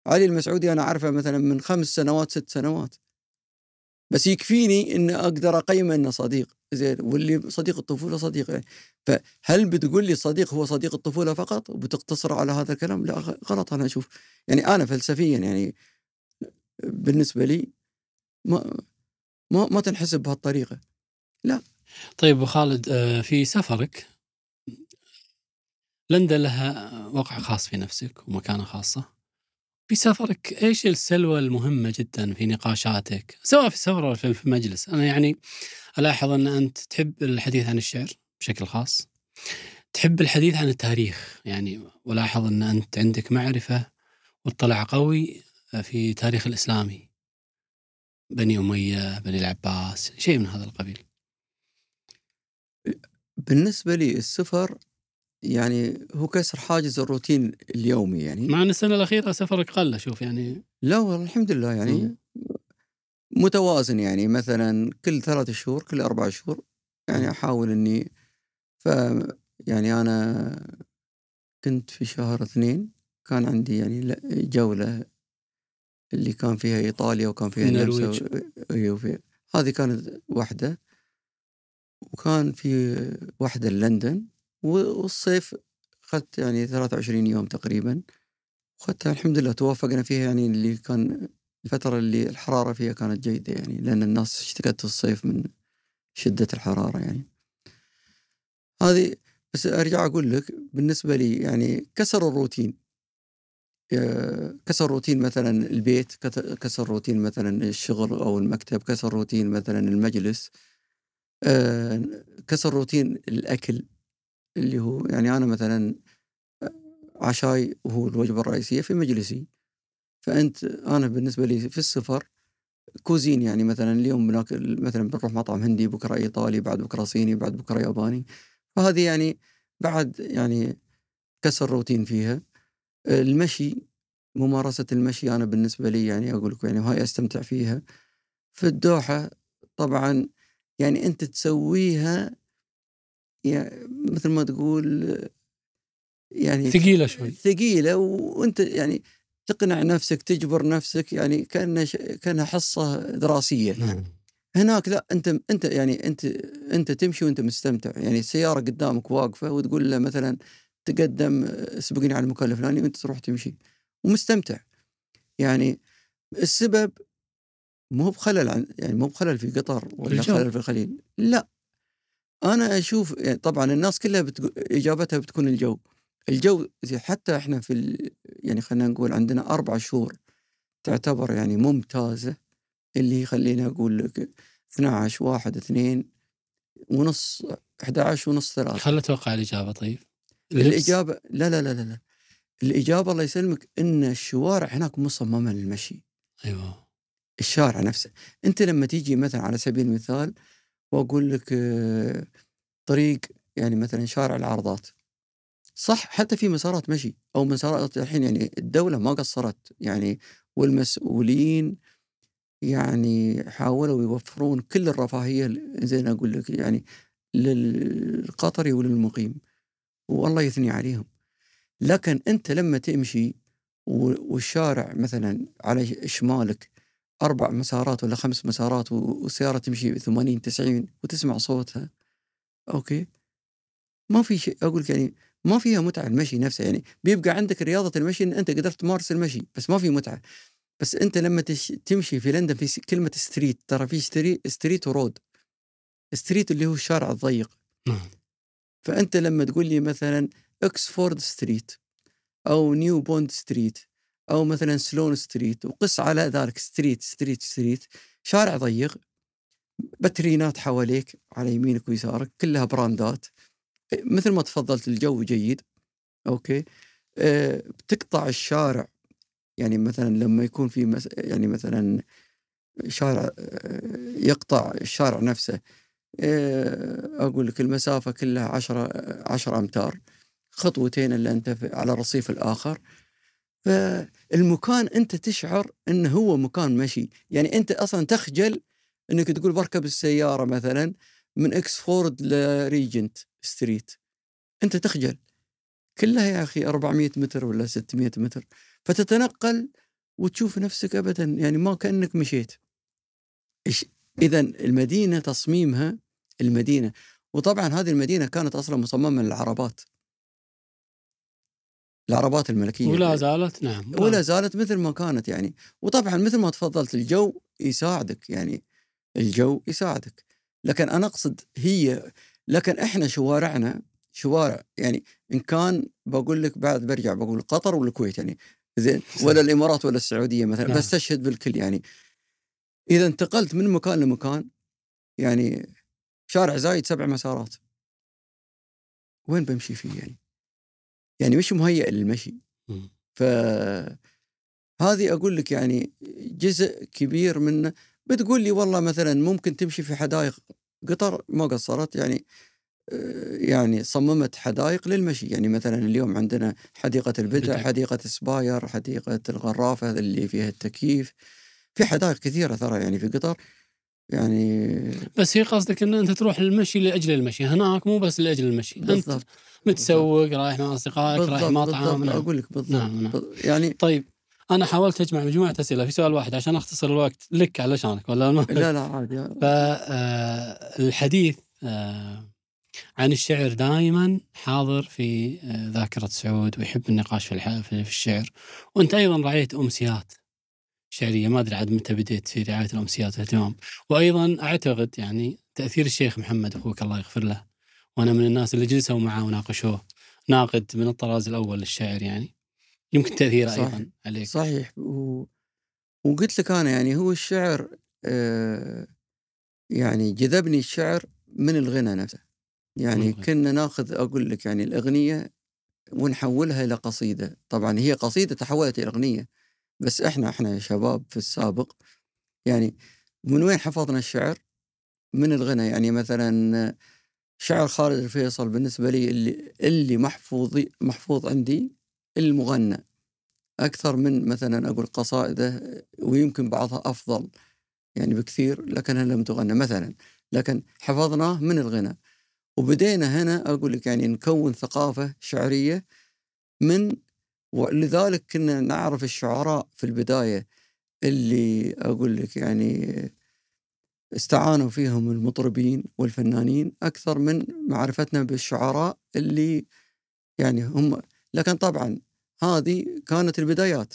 علي المسعودي أنا اعرفه مثلا من خمس سنوات ست سنوات. بس يكفيني ان أقدر اقيمه أنه صديق. زين واللي صديق الطفولة صديق. يعني فهل بتقول لي الصديق هو صديق الطفولة فقط؟ وبتقتصر على هذا الكلام؟ لا غلط أنا أشوف. يعني أنا فلسفيا يعني بالنسبة لي ما ما ما تنحسب بهالطريقة. طيب أبو خالد آه، في سفرك لندن لها وقع خاص في نفسك ومكانة خاصة؟ في سفرك إيش السلوى المهمة جدا في نقاشاتك؟ سواء في السفر أو في المجلس. أنا يعني ألاحظ أن أنت تحب الحديث عن الشعر بشكل خاص. تحب الحديث عن التاريخ. يعني ولاحظ أن أنت عندك معرفة واطلاع قوي في تاريخ الإسلامي. بني أمية بني العباس شيء من هذا القبيل. بالنسبة لي السفر يعني هو كسر حاجز الروتين اليومي يعني. مع إن السنة الأخيرة سفرك قل أشوف يعني. لا والله الحمد لله يعني. مم. متوازن يعني مثلا كل ثلاثة شهور كل أربع شهور يعني أحاول إني ف يعني أنا كنت في شهر اثنين كان عندي يعني جولة اللي كان فيها إيطاليا وكان فيها النرويج. و- أيوة في هذه كانت واحدة. وكان في واحدة لندن. والصيف أخذت يعني 23 يوم تقريبا أخذتها الحمد لله توافقنا فيها يعني اللي كان الفترة اللي الحرارة فيها كانت جيدة يعني لأن الناس اشتكت في الصيف من شدة الحرارة يعني. هذه بس أرجع أقول لك بالنسبة لي يعني كسر الروتين. آه، كسر روتين مثلا البيت كسر روتين مثلا الشغل أو المكتب كسر روتين مثلا المجلس. آه، كسر روتين الأكل. اللي هو يعني أنا مثلا عشاي وهو الوجبة الرئيسية في مجلسي. فأنت أنا بالنسبة لي في السفر cuisine يعني مثلا اليوم بناكل مثلا بنروح مطعم هندي بكرة إيطالي بعد بكرة صيني بعد بكرة ياباني. فهذه يعني بعد يعني كسر روتين فيها. المشي ممارسة المشي أنا بالنسبة لي يعني أقول لكم يعني هاي أستمتع فيها. في الدوحة طبعا يعني أنت تسويها يعني مثل ما تقول يعني ثقيلة شوي. ثقيلة وأنت يعني تقنع نفسك تجبر نفسك يعني كأنها ش- كأنها حصة دراسية. نعم. هناك لا انت انت يعني انت انت تمشي وانت مستمتع. يعني السيارة قدامك واقفة وتقول له مثلا تقدم اسبقني على المكان الفلاني وانت تروح تمشي. ومستمتع. يعني السبب مو بخلل عن يعني مو بخلل في قطر ولا الجو. خلل في الخليل. لا. أنا أشوف يعني طبعا الناس كلها بتقو... إجابتها بتكون الجو. الجو حتى إحنا في ال... يعني خلينا نقول عندنا أربع شهور تعتبر يعني ممتازة اللي خليني أقول لك 12 واحد اثنين ونص 11 ونص ثلاثة. خل أتوقع الإجابة طيب. اللبس؟ الإجابة لا لا لا لا لا. الإجابة الله يسلمك إن الشوارع هناك مصممة للمشي. أيوه. الشارع نفسه. أنت لما تيجي مثلا على سبيل المثال وأقول لك آه، طريق يعني مثلا شارع العرضات. صح حتى في مسارات مشي أو مسارات الحين يعني الدولة ما قصرت. يعني والمسؤولين يعني حاولوا يوفرون كل الرفاهية زي ما أقول لك يعني للقطري وللمقيم. والله يثني عليهم. لكن أنت لما تمشي والشارع مثلا على شمالك أربع مسارات ولا خمس مسارات والسيارة تمشي 80 90 وتسمع صوتها. أوكي؟ ما في شيء أقول يعني ما فيها متعة المشي نفسه. يعني بيبقى عندك رياضة المشي إن أنت قدرت تمارس المشي بس ما في متعة. بس أنت لما تش- تمشي في لندن في كلمة street ترى في street street و road street اللي هو الشارع الضيق. نعم. فأنت لما تقول لي مثلا اكسفورد street أو نيو بوند street أو مثلا سلون street وقس على ذلك street street street شارع ضيق فترينات حواليك على يمينك ويسارك كلها براندات. مثل ما تفضلت الجو جيد أوكي؟ أه بتقطع الشارع. يعني مثلا لما يكون في مس... يعني مثلا شارع آه، يقطع الشارع نفسه آه، أقول لك المسافة كلها 10 10 أمتار خطوتين إلا أنت على الرصيف الآخر. فالمكان أنت تشعر انه هو مكان مشي. يعني أنت أصلا تخجل إنك تقول بركب السيارة مثلا من اكسفورد لريجنت street أنت تدخل. كلها يا أخي 400 متر ولا 600 متر. فتتنقل وتشوف نفسك ابدا. يعني ما كأنك مشيت. اذا المدينة تصميمها المدينة. وطبعا هذه المدينة كانت أصلا مصممة للعربات. العربات الملكية. ولا زالت نعم. ولا زالت مثل ما كانت يعني. وطبعا مثل ما تفضلت الجو يساعدك يعني. الجو يساعدك. لكن أنا أقصد هي لكن إحنا شوارعنا شوارع يعني. إن كان بقول لك بعد برجع بقول قطر والكويت يعني. زين. ولا الإمارات ولا السعودية مثلا. نعم. بستشهد بالكل يعني. إذا انتقلت من مكان لمكان يعني شارع زايد سبع مسارات. وين بمشي فيه يعني؟ يعني مش مهيئ للمشي؟ مم. ف هذه أقول لك يعني جزء كبير منه. بتقول لي والله مثلا ممكن تمشي في حدائق قطر ما قصرت يعني آه، يعني صممت حدائق للمشي. يعني مثلا اليوم عندنا حديقة البدع. حديقة سباير حديقة الغرافة اللي فيها التكييف. في حدائق كثيرة ترى يعني في قطر. يعني بس هي قصدك إن أنت تروح للمشي لأجل المشي. هناك مو بس لأجل المشي. أنت بالضبط. متسوق رايح مع اصدقائك رايح مطعم نعم. أقول لك بالضبط. نعم، نعم. يعني طيب أنا حاولت أجمع مجموعة أسئلة. في سؤال واحد عشان أختصر الوقت لك علشانك ولا ما؟ لا لا عادي. فالحديث آه، عن الشعر دائما حاضر في آه، ذاكرة سعود ويحب النقاش في في الشعر. وأنت أيضا رعيت أمسيات شعرية. ما أدري عاد متى بديت في رعاية الأمسيات والاهتمام وأيضا أعتقد يعني تأثير الشيخ محمد أخوك الله يغفر له وأنا من الناس اللي جلسوا معه وناقشوه. ناقد من الطراز الأول للشعر يعني. يمكن تأثيره صح. أيضا عليك. صحيح. و... وقلت لك أنا يعني هو الشعر آه يعني جذبني الشعر من الغنى نفسه. يعني. كنا ناخذ أقول لك يعني الأغنية ونحولها إلى قصيدة. طبعا هي قصيدة تحولت إلى أغنية. بس إحنا إحنا شباب في السابق. يعني من وين حفظنا الشعر؟ من الغنى. يعني مثلا شعر خالد الفيصل بالنسبة لي اللي اللي محفوظ محفوظ عندي المغنى. أكثر من مثلا أقول قصائده ويمكن بعضها أفضل يعني بكثير لكنها لم تغنى مثلا. لكن حفظناه من الغنى. وبدينا هنا أقول لك يعني نكون ثقافة شعرية من ولذلك كنا نعرف الشعراء في البداية اللي أقول لك يعني استعانوا فيهم المطربين والفنانين أكثر من معرفتنا بالشعراء اللي يعني هم لكن طبعا هذه كانت البدايات.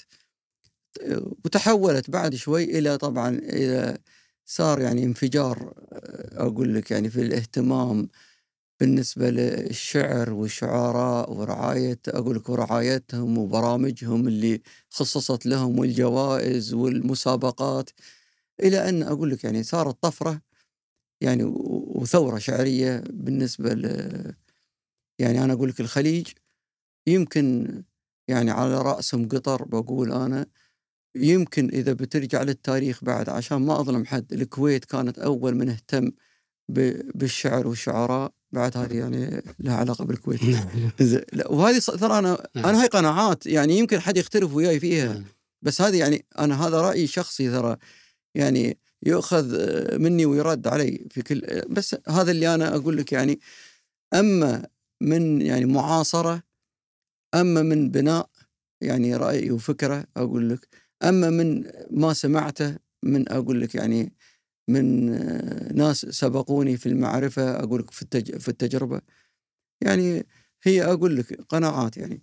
وتحولت بعد شوي إلى طبعا إلى صار يعني انفجار أقول لك يعني في الاهتمام بالنسبة للشعر والشعراء ورعاية أقول لك ورعايتهم وبرامجهم اللي خصصت لهم والجوائز والمسابقات. إلى أن أقول لك يعني صارت طفرة يعني وثورة شعرية بالنسبة ل يعني أنا أقول لك الخليج يمكن يعني على رأسهم قطر بقول أنا يمكن إذا بترجع للتاريخ بعد عشان ما أظلم حد الكويت كانت أول من اهتم بالشعر والشعراء بعد هذه يعني لها علاقة بالكويت وهذه ترى أنا نعم. أنا هاي قناعات يعني يمكن حد يختلف وياي فيها نعم. بس هذه يعني أنا هذا رأيي شخصي ترى يعني يؤخذ مني ويرد علي في كل بس هذا اللي أنا أقول لك يعني. أما من يعني معاصرة أما من بناء يعني رأي وفكرة أقول لك. أما من ما سمعته من أقول لك يعني من ناس سبقوني في المعرفة أقول لك في, في التجربة. يعني هي أقول لك قناعات يعني.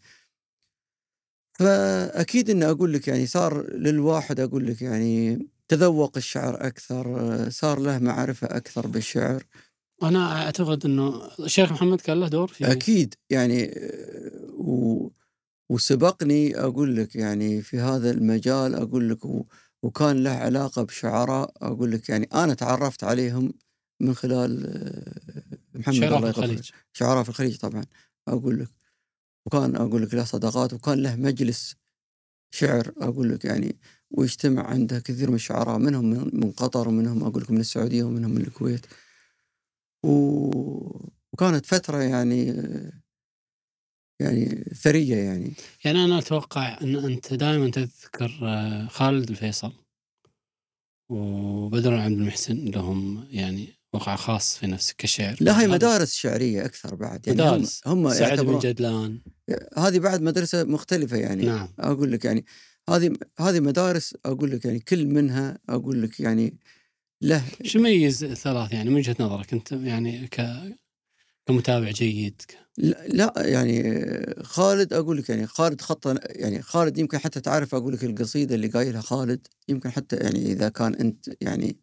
فأكيد أن أقول لك يعني صار للواحد أقول لك يعني تذوق الشعر أكثر صار له معرفة أكثر بالشعر؟ أنا أعتقد أنه الشيخ محمد كان له دور في أكيد يعني و وسبقني أقول لك يعني في هذا المجال أقول لك و وكان له علاقة بشعراء أقول لك يعني أنا تعرفت عليهم من خلال آه، محمد شعراء في الخليج. شعراء في الخليج طبعا أقول لك. وكان أقول لك له صداقات وكان له مجلس شعر أقول لك يعني ويجتمع عنده كثير من الشعراء منهم من قطر ومنهم أقول لك من السعودية ومنهم من الكويت. و... وكانت فترة يعني يعني ثرية يعني. يعني أنا أتوقع أن أنت دائما تذكر آه، خالد الفيصل وبدر عبد المحسن لهم يعني وقع خاص في نفسك كشعر لا هي مدارس شعرية أكثر بعد يعني مدارس. هم, هم سعد بن جدلان. هذه بعد مدرسة مختلفة يعني. نعم. أقول لك يعني هذه هذه مدارس أقول لك يعني كل منها أقول لك يعني له شو يميز ثلاث يعني من وجهة نظرك أنت يعني ك كمتابع جيد لا يعني خالد أقول لك يعني خالد خط يعني خالد يمكن حتى تعرف أقول لك القصيدة اللي قايلها خالد يمكن حتى يعني إذا كان أنت يعني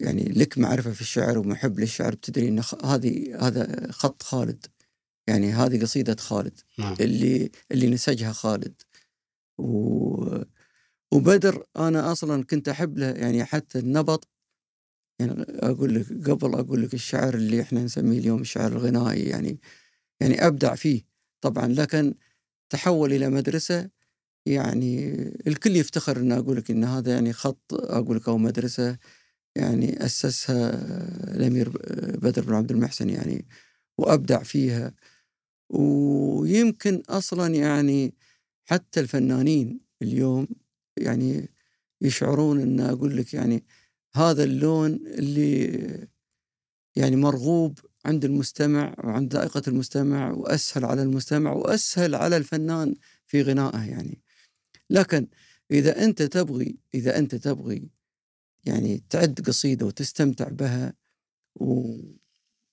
يعني لك معرفة في الشعر ومحب للشعر بتدري إن هذه هذا خط خالد يعني هذه قصيدة خالد نعم. اللي اللي نسجها خالد و وبدر أنا أصلا كنت أحب له يعني حتى النبط يعني أقول لك قبل أقول لك الشعر اللي إحنا نسميه اليوم الشعر الغنائي يعني يعني أبدع فيه. طبعا لكن تحول إلى مدرسة يعني الكل يفتخر ان أقول لك إن هذا يعني خط أقول لك أو مدرسة يعني أسسها الأمير بدر بن عبد المحسن يعني وأبدع فيها. ويمكن أصلا يعني حتى الفنانين اليوم يعني يشعرون أن أقول لك يعني هذا اللون اللي يعني مرغوب عند المستمع وعند ذائقة المستمع وأسهل على المستمع وأسهل على الفنان في غنائه يعني. لكن إذا أنت تبغي إذا أنت تبغي يعني تعد قصيدة وتستمتع بها و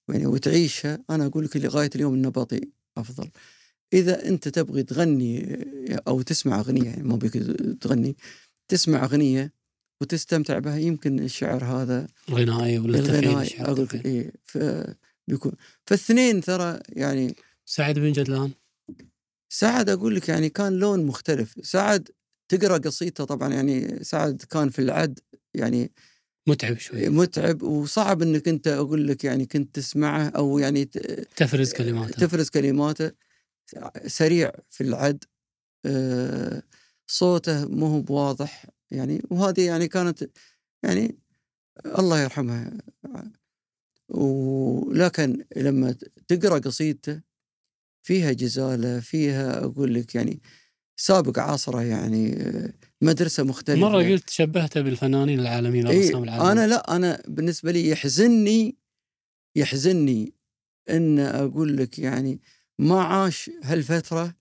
يعني وتعيشها أنا أقول لك لغاية اليوم النبطي أفضل. إذا أنت تبغي تغني أو تسمع أغنية يعني مو تغني تسمع أغنية وتستمتع بها يمكن الشعر هذا الغنائي ولا الغنائي أقول إيه بيكون. فالاثنين ترى يعني سعد بن جدلان سعد أقول لك يعني كان لون مختلف. سعد تقرأ قصيدته طبعا يعني سعد كان في العد يعني متعب شوي. متعب وصعب إنك أنت أقول لك يعني كنت تسمعه أو يعني تفرز كلماته. تفرز كلماته. سريع في العد آه، صوته مو هو بواضح يعني وهذه يعني كانت يعني الله يرحمها ولكن لما تقرأ قصيدته فيها جزالة فيها أقول لك يعني سابق عصره يعني آه، مدرسة مختلفة. مره قلت شبهته بالفنانين العالميين إيه الرسام العالميين أنا لا أنا بالنسبة لي يحزنني يحزنني إن أقول لك يعني ما عاش هالفترة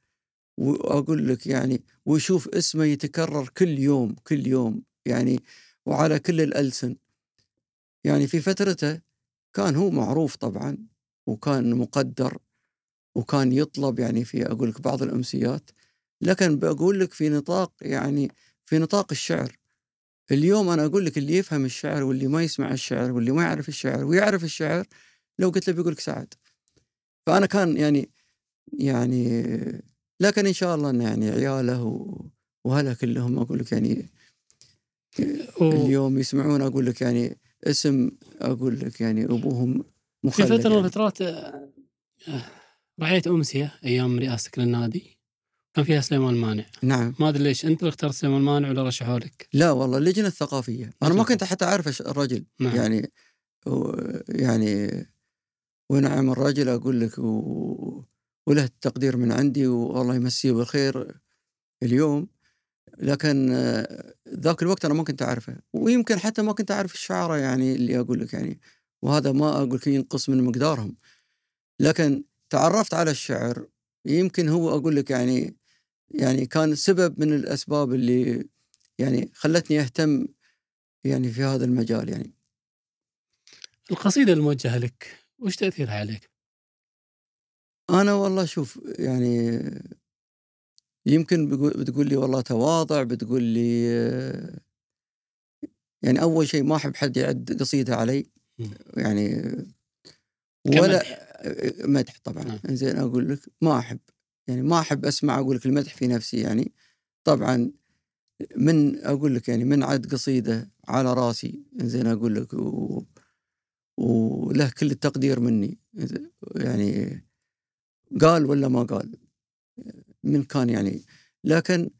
وأقول لك يعني ويشوف اسمه يتكرر كل يوم كل يوم يعني وعلى كل الألسن. يعني في فترته كان هو معروف طبعا وكان مقدر وكان يطلب يعني في أقول لك بعض الأمسيات. لكن بقول لك في نطاق يعني في نطاق الشعر. اليوم أنا أقول لك اللي يفهم الشعر واللي ما يسمع الشعر واللي ما يعرف الشعر ويعرف الشعر لو قلت له بيقول لك سعد فأنا كان يعني يعني لكن إن شاء الله انه يعني عياله وهلا كلهم أقول لك يعني اليوم يسمعون أقول لك يعني اسم أقول لك يعني أبوهم في مخلد فترة من يعني. الفترات رعيت أمسية أيام رئاستك للنادي كان فيها سليمان مانع. نعم. ما أدري ليش أنت اللي اخترت سليمان مانع ولا رشحوا لك؟ لا والله اللجنة الثقافية. أنا ما كنت حتى أعرف الرجل نعم. يعني و- يعني ونعم الرجل أقول لك و... وله التقدير من عندي والله يمسيه بالخير اليوم. لكن آه، ذاك الوقت أنا ما كنت أعرفه ويمكن حتى ما كنت أعرف الشعراء يعني اللي أقول لك يعني. وهذا ما أقول لك ينقص من مقدارهم. لكن تعرفت على الشعر يمكن هو أقول لك يعني يعني كان سبب من الأسباب اللي يعني خلتني أهتم يعني في هذا المجال يعني. القصيدة الموجهة لك وش تأثيرها عليك؟ أنا والله شوف يعني يمكن بتقول لي والله تواضع بتقول لي يعني أول شيء ما أحب حد يعد قصيدة علي. يعني ولا. مدح طبعا نعم. زين أقول لك ما أحب يعني ما أحب أسمع أقول لك المدح في نفسي يعني طبعا من أقول لك يعني من عد قصيدة على راسي زين أقول لك و... وله كل التقدير مني يعني قال ولا ما قال من كان يعني. لكن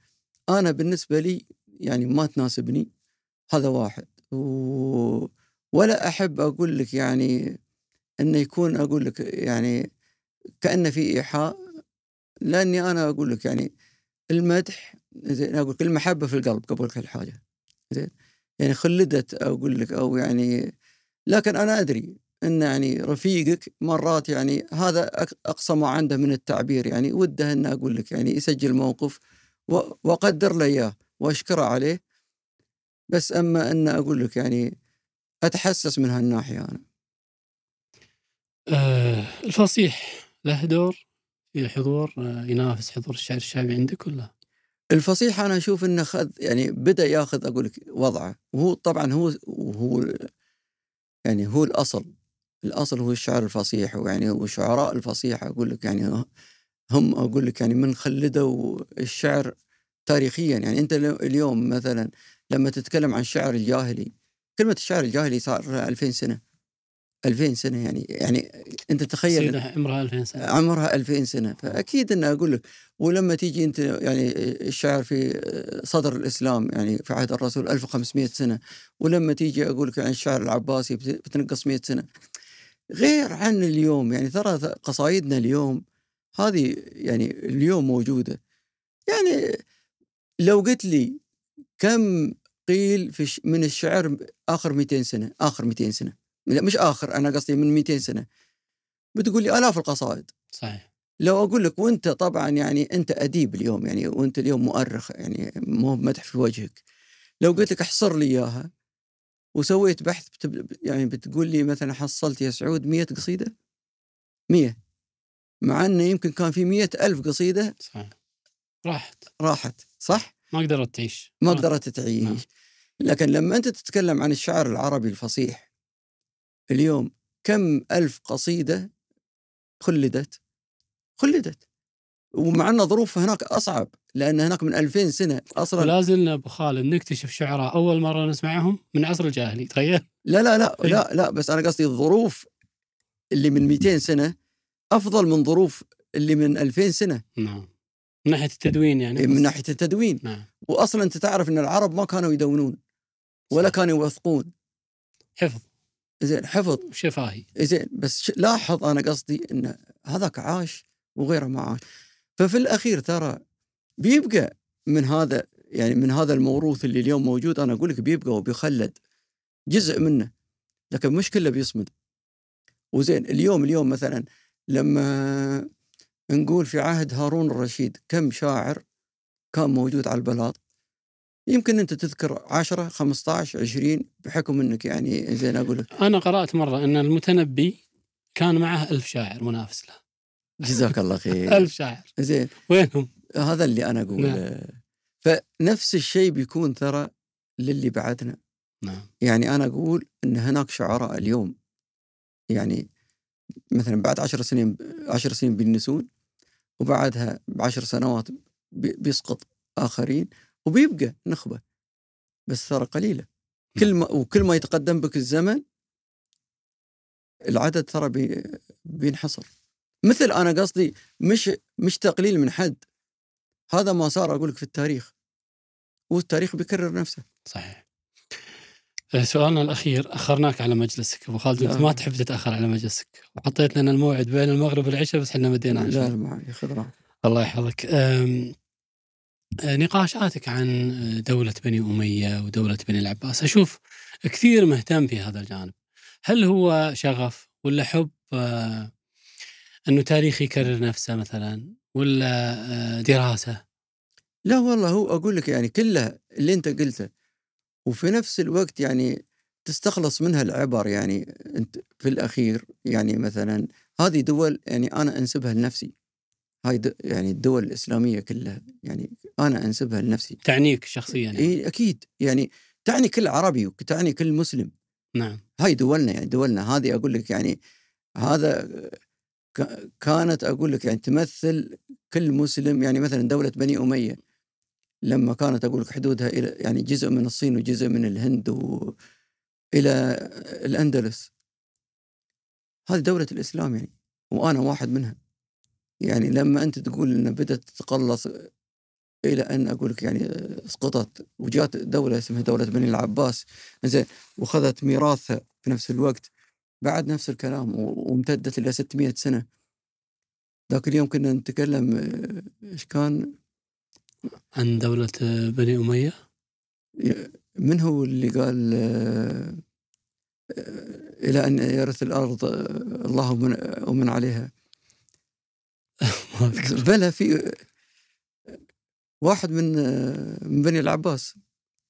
أنا بالنسبة لي يعني ما تناسبني هذا واحد. و... ولا أحب أقول لك يعني إنه يكون أقول لك يعني كأنه في إيحاء لأني أنا أقول لك يعني المدح زين أقول لك المحبة في القلب قبل كل حاجة زين. يعني خلدت أقول لك أو يعني لكن أنا أدري إن يعني رفيقك مرات يعني هذا أقصى ما عنده من التعبير يعني وده انه أقول لك يعني يسجل موقف وأقدر له إياه وأشكره عليه. بس أما إن أقول لك يعني أتحسس من هالناحية أنا. آه الفصيح له دور في حضور آه ينافس حضور الشعر الشعبي عندك ولا؟ الفصيح أنا أشوف إنه خذ يعني بدأ ياخذ أقول لك وضعه وهو طبعا هو هو يعني هو الأصل. الأصل هو الشعر الفصيح ويعني وشعراء الفصيح أقول لك يعني هم أقول لك يعني من خلدوا الشعر تاريخيا. يعني أنت اليوم مثلا لما تتكلم عن الشعر الجاهلي كلمة الشعر الجاهلي صار لها 2000 سنة. 2000 سنة يعني يعني أنت تخيل عمرها 2000 سنة. عمرها 2000 سنة. فأكيد أن أقول لك ولما تيجي أنت يعني الشعر في صدر الإسلام يعني في عهد الرسول 1500 سنة ولما تيجي أقول لك عن الشعر العباسي بت- بتنقص 100 سنة. غير عن اليوم يعني ترى قصايدنا اليوم هذه يعني اليوم موجودة. يعني لو قلت لي كم قيل في من الشعر آخر 200 سنة آخر 200 سنة لا مش آخر أنا قصدي من 200 سنة بتقول لي آلاف القصائد صحيح. لو أقول لك وأنت طبعا يعني أنت أديب اليوم يعني وأنت اليوم مؤرخ يعني مو مدح في وجهك لو قلت لك احصر لي إياها وسويت بحث بتب... يعني بتقول لي مثلا حصلت يا سعود مية قصيدة؟ مية. مع إنه يمكن كان في مية ألف قصيدة. صحيح. راحت. راحت صح؟ ما قدرت تعيش. ما. قدرت نعم. تعيش لكن لما أنت تتكلم عن الشعر العربي الفصيح اليوم كم ألف قصيدة خلدت؟ خلدت. ومع ان ظروف هناك أصعب لأن هناك من 2000 سنة أصلا ولا زلنا أبو خالد نكتشف شعراء أول مرة نسمعهم من عصر الجاهلي تخيل. لا لا لا إيه. لا لا بس أنا قصدي الظروف اللي من 200 سنة أفضل من ظروف اللي من 2000 سنة. نعم. من ناحية التدوين يعني من ناحية التدوين. نعم. واصلا أنت تعرف إن العرب ما كانوا يدونون ولا. كانوا يوثقون. حفظ. زين حفظ. شفاهي. زين بس لاحظ أنا قصدي إن هذاك عاش وغيره ما عاش. ففي الأخير ترى بيبقى من هذا يعني من هذا الموروث اللي اليوم موجود أنا أقول لك بيبقى وبيخلد جزء منه. لكن مش كله بيصمد. وزين اليوم اليوم مثلا لما نقول في عهد هارون الرشيد كم شاعر كان موجود على البلاط؟ يمكن أنت تذكر 10 15 20 بحكم إنك يعني زين أقول لك. أنا قرأت مرة إن المتنبي كان معه ألف شاعر منافس له. جزاك الله خير. ألف شاعر. زين. وينهم؟ هذا اللي أنا اقوله نعم. فنفس الشيء بيكون ترى للي بعدنا. نعم. يعني أنا أقول إن هناك شعراء اليوم. يعني مثلا بعد عشر سنين عشر سنين بينسون وبعدها بعشر سنوات بي- بيسقط آخرين وبيبقى نخبة. بس ترى قليلة. كل ما وكل ما يتقدم بك الزمن العدد ترى بي بينحصر. مثل أنا قصدي مش مش تقليل من حد. هذا ما صار أقول لك في التاريخ. والتاريخ بيكرر نفسه. صحيح. آه، سؤالنا الأخير أخرناك على مجلسك. أبو خالد أنت لا. ما تحب تتأخر على مجلسك. وحطيت لنا الموعد بين المغرب والعشاء بس إحنا مدينا لا عشان لا ما خذ راحتك. الله يحفظك. آه، نقاشاتك عن آه، دولة بني أمية ودولة بني العباس. أشوف كثير مهتم في هذا الجانب. هل هو شغف ولا حب؟ أنه تاريخ يكرر نفسه مثلا ولا آه، دراسة؟ لا والله هو أقول لك يعني كلها اللي أنت قلته. وفي نفس الوقت يعني تستخلص منها العبر يعني أنت في الأخير. يعني مثلا هذه دول يعني أنا أنسبها لنفسي. هاي يعني الدول الإسلامية كلها يعني أنا أنسبها لنفسي. تعنيك شخصيا يعني. إيه أكيد. يعني تعني كل عربي وتعني كل مسلم. نعم. هاي دولنا يعني دولنا هذه أقول لك يعني هذا كانت أقول لك يعني تمثل كل مسلم يعني مثلا دولة بني أمية لما كانت أقول لك حدودها إلى يعني جزء من الصين وجزء من الهند والى الأندلس. هذه دولة الإسلام يعني وأنا واحد منها. يعني لما أنت تقول إن بدأت تتقلص إلى أن أقول لك يعني اسقطت وجات دولة اسمها دولة بني العباس زين وخذت ميراثها في نفس الوقت بعد نفس الكلام وامتدت إلى 600 سنة. ذاك اليوم كنا نتكلم آه، إيش كان؟ عن دولة آه، بني أمية؟ من هو اللي قال آه، إلى أن يرث الأرض آه، الله ومن, ومن عليها؟ بلى في واحد من من بني العباس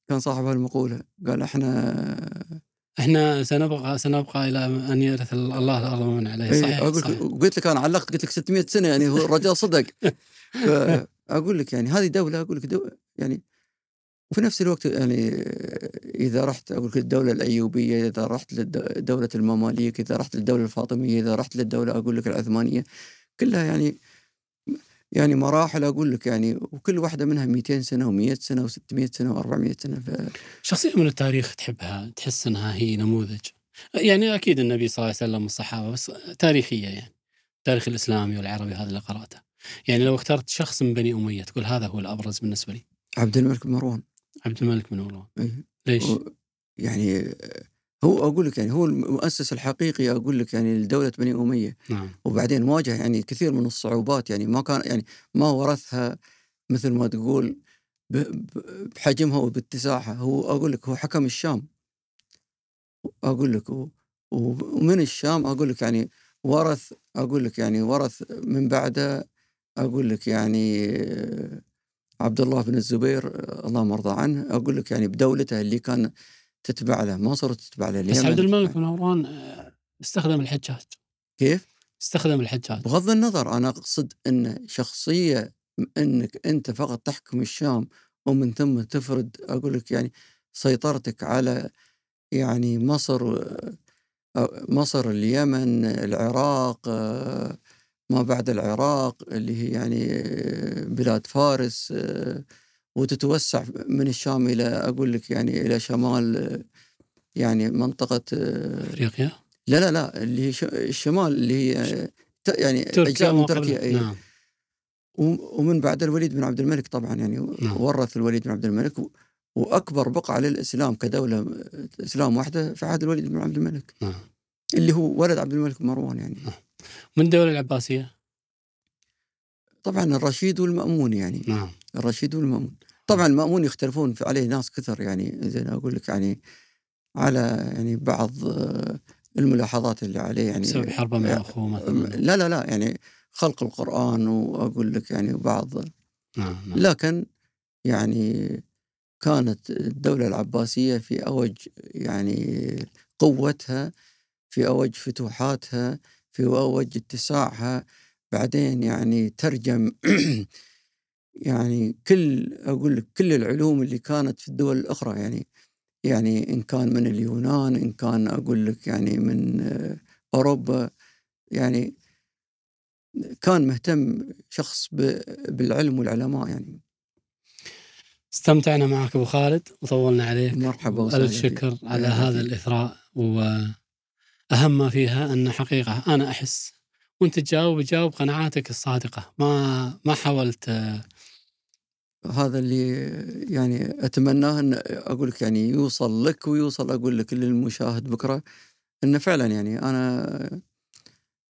كان صاحب هالمقولة. قال إحنا إحنا سنبقى سنبقى إلى أن يرث الله الأرض ومن عليها إيه، صحيح, أقول صحيح. قلت لك أنا علقت قلت لك 600 سنة يعني هو الرجال صدق فاقول لك يعني هذه دولة أقول لك دو يعني وفي نفس الوقت يعني إذا رحت أقول لك الدولة الأيوبية إذا رحت لدوله المماليك إذا رحت للدولة الفاطمية إذا رحت للدولة أقول لك العثمانية كلها يعني يعني مراحل أقول لك يعني وكل واحدة منها 200 سنة و100 سنة و600 سنة و400 سنة ف شخصية من التاريخ تحبها تحس إنها هي نموذج. يعني أكيد النبي صلى الله عليه وسلم والصحابة بس تاريخية يعني التاريخ الإسلامي والعربي هذا اللي قرأته. يعني لو اخترت شخص من بني أمية تقول هذا هو الأبرز بالنسبة لي. عبد الملك بن مروان. عبد الملك بن مروان. إيه. ليش؟ و- يعني هو أقول لك يعني هو المؤسس الحقيقي أقول لك يعني لدولة بني أمية. نعم. وبعدين واجه يعني كثير من الصعوبات يعني ما كان يعني ما ورثها مثل ما تقول بحجمها وباتساعها. هو أقول لك هو حكم الشام. أقول لك ومن الشام أقول لك يعني ورث أقول لك يعني ورث من بعده أقول لك يعني عبد الله بن الزبير اللهم ارضى عنه أقول لك يعني بدولته اللي كان تتبع له ما صارت تتبع له بس عبد الملك بن مروان آه، استخدم الحجاج. كيف؟ استخدم الحجاج. بغض النظر أنا أقصد إن شخصية إنك أنت فقط تحكم الشام ومن ثم تفرض أقول لك يعني سيطرتك على يعني مصر آه، مصر اليمن العراق آه، ما بعد العراق اللي هي يعني بلاد فارس وتتوسع من الشام إلى أقول لك يعني إلى شمال يعني منطقة إفريقيا؟ لا لا لا اللي هي الشمال اللي هي يعني تركيا أجزاء من تركيا إيه. نعم. و- ومن بعد الوليد بن عبد الملك طبعا يعني نعم. ورث الوليد بن عبد الملك وأكبر بقعة للإسلام كدولة إسلام واحدة في عهد الوليد بن عبد الملك. نعم. اللي هو ولد عبد الملك مروان يعني. من الدولة العباسية؟ طبعا الرشيد والمأمون يعني. نعم. الرشيد والمأمون. طبعا المأمون يختلفون عليه ناس كثر يعني زي ما أقول لك يعني على يعني بعض آه، الملاحظات اللي عليه يعني بسبب حربه مع أخوه مثلا. لا لا لا يعني خلق القرآن وأقول لك يعني بعض. نعم نعم. لكن يعني كانت الدولة العباسية في أوج يعني قوتها في أوج فتوحاتها في أوج اتساعها بعدين يعني ترجم يعني كل أقول لك كل العلوم اللي كانت في الدول الأخرى يعني يعني إن كان من اليونان إن كان أقول لك يعني من آه، أوروبا يعني كان مهتم شخص بالعلم والعلماء يعني استمتعنا معك أبو خالد وطولنا عليك مرحبا وسهلا فيك. شكر على أهلا هذا. الإثراء وأهم ما فيها أن حقيقة أنا أحس وأنت تجاوب تجاوب قناعاتك الصادقة ما ما حاولت هذا اللي يعني أتمناه إن أقول لك يعني يوصل لك ويوصل أقول لك للمشاهد بكرة انه فعلا يعني أنا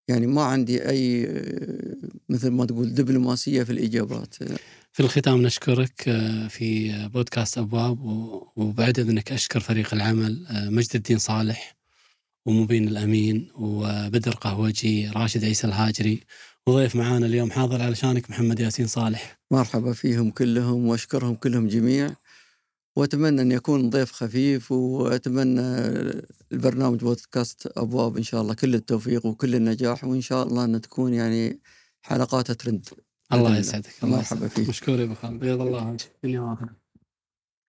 يعني ما عندي أي مثل ما تقول دبلوماسية في الإجابات. في الختام نشكرك آه، في بودكاست أبواب وبعد إذنك أشكر فريق العمل آه، مجد الدين صالح ومبين الأمين وبدر قهوجي راشد عيسى الهاجري وضيف معانا اليوم حاضر علشانك محمد ياسين صالح. مرحبا فيهم كلهم وأشكرهم كلهم جميع وأتمنى أن يكون ضيف خفيف وأتمنى البرنامج بودكاست أبواب إن شاء الله كل التوفيق وكل النجاح وإن شاء الله أن تكون يعني حلقاتها ترند. الله يسعدك الله مرحبا فيك. مشكور يا أبو خالد. بيض الله. وجهك